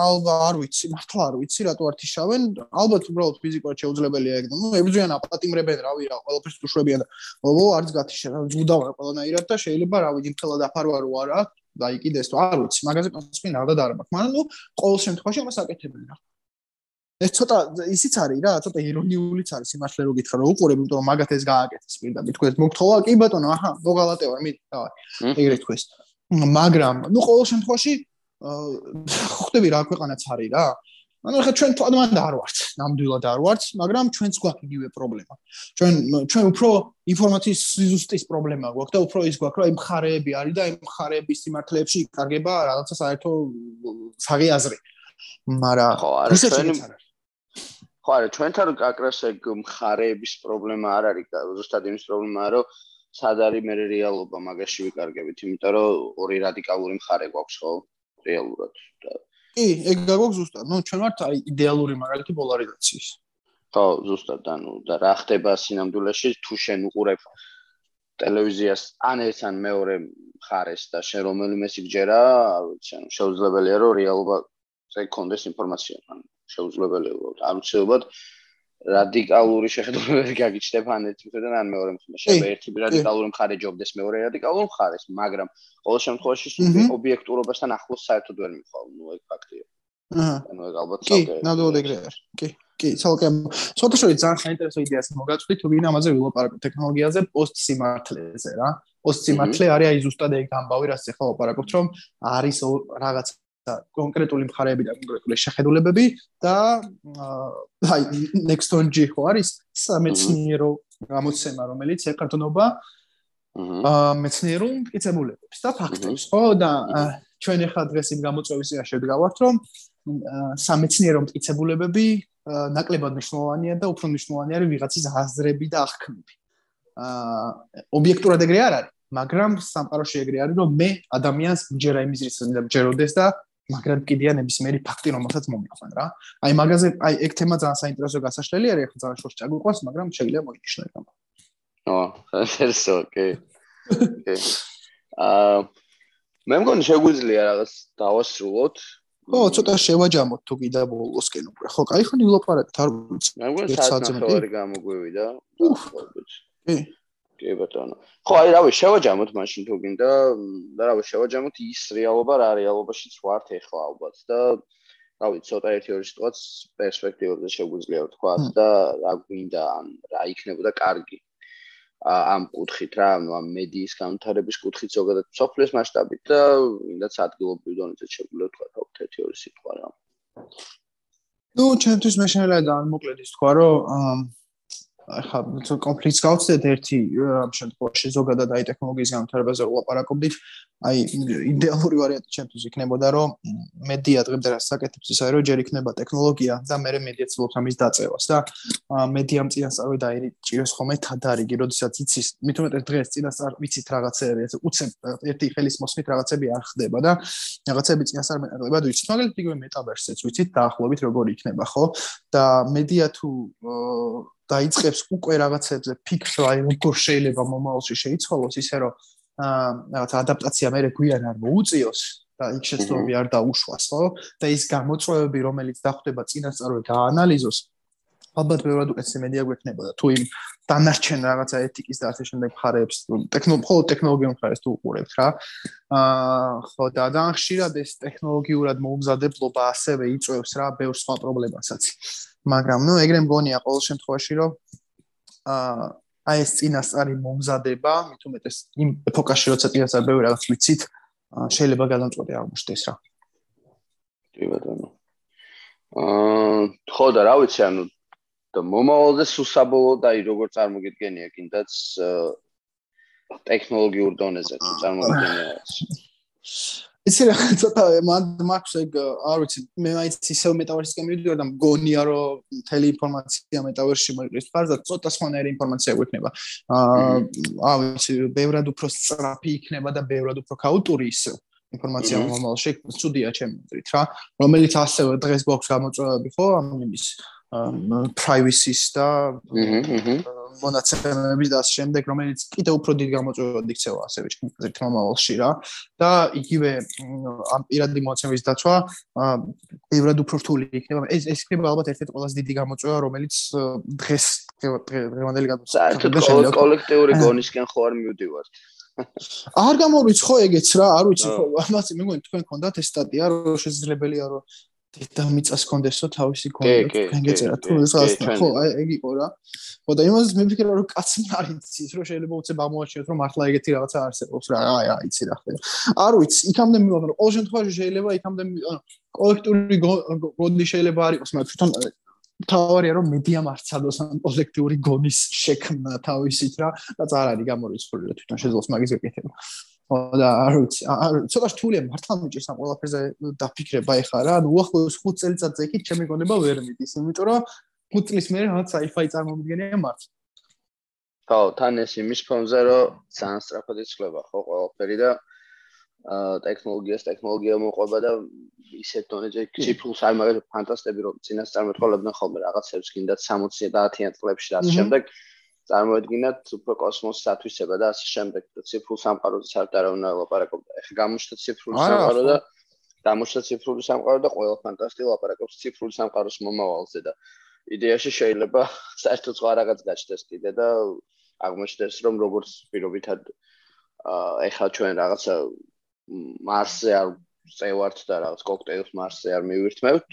ალბა არ ვიცი მართლა არ ვიცი რატო არ თიშავენ ალბათ უბრალოდ ფიზიკურად შეუძლებელია ეგ ნუ ებრძვიან აპატიმრებენ რავი რა ყველაფერს უშვებიან ო არც გათიშა რა ზუდავარ ყველანაირად და შეიძლება რავი იმხელა დაფარვა რო არა დაიკიდეს თუ არ ვიცი მაგაზე პასუხი ნამდვილად არ მაქვს. მაგრამ ნუ ყოველ შემთხვევაში ამას აკეთებენ რა. ეს ცოტა ისიც არის რა ცოტა ირონიულიც არის სიმართლე რო გითხრა რომ უყურებ იმიტომ რომ მაგათ ეს გააკეთეს პირდაპირ. თქვენ მოგთხოვა კი ბატონო აჰა მოგალატე ვარ მიდი დავარ ეგრე თქვეს მაგრამ ნუ ყოველ შემთხვევაში ხვდები რა ქვეყანაც არის რა ანუ ხა ჩვენ თვალმან არ ვართ, ნამდვილად არ ვართ, მაგრამ ჩვენც გვაქვს იგივე პრობლემა. ჩვენ ჩვენ უფრო ინფორმაციის სიზუსტის პრობლემა გვაქვს და უფრო ის გვაქვს, რომ აი მხარეები არის და აი მხარეების სიმართლეებში იკარგება რაღაცა საერთო საღი აზრი. მაგრამ ხო, არა ჩვენ ხო, არა ჩვენთან აკრას ეგ მხარეების პრობლემა არ არის, ზუსტად იმის პრობლემაა, რომ სად არის მე რეალობა მაგაში ვიკარგებით, იმიტომ რომ ორი რადიკალური მხარე გვაქვს, ხო? რეალურად კი, ეგ გაგვაქვს ზუსტად. ნუ ჩვენ ვართ აი იდეალური მაგალითი პოლარიზაციის. ხო, ზუსტად, ანუ და რა ხდება სინამდვილეში თუ შენ უყურებ ტელევიზიას ან ეს ან მეორე მხარეს და შენ რომელიმე სიგჯერა, ანუ შეუძლებელია რომ რეალობაზე კონდეს ინფორმაცია, ანუ შეუძლებელია უბრალოდ აუცილებლად რადიკალური შეხედულება გაგიჩნდება ან ერთი მხრიდან ან მეორე მხრიდან. შეიძლება ერთი რადიკალური მხარე ჯობდეს მეორე რადიკალურ მხარეს, მაგრამ ყოველ შემთხვევაში ობიექტურობასთან ახლოს საერთოდ ვერ მიხვალ, ნუ ეგ ფაქტია. აჰა. ანუ ეგ ალბათ ცალკე. კი, ნამდვილად ეგრე არის. კი. კი, ცალკე. სოთაშორი ძალიან საინტერესო იდეას მოგაწვდი თუ ვინ ამაზე ვილაპარაკო ტექნოლოგიაზე პოსტ სიმართლეზე რა. პოსტ სიმართლე არის აი ზუსტად ეგ ამბავი, რაც ახლა ვაპარაკობთ, რომ არის რაღაც კონკრეტული მხარეები და კონკრეტული შეხედულებები და აი nextong ხო არის სამეცნიერო გამოცემა რომელიც ეკარტონობა აა მეცნიერულ მტკიცებულებებს და ფაქტებს ხო და ჩვენ ახლა დღეს იმ გამოწვევის წინაშე ვდგავართ რომ სამეცნიერო მტკიცებულებები ნაკლებად მნიშვნელოვანია და უფრო მნიშვნელოვანი არის ვიღაცის აზრები და აღქმები. აა ობიექტურად ეგრე არ არის მაგრამ სამყაროში ეგრე არის რომ მე ადამიანს მჯერა იმის რის უნდა მჯეროდეს და მაგრამ კიდია ნებისმიერი ფაქტი რომელსაც მომიყვან რა. აი მაგაზე აი ეგ თემა ძალიან საინტერესო გასაშლელი არის, ახლა ძალიან შორს ჩაგვიყვანს, მაგრამ შეიძლება მოინიშნო ეგ. ო, ესეო, ოკეი. ოკეი. აა მე მგონი შეგვიძლია რაღაც დავასრულოთ. ო, ცოტა შევაჯამოთ თუ კიდე ბოლოსკენ უკვე. ხო, კაი ხონი ვილაპარაკეთ, არ ვიცი. მე მგონი საათი გამოგვივიდა. უფ. კი. კი ბატონო. ხო, აი რავი, შევაჯამოთ მაშინ თუ გინდა და რავი, შევაჯამოთ ის რეალობა რა რეალობაშიც ვართ ეხლა ალბათ და რავი, ცოტა ერთი ორი სიტუაც პერსპექტივაზე შეგვიძლია ვთქვა და რა გვინდა ან რა იქნებოდა კარგი. ამ კუთხით რა, ანუ ამ მედიის განვითარების კუთხით ზოგადად სოფლის მასშტაბით და ინდაც ადგილობრივ დონეზე შეგვიძლია თქვა თქო ერთი ორი სიტყვა რა. ну, ჩემთვის მე შეიძლება და მოკლედ ის თქვა, რომ ახლა კონფლიქტს გავცდეთ ერთი ამ შემთხვევაში ზოგადად აი ტექნოლოგიის განვითარებაზე ვლაპარაკობდით. აი იდეალური ვარიანტი ჩემთვის იქნებოდა რომ მედია დღემდე რა საკეთებს ის არის რომ ჯერ იქნება ტექნოლოგია და მე მედია ცდილობს ამის დაწევას და მედიამ წინასწარ და აი ჭიროს ხოლმე თადარიგი როდესაც იცის მithumetes დღეს წინასწარ ვიცით რაღაცები ეს უცებ ერთი ხელის მოსმით რაღაცები არ ხდება და რაღაცები წინასწარ მეტყდება ვიცით მაგალითად იგივე მეტაბერსეც ვიცით დაახლოებით როგორი იქნება ხო და მედია თუ დაიწყებს უკვე რაღაცებზე ფიქრს აი როგორ შეიძლება მომავალში შეიცვალოს ისე რომ რაღაც ადაპტაცია მე გვიან არ მოუწიოს და იქ შეცდომები არ დაუშვას ხო? და ის გამოწვევები რომელიც დახვდება წინასწარვე გაანალიზოს ალბათ ბევრად უკეთესი მედია გვექნებოდა თუ იმ დანარჩენ რაღაცა ეთიკის და ასე შემდეგ ხარებს ტექნოლოგიო ტექნოლოგიურ ხარებს თუ უყურებთ რა. აა ხო და ძალიან ხშირად ეს ტექნოლოგიურად მოუმზადებლობა ასევე იწევს რა ბევრ სხვა პრობლემასაც მაგრამ ნუ ეგრე მგონია ყოველ შემთხვევაში რომ აა აი ეს წინასწარი მომზადება, მით უმეტეს იმ ეპოქაში, როცა წინასწარ ბევრი რაღაც ვიცით, შეიძლება გადამწყვეტი აღმოჩნდეს რა. კი ბატონო. აა ხო და რა ვიცი, ანუ და მომავალზე სუსაბოლოდ აი როგორ წარმოგიდგენია კიდაც ტექნოლოგიურ დონეზე წარმოგიდგენია. [LAUGHS] იცი რა ცოტა მაქვს ეგ არ ვიცი მე მაინც ისევ მეტავერსისკენ მივიდოდი და მგონია რომ მთელი ინფორმაცია მეტავერსში მოიყრის ფარს და ცოტა სხვანაირი ინფორმაცია გვექნება. აა ვიცი ბევრად უფრო სწრაფი იქნება და ბევრად უფრო ქაუტური ისე ინფორმაცია მომავალში. ცუდია ჩემი აზრით რა. რომელიც ასევე დღეს გვაქვს გამოწვევები ხო ამ იმის privacy-ს და მონაცემების და შემდეგ რომელიც კიდევ უფრო დიდ გამოწვევად იქცევა ასევე ჩემს თამამავალში რა. და იგივე ამ პირადი მონაცემების დაცვა ბევრად უფრო რთული იქნება. ეს ეს იქნება ალბათ ერთ-ერთი ყველაზე დიდი გამოწვევა რომელიც დღეს დღევანდელი გამოწვევა კოლექტიური გონისკენ ხო არ მივდივართ. არ გამორვიც ხო ეგეც რა არ ვიცი ხო ამაზე მე მგონი თქვენ კონდათ ეს სტატია რომ შესაძლებელია რომ და მიწას კონდესო თავისი კონდეთ თქვენ გეწერა თუ ასე ხო აი ეგ იყო რა. ხო და იმას მე ვფიქრე რომ კაცი არ იცის რომ შეიძლება უცებ ამოაჩინოთ რომ მართლა ეგეთი რაღაცა არსებობს რა აი აი იცი რა ხო არ ვიცი იქამდე მივაღო ყოველ შემთხვევაში შეიძლება იქამდე კოლექტიური გონდი შეიძლება არ იყოს მაგრამ თვითონ თავარია რომ მედია მარცხადოს ამ კოლექტიური გონის შექმნა თავისით რა და წარ არის გამორიცხული თვითონ შეძლოს მაგის გეკეთება და არ ვიცი, ცოტა რთულია მართლა მიჭირს ამ ყველაფერზე დაფიქრება ეხა რა. ანუ უახლოეს 5 წელიწადზე იქით ჩემი გონება ვერ მიდის, იმიტომ რომ 5 წლის მერე რაღაც sci-fi წარმომიდგენია მართლა. ხო, თან ეს იმის ფონზე რომ ძალიან სწრაფად იცვლება ხო ყველაფერი და ტექნოლოგიას ტექნოლოგია მოყვება და ისეთ დონეზე ციფრულს არ მაგალითად ფანტასტები რომ წინასწარ მეტყოლებდნენ ხოლმე რაღაცებს კიდე 60 და 10 წლებში და ამ შემდეგ წარმოედგინათ უფრო კოსმოსის ათვისება და ასე შემდეგ და ციფრულ სამყაროზე საერთოდ ლაპარაკობდა. ეხლა გამოჩნდა ციფრული სამყარო და გამოჩნდა ციფრული სამყარო და ყველა ფანტასტიკა ლაპარაკობს ციფრული სამყაროს მომავალზე და იდეაში შეიძლება [LAUGHS] საერთოდ სხვა რაღაც გაჩნდეს კიდე და აღმოჩნდეს რომ როგორც პირობითად ეხლა ჩვენ რაღაცა მარსზე არ წევართ და რაღაც კოქტეილს მარსზე არ მივირთმევთ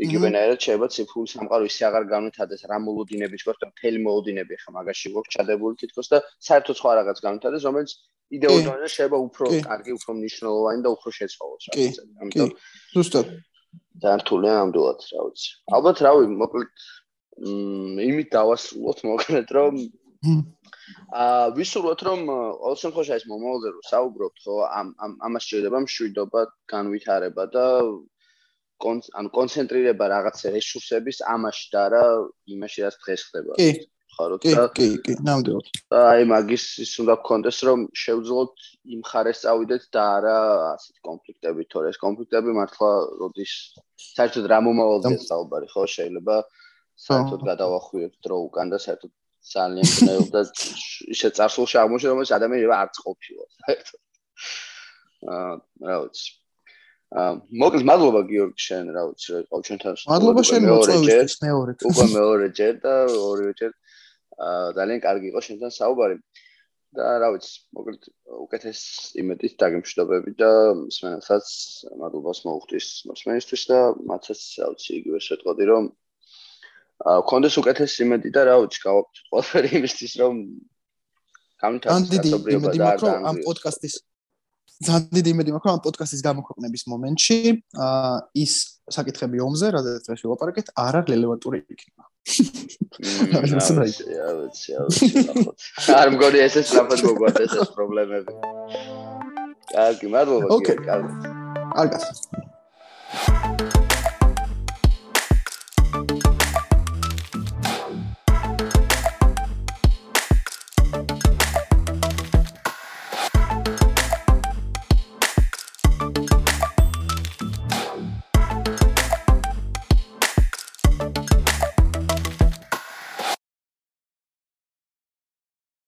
იგივენაირად შეიძლება ციფრული სამყარო ისე აღარ განვითარდეს რა მოლოდინების გქოს და მთელი მოლოდინები ხა მაგაში გვაქვს ჩადებული თითქოს და საერთოდ სხვა რაღაც განვითარდეს რომელიც იდეოლოგიურად შეიძლება უფრო კარგი უფრო მნიშვნელოვანი და უფრო შეცვალოს რა ვიცი ამიტომ ზუსტად. დართულია ამდულად რა ვიცი. ალბათ რავი მოკლედ იმით დავასრულოთ მოკლედ რომ აა ვისურვოთ რომ ყოველ შემთხვევაში ეს მომავალზე რომ საუბრობთ ხო ამ ამას შეიძლება მშვიდობა განვითარება და ანუ კონცენტრირება რაღაცა რესურსების ამაში და რა იმაში რაც დღეს ხდება. კი. ხარო და კი, კი, ნამდვილად. აი მაგის ის უნდა გქონდეს რომ შევძლოთ იმ ხარეს წავიდეთ და არა ასეთ კონფლიქტები, თორე ეს კონფლიქტები მართლა როდის საერთოდ რა მომავალზე საუბარი ხო შეიძლება საერთოდ გადავახვიოთ დრო უკან და საერთოდ ძალიან ძნელ და ისე წარსულში აღმოჩნდა რომ ეს ადამიანები არც ყოფილა საერთოდ. აა რა ვიცი. მოკლედ მადლობა გიორგი შენ რა ვიცი რა ყავ ჩვენთან მადლობა შენ მოწვევისთვის მეორე უკვე მეორე ჯერ და ორივე ჯერ ძალიან კარგი იყო შენთან საუბარი. და რა ვიცი მოკლედ უკეთეს იმედით დაგემშვიდობები და მსმენელსაც მადლობას მოუხდის მსმენისთვის და მათაც რა ვიცი იგივე შეტყოდი რომ კონდეს უკეთეს იმედი და რა ვიცი გავაკეთე ყველაფერი იმისთვის რომ გამთავრდა კაცობრიობა და არ ამ პოდკასტის ძალიან დიდი იმედი მაქვს რომ ამ პოდკასტის გამოქვეყნების მომენტში აა ის საკითხები ომზე, რადგან დღეს ვილაპარაკეთ, არ არის რელევანტური იქნება. არ მგონი ესე სწრაფად მოგვარდეს ეს პრობლემები. კარგი, მადლობა. ოკეი, კარგი. კარგად.